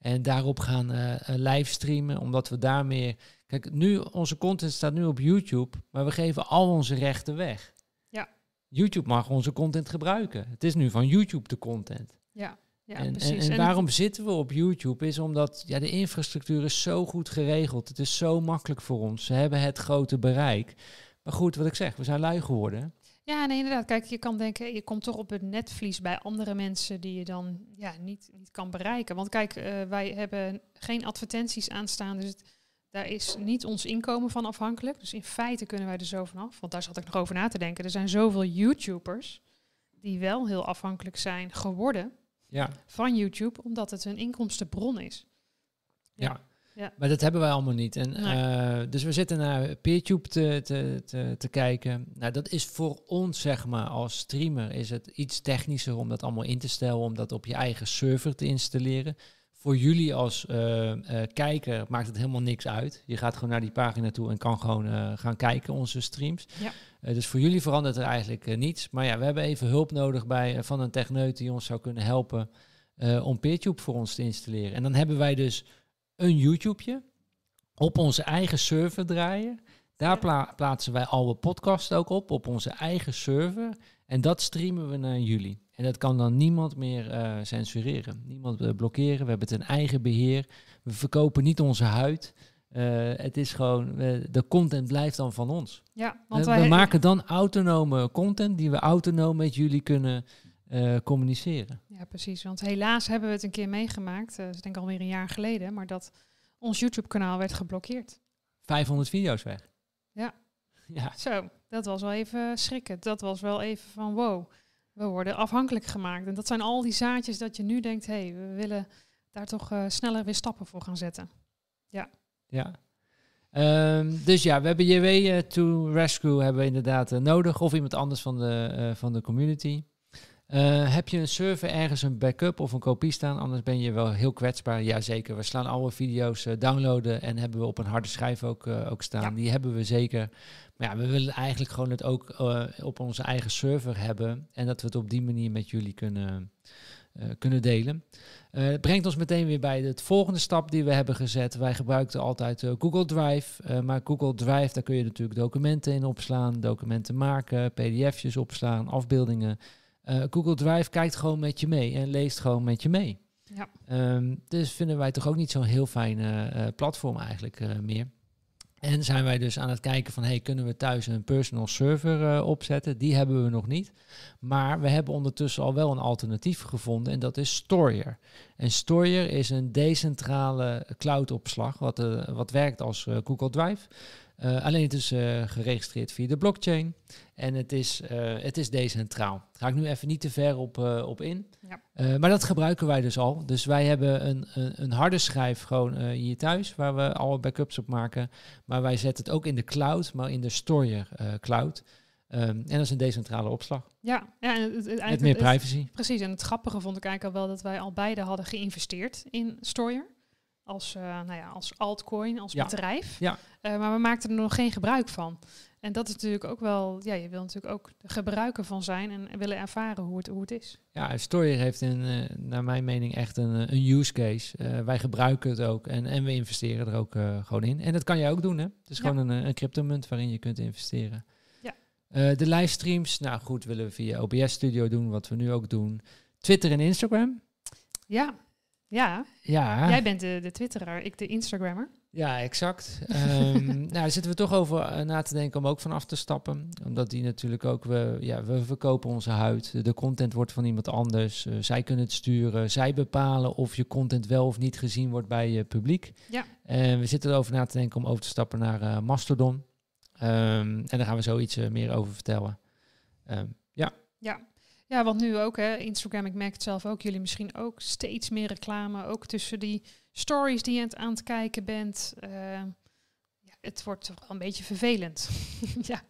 En daarop gaan eh, livestreamen. Omdat we daarmee... Kijk, nu, onze content staat nu op YouTube. Maar we geven al onze rechten weg. Ja. YouTube mag onze content gebruiken. Het is nu van YouTube de content. Ja, ja en, precies. en, en waarom zitten we op YouTube? Is omdat ja, de infrastructuur is zo goed geregeld. Het is zo makkelijk voor ons. Ze hebben het grote bereik. Maar goed, wat ik zeg, we zijn lui geworden. Ja, nee, inderdaad. Kijk, je kan denken, je komt toch op het netvlies bij andere mensen die je dan ja, niet, niet kan bereiken. Want kijk, eh, wij hebben geen advertenties aanstaan, dus het- daar is niet ons inkomen van afhankelijk. Dus in feite kunnen wij er zo vanaf. Want daar zat ik nog over na te denken. Er zijn zoveel YouTubers die wel heel afhankelijk zijn geworden Ja, van YouTube, omdat het hun inkomstenbron is. ja. Ja. Maar dat hebben wij allemaal niet. En, Nee. eh, dus we zitten naar PeerTube te, te, te, te kijken. Nou, dat is voor ons, zeg maar, als streamer, is het iets technischer om dat allemaal in te stellen, om dat op je eigen server te installeren. Voor jullie als eh, eh, kijker maakt het helemaal niks uit. Je gaat gewoon naar die pagina toe en kan gewoon gaan kijken, onze streams. Ja. Dus voor jullie verandert er eigenlijk niets. Maar ja, we hebben even hulp nodig bij, van een techneut die ons zou kunnen helpen om PeerTube voor ons te installeren. En dan hebben wij dus een YouTubeje op onze eigen server draaien. Daar pla- plaatsen wij alle podcasts ook op, op onze eigen server. En dat streamen we naar jullie. En dat kan dan niemand meer eh, censureren. Niemand eh, blokkeren. We hebben het in eigen beheer. We verkopen niet onze huid. Eh, het is gewoon, de content blijft dan van ons. Ja, want we, wij we maken dan autonome content die we autonoom met jullie kunnen eh, communiceren. Ja, precies. Want helaas hebben we het een keer meegemaakt. eh, ik denk alweer een jaar geleden. Maar dat ons YouTube-kanaal werd geblokkeerd. 500 video's weg. Ja. <laughs> Ja, Zo, dat was wel even schrikken. Dat was wel even van wow, we worden afhankelijk gemaakt. En dat zijn al die zaadjes dat je nu denkt, hé, hey, we willen daar toch eh, sneller weer stappen voor gaan zetten. ja. Ehm, dus ja, we hebben JW to Rescue hebben we inderdaad nodig. Of iemand anders van de, van de community. Uh, heb je een server ergens een backup of een kopie staan, anders ben je wel heel kwetsbaar. Jazeker, we slaan alle video's uh, downloaden en hebben we op een harde schijf ook, uh, ook staan. Die hebben we zeker. Maar ja, we willen eigenlijk gewoon het ook op onze eigen server hebben en dat we het op die manier met jullie kunnen, kunnen delen. Het brengt ons meteen weer bij de volgende stap die we hebben gezet. Wij gebruikten altijd Google Drive, maar Google Drive, daar kun je natuurlijk documenten in opslaan, documenten maken, pdf'jes opslaan, afbeeldingen. Uh, Google Drive kijkt gewoon met je mee en leest gewoon met je mee. Ja. Um, dus vinden wij toch ook niet zo'n heel fijn uh, platform eigenlijk uh, meer. En zijn wij dus aan het kijken van, hey, kunnen we thuis een personal server opzetten? Die hebben we nog niet. Maar we hebben ondertussen al wel een alternatief gevonden en dat is Storier. En Storier is een decentrale cloudopslag wat, wat werkt als Google Drive. Uh, alleen het is uh, geregistreerd via de blockchain en het is, uh, het is decentraal. Daar ga ik nu even niet te ver op, op in. Ja. maar dat gebruiken wij dus al. Dus wij hebben een, een, een harde schijf gewoon hier thuis, waar we alle backups op maken. Maar wij zetten het ook in de cloud, maar in de Storer cloud. Um, en dat is een decentrale opslag. Ja, ja en het, het, met meer privacy. precies, en het grappige vond ik eigenlijk al wel dat wij al beide hadden geïnvesteerd in Storer als, uh, nou ja, als altcoin, als bedrijf. Ja. Uh, maar we maakten er nog geen gebruik van. En dat is natuurlijk ook wel, ja, je wil natuurlijk ook de gebruiker van zijn en willen ervaren hoe het, hoe het is. Ja, Story heeft in, uh, naar mijn mening echt een, een use case. wij gebruiken het ook en, en we investeren er ook gewoon in. En dat kan je ook doen, hè? Het is gewoon een, een cryptomunt waarin je kunt investeren. Ja. de livestreams, nou goed, willen we via OBS Studio doen, wat we nu ook doen. Twitter en Instagram. Ja, ja. ja. Jij bent de, de Twitteraar, ik de Instagrammer. Ja, exact. um, <laughs> nou, daar zitten we toch over uh, na te denken om ook vanaf te stappen. Omdat die natuurlijk ook, we, ja, we verkopen onze huid. De content wordt van iemand anders. Uh, zij kunnen het sturen. Zij bepalen of je content wel of niet gezien wordt bij je publiek. Ja. En we zitten erover na te denken om over te stappen naar uh, Mastodon. Um, en daar gaan we zoiets meer over vertellen. Um, ja. Ja, ja, want nu ook, hè, Instagram, ik merk het zelf ook, jullie misschien ook steeds meer reclame, ook tussen die stories die je aan het kijken bent. Uh, ja, het wordt toch wel een beetje vervelend. <laughs> ja.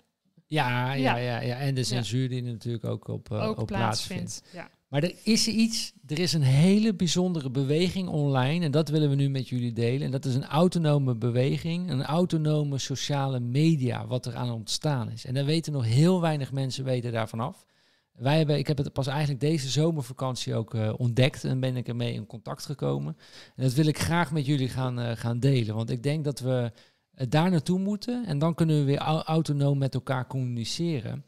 Ja, ja, ja, ja, en de censuur die natuurlijk ook op, uh, ook op plaatsvindt. Ja. Maar er is iets, er is een hele bijzondere beweging online en dat willen we nu met jullie delen. En dat is een autonome beweging, een autonome sociale media, wat er aan ontstaan is. En daar weten nog heel weinig mensen weten daarvan af. Wij hebben, ik heb het pas eigenlijk deze zomervakantie ook uh, ontdekt en ben ik ermee in contact gekomen. En dat wil ik graag met jullie gaan, uh, gaan delen, want ik denk dat we uh, daar naartoe moeten en dan kunnen we weer autonoom met elkaar communiceren.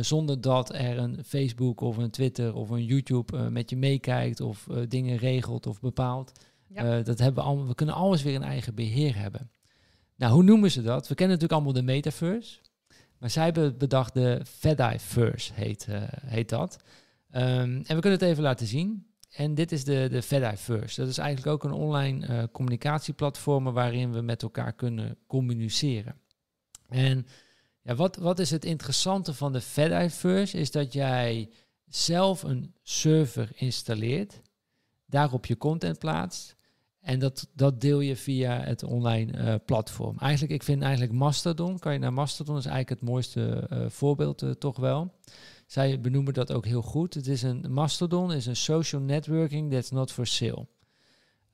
zonder dat er een Facebook of een Twitter of een YouTube met je meekijkt of dingen regelt of bepaalt. Ja. dat hebben we, we kunnen alles weer in eigen beheer hebben. Nou, hoe noemen ze dat? We kennen natuurlijk allemaal de metaverse. Maar zij hebben bedacht de Fediverse, heet, uh, heet dat. Um, en we kunnen het even laten zien. En dit is de, de Fediverse. Dat is eigenlijk ook een online uh, communicatieplatform waarin we met elkaar kunnen communiceren. En ja, wat, wat is het interessante van de Fediverse? Is dat jij zelf een server installeert, daarop je content plaatst en dat, dat deel je via het online uh, platform. Eigenlijk, ik vind eigenlijk Mastodon, kan je naar Mastodon, is eigenlijk het mooiste uh, voorbeeld uh, toch wel. Zij benoemen dat ook heel goed. Het is een Mastodon is een social networking that's not for sale.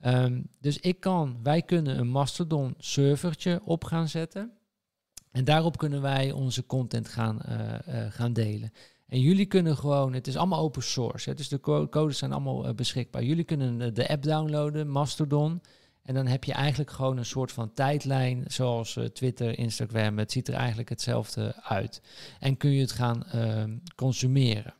Um, dus ik kan, wij kunnen een Mastodon servertje op gaan zetten. En daarop kunnen wij onze content gaan, gaan delen. En jullie kunnen gewoon, het is allemaal open source, hè, dus de codes zijn allemaal uh, beschikbaar. Jullie kunnen de app downloaden, Mastodon. En dan heb je eigenlijk gewoon een soort van tijdlijn, zoals uh, Twitter, Instagram. Het ziet er eigenlijk hetzelfde uit. En kun je het gaan uh, consumeren.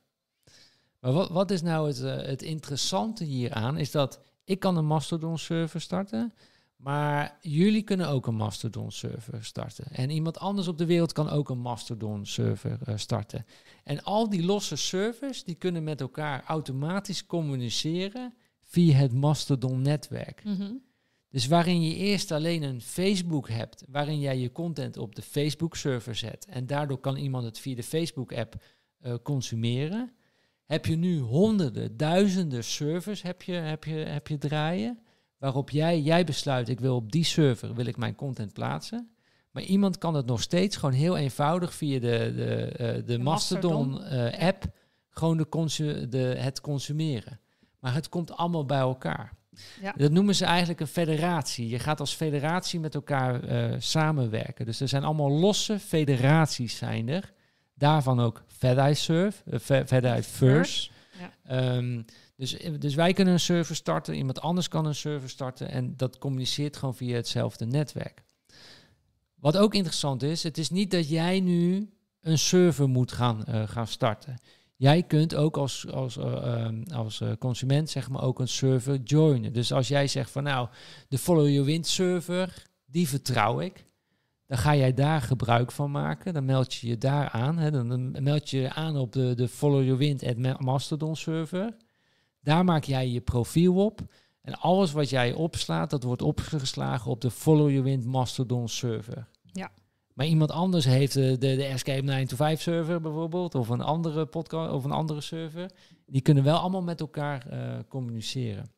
Maar wat, wat is nou het, het interessante hieraan? Is dat ik kan een Mastodon server starten. Maar jullie kunnen ook een Mastodon server starten. En iemand anders op de wereld kan ook een Mastodon server uh, starten. En al die losse servers die kunnen met elkaar automatisch communiceren via het Mastodon netwerk. Mhm. Dus waarin je eerst alleen een Facebook hebt, waarin jij je content op de Facebook server zet. En daardoor kan iemand het via de Facebook app uh, consumeren. Heb je nu honderden, duizenden servers heb je, heb je, heb je draaien waarop jij, jij besluit, ik wil op die server wil ik mijn content plaatsen. Maar iemand kan het nog steeds gewoon heel eenvoudig via de, de, uh, de Mastodon, uh, app gewoon de consu de, het consumeren. Maar het komt allemaal bij elkaar. Ja. Dat noemen ze eigenlijk een federatie. Je gaat als federatie met elkaar eh, samenwerken. Dus er zijn allemaal losse federaties zijn er. Daarvan ook Fed Surf, uh, Fed. Ja. Ehm, dus, dus wij kunnen een server starten, iemand anders kan een server starten en dat communiceert gewoon via hetzelfde netwerk. Wat ook interessant is, het is niet dat jij nu een server moet gaan, uh, gaan starten. Jij kunt ook als, als, uh, als uh, consument zeg maar ook een server joinen. Dus als jij zegt van nou, de Follow Your Wind server, die vertrouw ik. Dan ga jij daar gebruik van maken. Dan meld je je daar aan. Hè. Dan, dan meld je je aan op de, de Follow Your Wind at Mastodon server. Daar maak jij je profiel op. En alles wat jij opslaat, dat wordt opgeslagen op de Follow Your Wind Mastodon server. Ja. Maar iemand anders heeft de, de, de Escape 9 to 5 server bijvoorbeeld, of een andere podcast of een andere server. Die kunnen wel allemaal met elkaar uh, communiceren.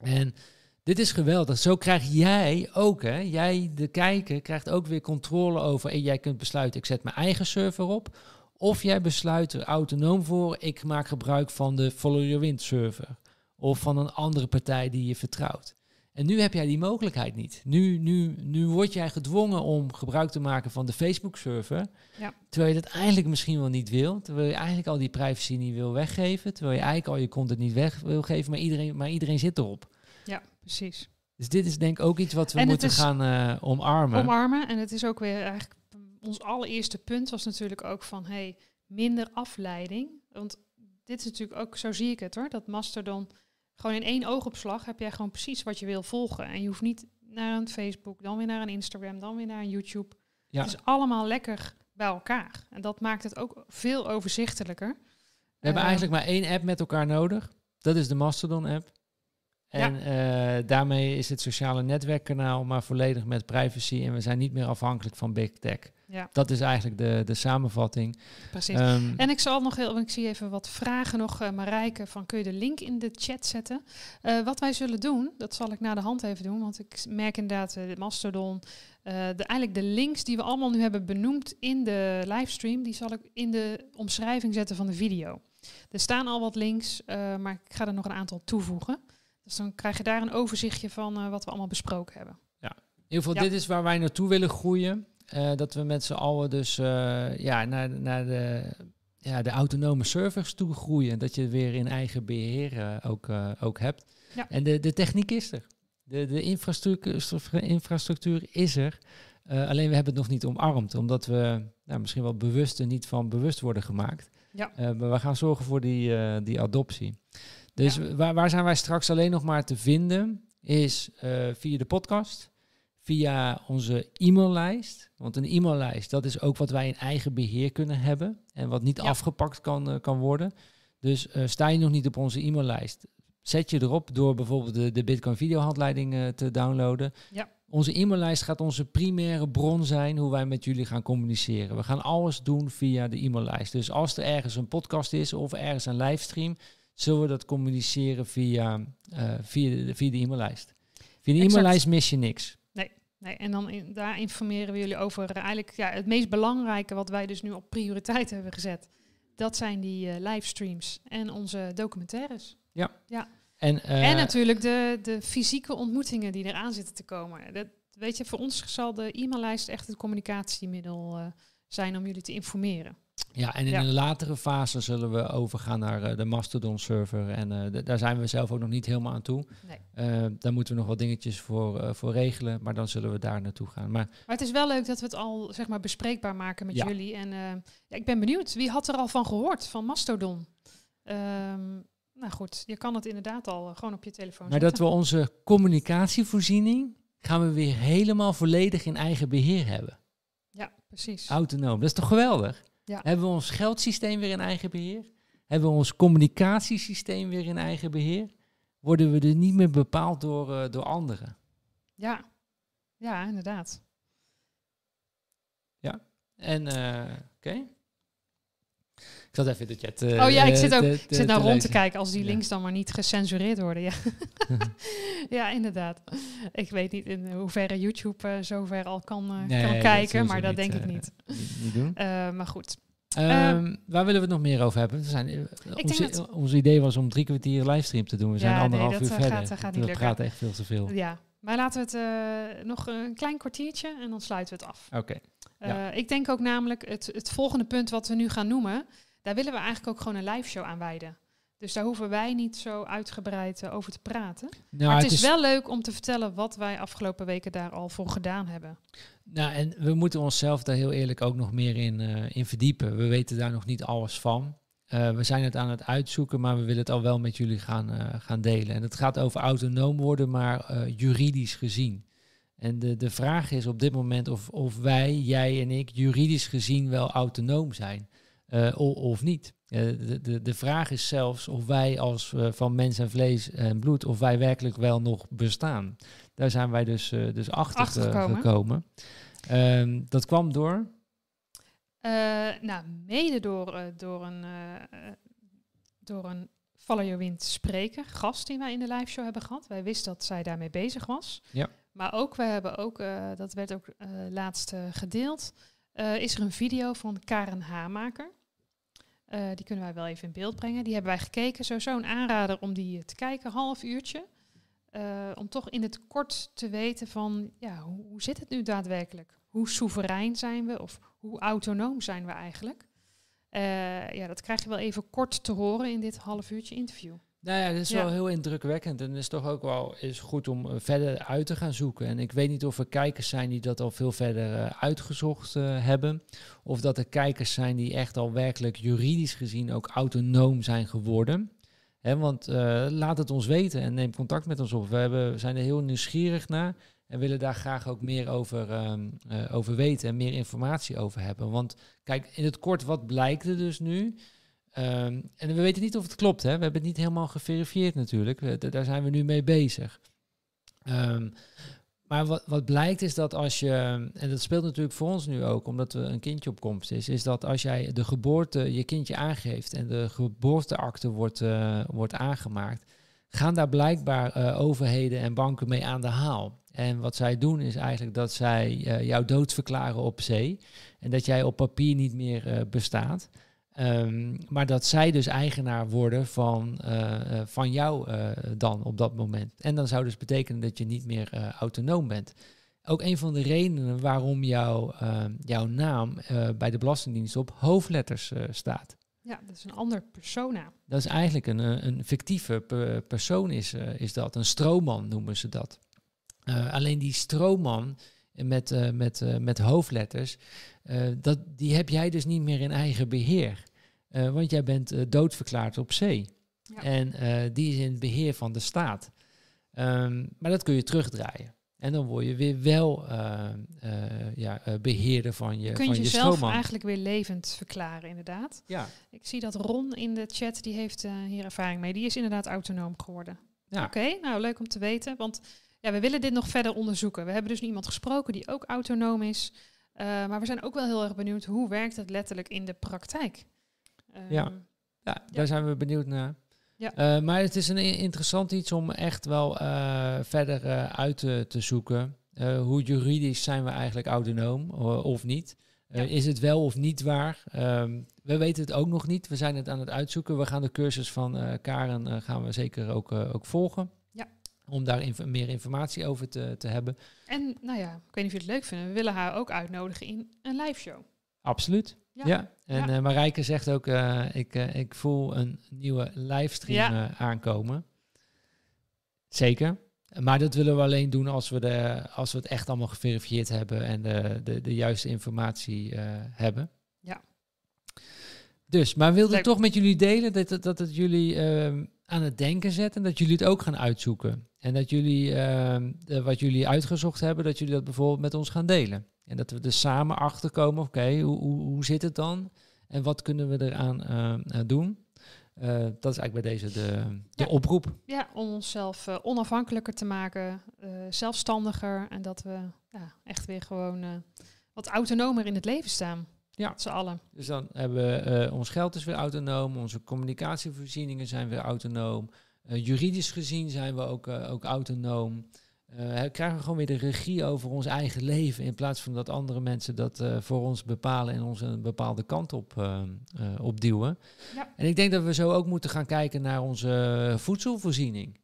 En dit is geweldig. Zo krijg jij ook, hè, jij de kijker krijgt ook weer controle over. En jij kunt besluiten, ik zet mijn eigen server op. Of jij besluit er autonoom voor, ik maak gebruik van de Follow Your Wind server. Of van een andere partij die je vertrouwt. En nu heb jij die mogelijkheid niet. Nu, nu, nu word jij gedwongen om gebruik te maken van de Facebook-server. Ja. Terwijl je dat eigenlijk misschien wel niet wil. Terwijl je eigenlijk al die privacy niet wil weggeven. Terwijl je eigenlijk al je content niet weg wil geven. Maar iedereen, maar iedereen zit erop. Ja, precies. Dus dit is denk ik ook iets wat we En moeten is gaan eh, omarmen. Omarmen. En het is ook weer eigenlijk ons allereerste punt was natuurlijk ook van hey, minder afleiding. Want dit is natuurlijk ook, zo zie ik het hoor, dat Mastodon gewoon in één oogopslag heb jij gewoon precies wat je wil volgen. En je hoeft niet naar een Facebook, dan weer naar een Instagram, dan weer naar een YouTube. Ja. Het is allemaal lekker bij elkaar. En dat maakt het ook veel overzichtelijker. We hebben Eh, eigenlijk maar één app met elkaar nodig. Dat is de Mastodon-app. En eh, daarmee is het sociale netwerkkanaal maar volledig met privacy. En we zijn niet meer afhankelijk van big tech. Ja, Dat is eigenlijk de, de samenvatting. precies. Ehm, En ik zal nog heel, want ik zie even wat vragen nog, uh, Marijke, van kun je de link in de chat zetten? Eh, wat wij zullen doen, dat zal ik na de hand even doen, want ik merk inderdaad de Mastodon, de, eigenlijk de links die we allemaal nu hebben benoemd in de livestream, die zal ik in de omschrijving zetten van de video. Er staan al wat links, maar ik ga er nog een aantal toevoegen. Dus dan krijg je daar een overzichtje van wat we allemaal besproken hebben. In ieder geval, Ja. dit is waar wij naartoe willen groeien. Eh, dat we met z'n allen dus eh, ja, naar, naar de, ja, de autonome servers toe groeien. Dat je weer in eigen beheer eh, ook, ook hebt. Ja. En de, de techniek is er. De, de infrastructuur, infrastructuur is er. Alleen we hebben het nog niet omarmd. Omdat we nou, misschien wel bewust er niet van bewust worden gemaakt. Ja. Maar we gaan zorgen voor die, die adoptie. Dus Ja. waar, waar zijn wij straks alleen nog maar te vinden? Is via de podcast via onze e-maillijst. Want een e-maillijst, dat is ook wat wij in eigen beheer kunnen hebben. En wat niet Ja. afgepakt kan, eh, kan worden. Dus eh, sta je nog niet op onze e-maillijst, zet je erop door bijvoorbeeld de, de Bitcoin videohandleiding eh, te downloaden. Ja. Onze e-maillijst gaat onze primaire bron zijn hoe wij met jullie gaan communiceren. We gaan alles doen via de e-maillijst. Dus als er ergens een podcast is of ergens een livestream, zullen we dat communiceren via, via, de, via de e-maillijst. Via de Exact. e-maillijst mis je niks. Nee, en dan in, daar informeren we jullie over eh, eigenlijk ja, het meest belangrijke wat wij dus nu op prioriteit hebben gezet. Dat zijn die eh, livestreams en onze documentaires. En, eh, en natuurlijk de, de fysieke ontmoetingen die eraan zitten te komen. Dat, weet je, voor ons zal de e-maillijst echt het communicatiemiddel eh, zijn om jullie te informeren. Ja, en in Ja. een latere fase zullen we overgaan naar eh, de Mastodon server. En eh, daar zijn we zelf ook nog niet helemaal aan toe. Nee. Eh, daar moeten we nog wat dingetjes voor, voor regelen. Maar dan zullen we daar naartoe gaan. Maar Maar het is wel leuk dat we het al zeg maar, bespreekbaar maken met Ja. jullie. En ja, ik ben benieuwd, wie had er al van gehoord, van Mastodon? Ehm, nou goed, je kan het inderdaad al gewoon op je telefoon Maar zetten. dat we onze communicatievoorziening gaan we weer helemaal volledig in eigen beheer hebben. Ja, precies. Autonoom. Dat is toch geweldig? Ja. Hebben we ons geldsysteem weer in eigen beheer? Hebben we ons communicatiesysteem weer in eigen beheer? Worden we er niet meer bepaald door, eh, door anderen? Ja, ja inderdaad. En, eh, oké. Ik zat even in de chat. Oh ja, ik eh, zit ook- te- Ik zit nou rond te kijken als die Ja. links dan maar niet gecensureerd worden. Ja, <laughs> <laughs> ja inderdaad. Ik weet niet in hoeverre YouTube eh, zover al kan, eh, Nee, kan kijken, maar dat niet, denk ik niet. Niet, niet doen. <laughs> Maar goed. Ehm, waar willen we het nog meer over hebben? We zijn, ons, dat- ons idee was om drie kwartier livestream te doen. We zijn Ja, anderhalf uur eh, verder. gaat- gaat we praten echt veel te veel. Ja, maar laten we het nog een klein kwartiertje en dan sluiten we het af. Oké. Ja. Ik denk ook namelijk het, het volgende punt wat we nu gaan noemen, daar willen we eigenlijk ook gewoon een live show aan wijden. Dus daar hoeven wij niet zo uitgebreid eh, over te praten. Nou, maar het is, wel leuk om te vertellen wat wij afgelopen weken daar al voor gedaan hebben. Nou, en we moeten onszelf daar heel eerlijk ook nog meer in, eh, in verdiepen. We weten daar nog niet alles van. Eh, we zijn het aan het uitzoeken, maar we willen het al wel met jullie gaan, gaan delen. En het gaat over autonoom worden, maar juridisch gezien. En de, de vraag is op dit moment of, of wij, jij en ik, juridisch gezien wel autonoom zijn. Eh, of niet. Eh, de, de, de vraag is zelfs of wij als eh, van mens en vlees en bloed, of wij werkelijk wel nog bestaan. Daar zijn wij dus, dus achter, Achtergekomen. gekomen. Ehm, dat kwam door. Nou, mede door, door een, eh, door een Follow Your Wind spreker, gast die wij in de live show hebben gehad. Wij wisten dat zij daarmee bezig was. Ja. Maar ook, we hebben ook, dat werd ook laatst gedeeld, is er een video van Karen Hamaker. Eh, die kunnen wij wel even in beeld brengen. Die hebben wij gekeken. Sowieso een aanrader om die eh, te kijken, half uurtje. Eh, om toch in het kort te weten van, ja, hoe, hoe zit het nu daadwerkelijk? Hoe soeverein zijn we? Of hoe autonoom zijn we eigenlijk? Ja, dat krijg je wel even kort te horen in dit half uurtje interview. Nou ja, dat is Ja. wel heel indrukwekkend. En het is toch ook wel is goed om eh, verder uit te gaan zoeken. En ik weet niet of er kijkers zijn die dat al veel verder eh, uitgezocht eh, hebben. Of dat er kijkers zijn die echt al werkelijk juridisch gezien ook autonoom zijn geworden. Hè, want laat het ons weten en neem contact met ons op. We hebben, zijn er heel nieuwsgierig naar. En willen daar graag ook meer over, ehm, eh, over weten en meer informatie over hebben. Want kijk, in het kort, wat blijkt er dus nu? Ehm, en we weten niet of het klopt, hè? we hebben het niet helemaal geverifieerd natuurlijk. We- daar zijn we nu mee bezig. Ehm, maar wat, wat blijkt is dat als je, en dat speelt natuurlijk voor ons nu ook, omdat er een kindje op komst is, is dat als jij de geboorte, je kindje aangeeft en de geboorteakte wordt, eh, wordt aangemaakt, gaan daar blijkbaar eh, overheden en banken mee aan de haal. En wat zij doen is eigenlijk dat zij eh, jou doodverklaren op zee en dat jij op papier niet meer bestaat. Ehm, maar dat zij dus eigenaar worden van, eh, eh, van jou eh, dan op dat moment. En dan zou dus betekenen dat je niet meer autonoom bent. Ook een van de redenen waarom jouw, eh, jouw naam bij de Belastingdienst op hoofdletters staat. Ja, dat is een ander persona. Dat is eigenlijk een, een fictieve pe- persoon is, is dat. Een stroomman noemen ze dat. Alleen die stroomman met, eh, met, eh, met hoofdletters, eh, dat, die heb jij dus niet meer in eigen beheer. Eh, want jij bent doodverklaard op zee. Ja. En die is in het beheer van de staat. Ehm, maar dat kun je terugdraaien. En dan word je weer wel ja, eh, beheerder van je, Kun van je je jezelf eigenlijk weer levend verklaren, inderdaad. Ja, Ik zie dat Ron in de chat, die heeft hier ervaring mee. Die is inderdaad autonoom geworden. Ja. Oké, nou leuk om te weten. Want ja, we willen dit nog verder onderzoeken. We hebben dus nu iemand gesproken die ook autonoom is. Eh, maar we zijn ook wel heel erg benieuwd, hoe werkt het letterlijk in de praktijk? Ehm, Ja. Ja, daar zijn we benieuwd naar. Ja. Eh, maar het is een interessant iets om echt wel verder uit te, te zoeken. Hoe juridisch zijn we eigenlijk autonoom of niet? Ja. Is het wel of niet waar? Ehm, we weten het ook nog niet. We zijn het aan het uitzoeken. We gaan de cursus van Karen gaan we zeker ook, ook volgen. Om daar inf- meer informatie over te, te hebben. En nou ja, ik weet niet of je het leuk vindt. We willen haar ook uitnodigen in een live show. Absoluut. Ja. Ja, en Ja. eh, Marijke zegt ook, eh, ik, eh, ik voel een nieuwe livestream Ja. aankomen. Zeker. Maar dat willen we alleen doen als we, de, als we het echt allemaal geverifieerd hebben en de, de, de juiste informatie hebben. Ja. Dus, maar wilde toch met jullie delen dat, het- dat het jullie ehm, aan het denken zet en dat jullie het ook gaan uitzoeken. En dat jullie, ehm, de- wat jullie uitgezocht hebben, dat jullie dat bijvoorbeeld met ons gaan delen. En dat we er samen achter komen, oké, hoe, hoe, hoe zit het dan? En wat kunnen we eraan eh, doen? Eh, dat is eigenlijk bij deze de, de Ja. oproep. Ja, om onszelf onafhankelijker te maken, zelfstandiger. En dat we ja, echt weer gewoon wat autonomer in het leven staan. Ja. Met z'n allen. Dus dan hebben we eh, ons geld is weer autonoom, onze communicatievoorzieningen zijn weer autonoom. Eh, juridisch gezien zijn we ook, eh, ook autonoom. krijgen we gewoon weer de regie over ons eigen leven. In plaats van dat andere mensen dat voor ons bepalen en ons een bepaalde kant op, opduwen. Ja. En ik denk dat we zo ook moeten gaan kijken naar onze voedselvoorziening.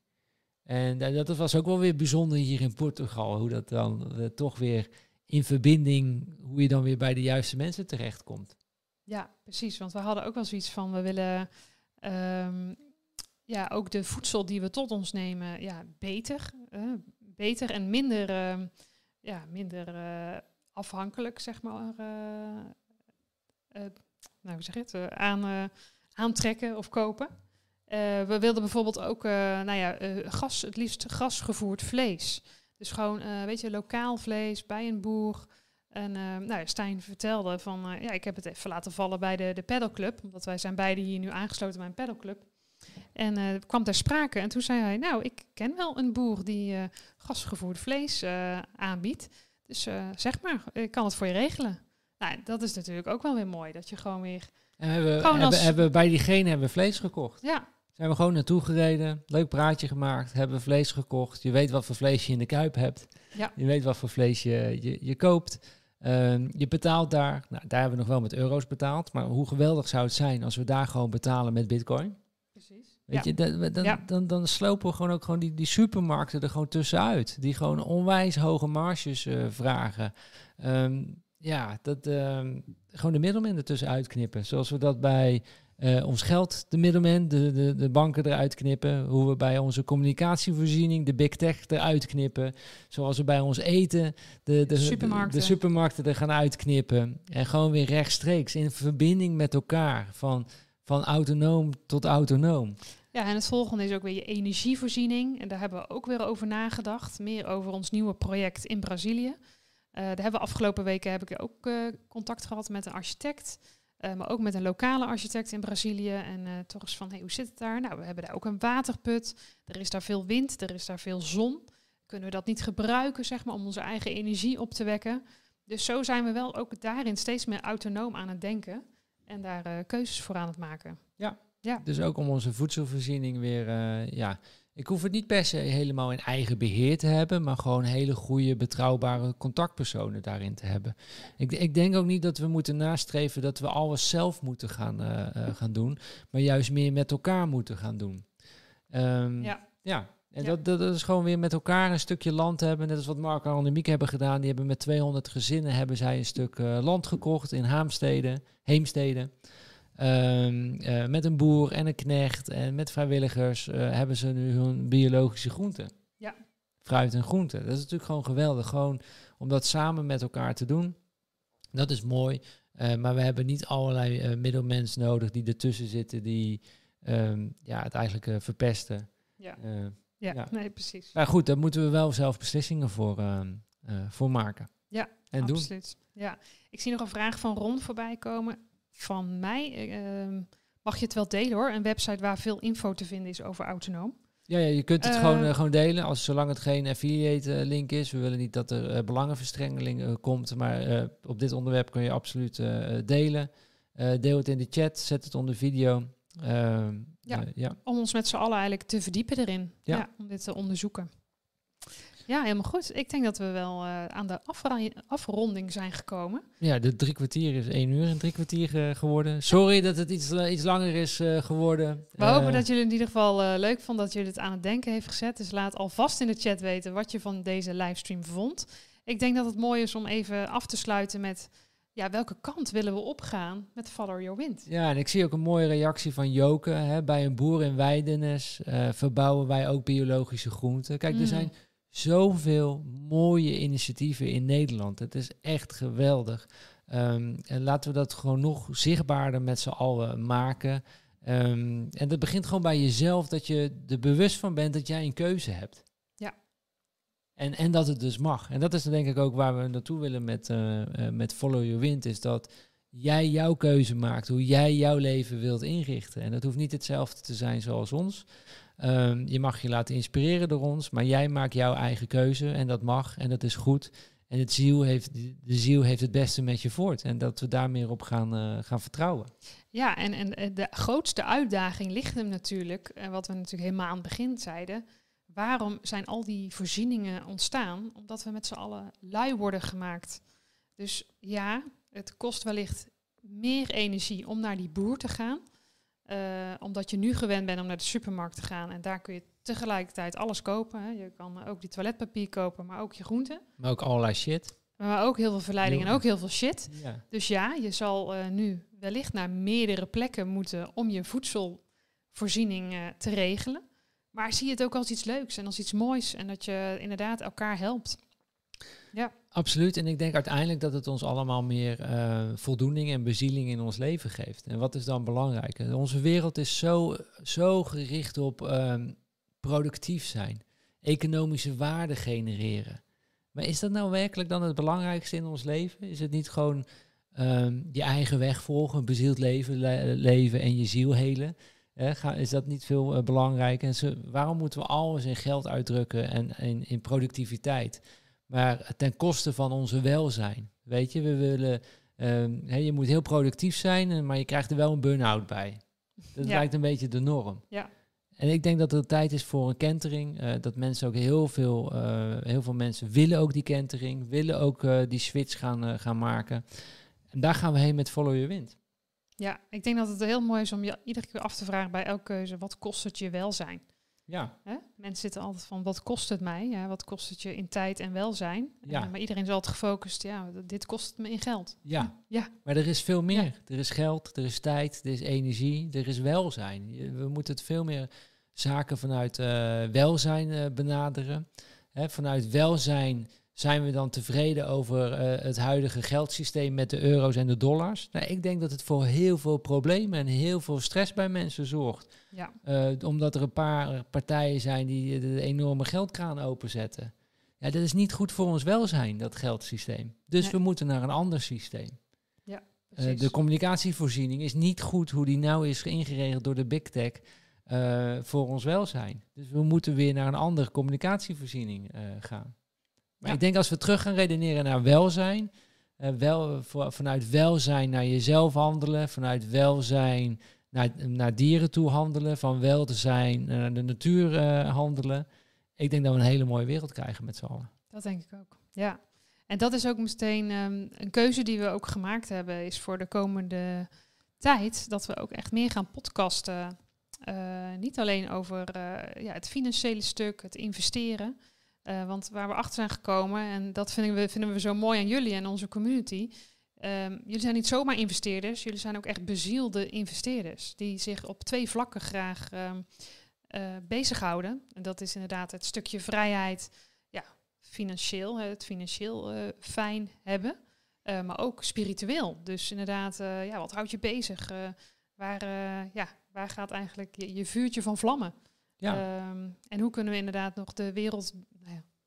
En dat was ook wel weer bijzonder hier in Portugal. Hoe dat dan toch weer in verbinding, hoe je dan weer bij de juiste mensen terechtkomt. Ja, precies. Want we hadden ook wel zoiets van, we willen um, ja, ook de voedsel die we tot ons nemen, ja, beter. beter en minder, uh, ja, minder uh, afhankelijk, zeg maar. Uh, nou, hoe zeg je het? aan, aantrekken of kopen. we wilden bijvoorbeeld ook, nou ja, gas, het liefst gasgevoerd vlees. Dus gewoon, weet je, lokaal vlees bij een boer. En nou ja, Stijn vertelde van, ja, ik heb het even laten vallen bij de, de pedalclub. Omdat wij zijn beide hier nu aangesloten bij een pedalclub. En uh, kwam ter sprake. En toen zei hij, nou, ik ken wel een boer die uh, gasgevoerd vlees uh, aanbiedt. Dus zeg maar, ik kan het voor je regelen. Nou, dat is natuurlijk ook wel weer mooi. Dat je gewoon weer... En hebben, gewoon hebben, hebben, bij diegene hebben we vlees gekocht. Ja. Zijn we gewoon naartoe gereden, leuk praatje gemaakt, hebben vlees gekocht. Je weet wat voor vlees je in de kuip hebt. Ja. Je weet wat voor vlees je, je, je koopt. Uh, je betaalt daar, nou, daar hebben we nog wel met euro's betaald. Maar hoe geweldig zou het zijn als we daar gewoon betalen met bitcoin? Weet je, dan, dan, dan, dan, slopen we gewoon ook gewoon die, die supermarkten er gewoon tussenuit. Die gewoon onwijs hoge marges uh, vragen. Um, ja, dat, um, gewoon de middelmen ertussen uitknippen. Zoals we dat bij uh, ons geld, de middelmen, de, de, de banken eruit knippen. Hoe we bij onze communicatievoorziening de big tech eruit knippen. Zoals we bij ons eten de, de, supermarkten. de supermarkten er gaan uitknippen. En gewoon weer rechtstreeks in verbinding met elkaar. Van van autonoom tot autonoom. Ja, en het volgende is ook weer je energievoorziening. En daar hebben we ook weer over nagedacht. Meer over ons nieuwe project in Brazilië. Uh, daar hebben we afgelopen weken heb ik ook uh, contact gehad met een architect. Uh, maar ook met een lokale architect in Brazilië. En toch eens van, hey, hoe zit het daar? Nou, we hebben daar ook een waterput. Er is daar veel wind, er is daar veel zon. Kunnen we dat niet gebruiken, zeg maar, om onze eigen energie op te wekken? Dus zo zijn we wel ook daarin steeds meer autonoom aan het denken. En daar uh, keuzes voor aan het maken. Ja. ja, dus ook om onze voedselvoorziening weer, ja, ik hoef het niet per se helemaal in eigen beheer te hebben, maar gewoon hele goede, betrouwbare contactpersonen daarin te hebben. Ik, ik denk ook niet dat we moeten nastreven dat we alles zelf moeten gaan, uh, gaan doen, maar juist meer met elkaar moeten gaan doen. Um, ja. ja. En dat, dat, is gewoon weer met elkaar een stukje land hebben. Net als wat Mark en Annemiek hebben gedaan. Die hebben met 200 gezinnen hebben zij een stuk uh, land gekocht in Haamstede, Heemstede. Um, uh, met een boer en een knecht en met vrijwilligers uh, hebben ze nu hun biologische groenten. Ja. Fruit en groenten. Dat is natuurlijk gewoon geweldig. Gewoon om dat samen met elkaar te doen. Dat is mooi. maar we hebben niet allerlei middelmensen nodig die ertussen zitten die um, ja, het eigenlijk verpesten. Ja. Ja, nee, precies. Maar goed, daar moeten we wel zelf beslissingen voor, uh, voor maken. Ja, en absoluut. Doen. Ja, ik zie nog een vraag van Ron voorbij komen. Van mij uh, mag je het wel delen hoor. Een website waar veel info te vinden is over autonoom. Ja, ja je kunt het gewoon, uh, gewoon delen, als, zolang het geen affiliate link is. We willen niet dat er belangenverstrengeling komt, maar op dit onderwerp kun je absoluut delen. deel het in de chat, zet het onder video. Ehm, ja, ja, om ons met z'n allen eigenlijk te verdiepen erin. Ja. ja. om dit te onderzoeken. Ja, helemaal goed. Ik denk dat we wel uh, aan de afronding zijn gekomen. Ja, de drie kwartier is één uur en drie kwartier uh, geworden. Sorry dat het iets, iets langer is geworden. We hopen dat jullie in ieder geval leuk vonden, dat jullie het aan het denken heeft gezet. Dus laat alvast in de chat weten wat je van deze livestream vond. Ik denk dat het mooi is om even af te sluiten met ja, welke kant willen we opgaan met Follow Your Wind? Ja, en ik zie ook een mooie reactie van Joke. Hè, bij een boer in Weidenes uh, verbouwen wij ook biologische groenten. Kijk, er mm. zijn zoveel mooie initiatieven in Nederland. Het is echt geweldig. Um, en laten we dat gewoon nog zichtbaarder met z'n allen maken. Um, en dat begint gewoon bij jezelf, dat je er bewust van bent dat jij een keuze hebt. En, en dat het dus mag. En dat is denk ik ook waar we naartoe willen met, uh, uh, met Follow Your Wind. Is dat jij jouw keuze maakt. Hoe jij jouw leven wilt inrichten. En dat hoeft niet hetzelfde te zijn zoals ons. Um, je mag je laten inspireren door ons. Maar jij maakt jouw eigen keuze. En dat mag. En dat is goed. En het heeft, de ziel heeft het beste met je voort. En dat we daar meer op gaan, uh, gaan vertrouwen. Ja, en, en de grootste uitdaging ligt hem natuurlijk. En wat we natuurlijk helemaal aan het begin zeiden waarom zijn al die voorzieningen ontstaan? Omdat we met z'n allen lui worden gemaakt. Dus ja, het kost wellicht meer energie om naar die boer te gaan. Uh, omdat je nu gewend bent om naar de supermarkt te gaan. En daar kun je tegelijkertijd alles kopen. Hè. Je kan ook die toiletpapier kopen, maar ook je groenten. Maar ook allerlei shit. Maar ook heel veel verleiding en ook heel veel shit. Ja. Dus ja, je zal uh, nu wellicht naar meerdere plekken moeten om je voedselvoorziening uh, te regelen. Maar zie het ook als iets leuks en als iets moois. En dat je inderdaad elkaar helpt. Ja. Absoluut. En ik denk uiteindelijk dat het ons allemaal meer uh, voldoening en bezieling in ons leven geeft. En wat is dan belangrijk? Onze wereld is zo, zo gericht op uh, productief zijn, economische waarde genereren. Maar is dat nou werkelijk dan het belangrijkste in ons leven? Is het niet gewoon um, je eigen weg volgen, bezield leven, leven en je ziel helen? is dat niet veel belangrijk? En zo, waarom moeten we alles in geld uitdrukken en in, in productiviteit? Maar ten koste van onze welzijn. Weet je, we willen. Um, je moet heel productief zijn, maar je krijgt er wel een burn-out bij. Dat lijkt een beetje de norm. Ja. En ik denk dat het tijd is voor een kentering. Uh, dat mensen ook heel veel, uh, heel veel mensen willen ook die kentering, willen ook uh, die switch gaan, gaan maken. En daar gaan we heen met Follow Your Wind. Ja, ik denk dat het heel mooi is om je iedere keer af te vragen bij elke keuze, wat kost het je welzijn? Ja. Hè? Mensen zitten altijd van, wat kost het mij? Ja, wat kost het je in tijd en welzijn? Ja. maar iedereen is altijd gefocust, ja, dit kost het me in geld. Ja, ja. maar er is veel meer. Er is geld, er is tijd, er is energie, er is welzijn. We moeten het veel meer zaken vanuit uh, welzijn uh, benaderen. Hè, vanuit welzijn zijn we dan tevreden over uh, het huidige geldsysteem met de euro's en de dollars? Nou, ik denk dat het voor heel veel problemen en heel veel stress bij mensen zorgt. Ja. Uh, omdat er een paar partijen zijn die de enorme geldkraan openzetten. Ja, dat is niet goed voor ons welzijn, dat geldsysteem. Dus nee. we moeten naar een ander systeem. Ja, uh, de communicatievoorziening is niet goed hoe die nou is ingeregeld door de big tech. Voor ons welzijn. Dus we moeten weer naar een andere communicatievoorziening gaan. Maar ja. ik denk als we terug gaan redeneren naar welzijn, uh, wel, voor, vanuit welzijn naar jezelf handelen, vanuit welzijn naar, naar dieren toe handelen, van welzijn naar de natuur uh, handelen. Ik denk dat we een hele mooie wereld krijgen met z'n allen. Dat denk ik ook, ja. En dat is ook meteen um, een keuze die we ook gemaakt hebben, is voor de komende tijd dat we ook echt meer gaan podcasten. Uh, niet alleen over ja, het financiële stuk, het investeren, uh, want waar we achter zijn gekomen, en dat vinden we, vinden we zo mooi aan jullie en onze community. Um, jullie zijn niet zomaar investeerders, jullie zijn ook echt bezielde investeerders. Die zich op twee vlakken graag um, uh, bezighouden. En dat is inderdaad het stukje vrijheid, ja, financieel, het financieel uh, fijn hebben. maar ook spiritueel. Dus inderdaad, ja, wat houdt je bezig? waar, ja, waar gaat eigenlijk je, je vuurtje van vlammen? Ja. Um, en hoe kunnen we inderdaad nog de wereld,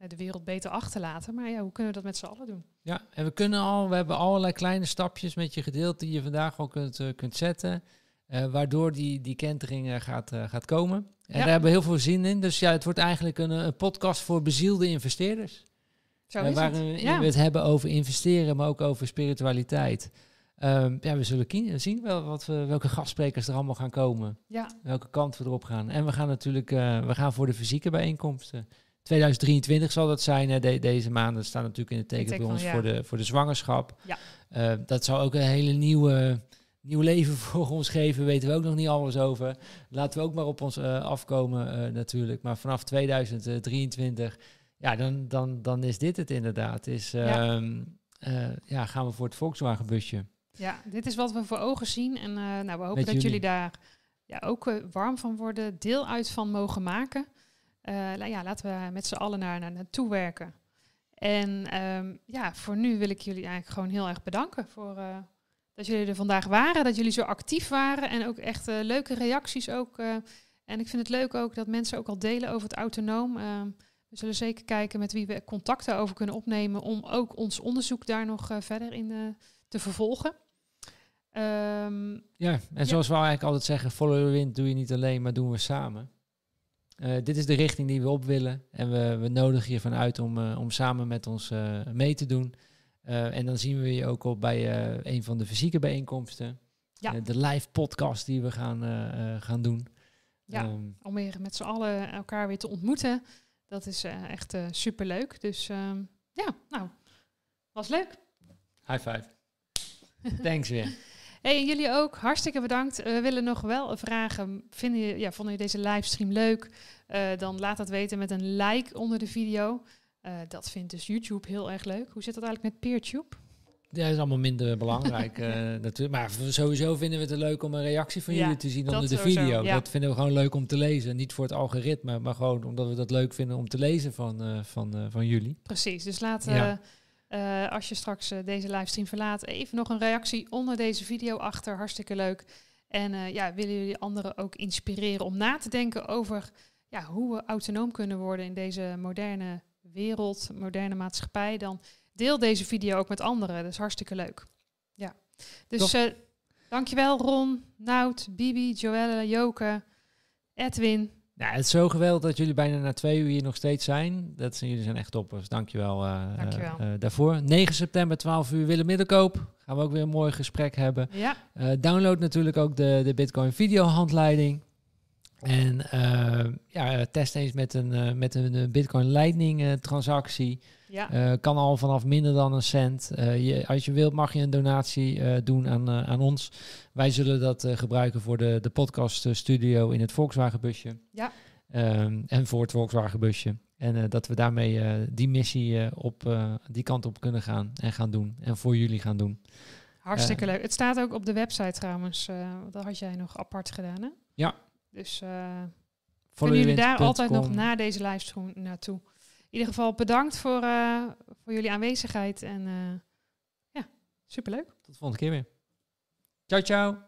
de wereld beter achterlaten? Maar ja, hoe kunnen we dat met z'n allen doen? Ja, en we kunnen al, we hebben allerlei kleine stapjes met je gedeeld die je vandaag al kunt, uh, kunt zetten. Uh, waardoor die, die kentering uh, gaat, gaat komen. En ja. daar hebben we heel veel zin in. Dus ja, het wordt eigenlijk een, een podcast voor bezielde investeerders. Zo is waarin het. Ja. we het hebben over investeren, maar ook over spiritualiteit. Um, ja, we zullen zien wel wat we, welke gastsprekers er allemaal gaan komen. Ja. Welke kant we erop gaan. En we gaan natuurlijk we gaan voor de fysieke bijeenkomsten. 2023 zal dat zijn. De, deze maanden staan natuurlijk in het teken bij ons van, ja. voor, de, voor de zwangerschap. Ja. Uh, dat zal ook een hele nieuwe, nieuw leven <laughs> voor ons geven. Weten we ook nog niet alles over. Laten we ook maar op ons uh, afkomen natuurlijk. Maar vanaf 2023, ja, dan, dan, dan is dit het inderdaad. Is, ja. Um, ja, gaan we voor het Volkswagen busje. Ja, dit is wat we voor ogen zien. En nou, we hopen Met dat jullie, jullie daar ja, ook warm van worden, deel uit van mogen maken. Uh, ja, laten we met z'n allen naar, naar naartoe werken. En um, ja, voor nu wil ik jullie eigenlijk gewoon heel erg bedanken voor dat jullie er vandaag waren, dat jullie zo actief waren en ook echt leuke reacties ook. en ik vind het leuk ook dat mensen ook al delen over het autonoom. Ehm, we zullen zeker kijken met wie we contacten over kunnen opnemen om ook ons onderzoek daar nog verder in te vervolgen. Um, ja, en zoals ja. we eigenlijk altijd zeggen, follow the wind doe je niet alleen, maar doen we samen. Uh, dit is de richting die we op willen en we, we nodigen je vanuit om, uh, om samen met ons uh, mee te doen. en dan zien we je ook op bij een van de fysieke bijeenkomsten. Ja. de live podcast die we gaan, gaan doen. Ja. Ehm, om weer met z'n allen elkaar weer te ontmoeten. Dat is eh, echt super superleuk. Dus ehm, ja, nou, was leuk. high five. Thanks weer. Hey, en jullie ook. Hartstikke bedankt. we willen nog wel vragen. Vinden je, ja, vonden je deze livestream leuk? Eh, dan laat dat weten met een like onder de video. Eh, dat vindt dus YouTube heel erg leuk. Hoe zit dat eigenlijk met PeerTube? Ja, dat is allemaal minder belangrijk <laughs> eh, natuurlijk. Maar sowieso vinden we het leuk om een reactie van Ja, jullie te zien onder de video. ja. Dat vinden we gewoon leuk om te lezen. Niet voor het algoritme, maar gewoon omdat we dat leuk vinden om te lezen van, eh, van, eh, van jullie. Precies. Dus laat, Ja. Eh, als je straks eh, deze livestream verlaat, even nog een reactie onder deze video achter. Hartstikke leuk. En eh, ja, willen jullie anderen ook inspireren om na te denken over ja, hoe we autonoom kunnen worden in deze moderne wereld, moderne maatschappij? Dan deel deze video ook met anderen. Dat is hartstikke leuk. Ja. Dus dankjewel Ron, Nout, Bibi, Joelle, Joke, Edwin. Ja, het is zo geweldig dat jullie bijna na twee uur hier nog steeds zijn. Dat zijn, jullie zijn echt toppers. Dankjewel, eh Dankjewel. eh, daarvoor. 9 september, 12 uur, Willem Middelkoop. Gaan we ook weer een mooi gesprek hebben. Ja, download natuurlijk ook de, de Bitcoin video handleiding. En eh, ja, test eens met een, eh, met een eh, Bitcoin Lightning transactie. ja. Kan al vanaf minder dan een cent. Je, als je wilt mag je een donatie doen aan, aan ons. Wij zullen dat gebruiken voor de, de podcast studio in het Volkswagen busje. Ja. Ehm, en voor het Volkswagen busje. En dat we daarmee die missie op die kant op kunnen gaan en gaan doen. En voor jullie gaan doen. Hartstikke leuk. Het staat ook op de website trouwens. dat had jij nog apart gedaan, hè? Ja. Dus Follow kunnen jullie daar altijd nog na deze livestream naartoe. In ieder geval bedankt voor, eh, voor jullie aanwezigheid. En eh ja, superleuk. Tot de volgende keer weer. Ciao, ciao.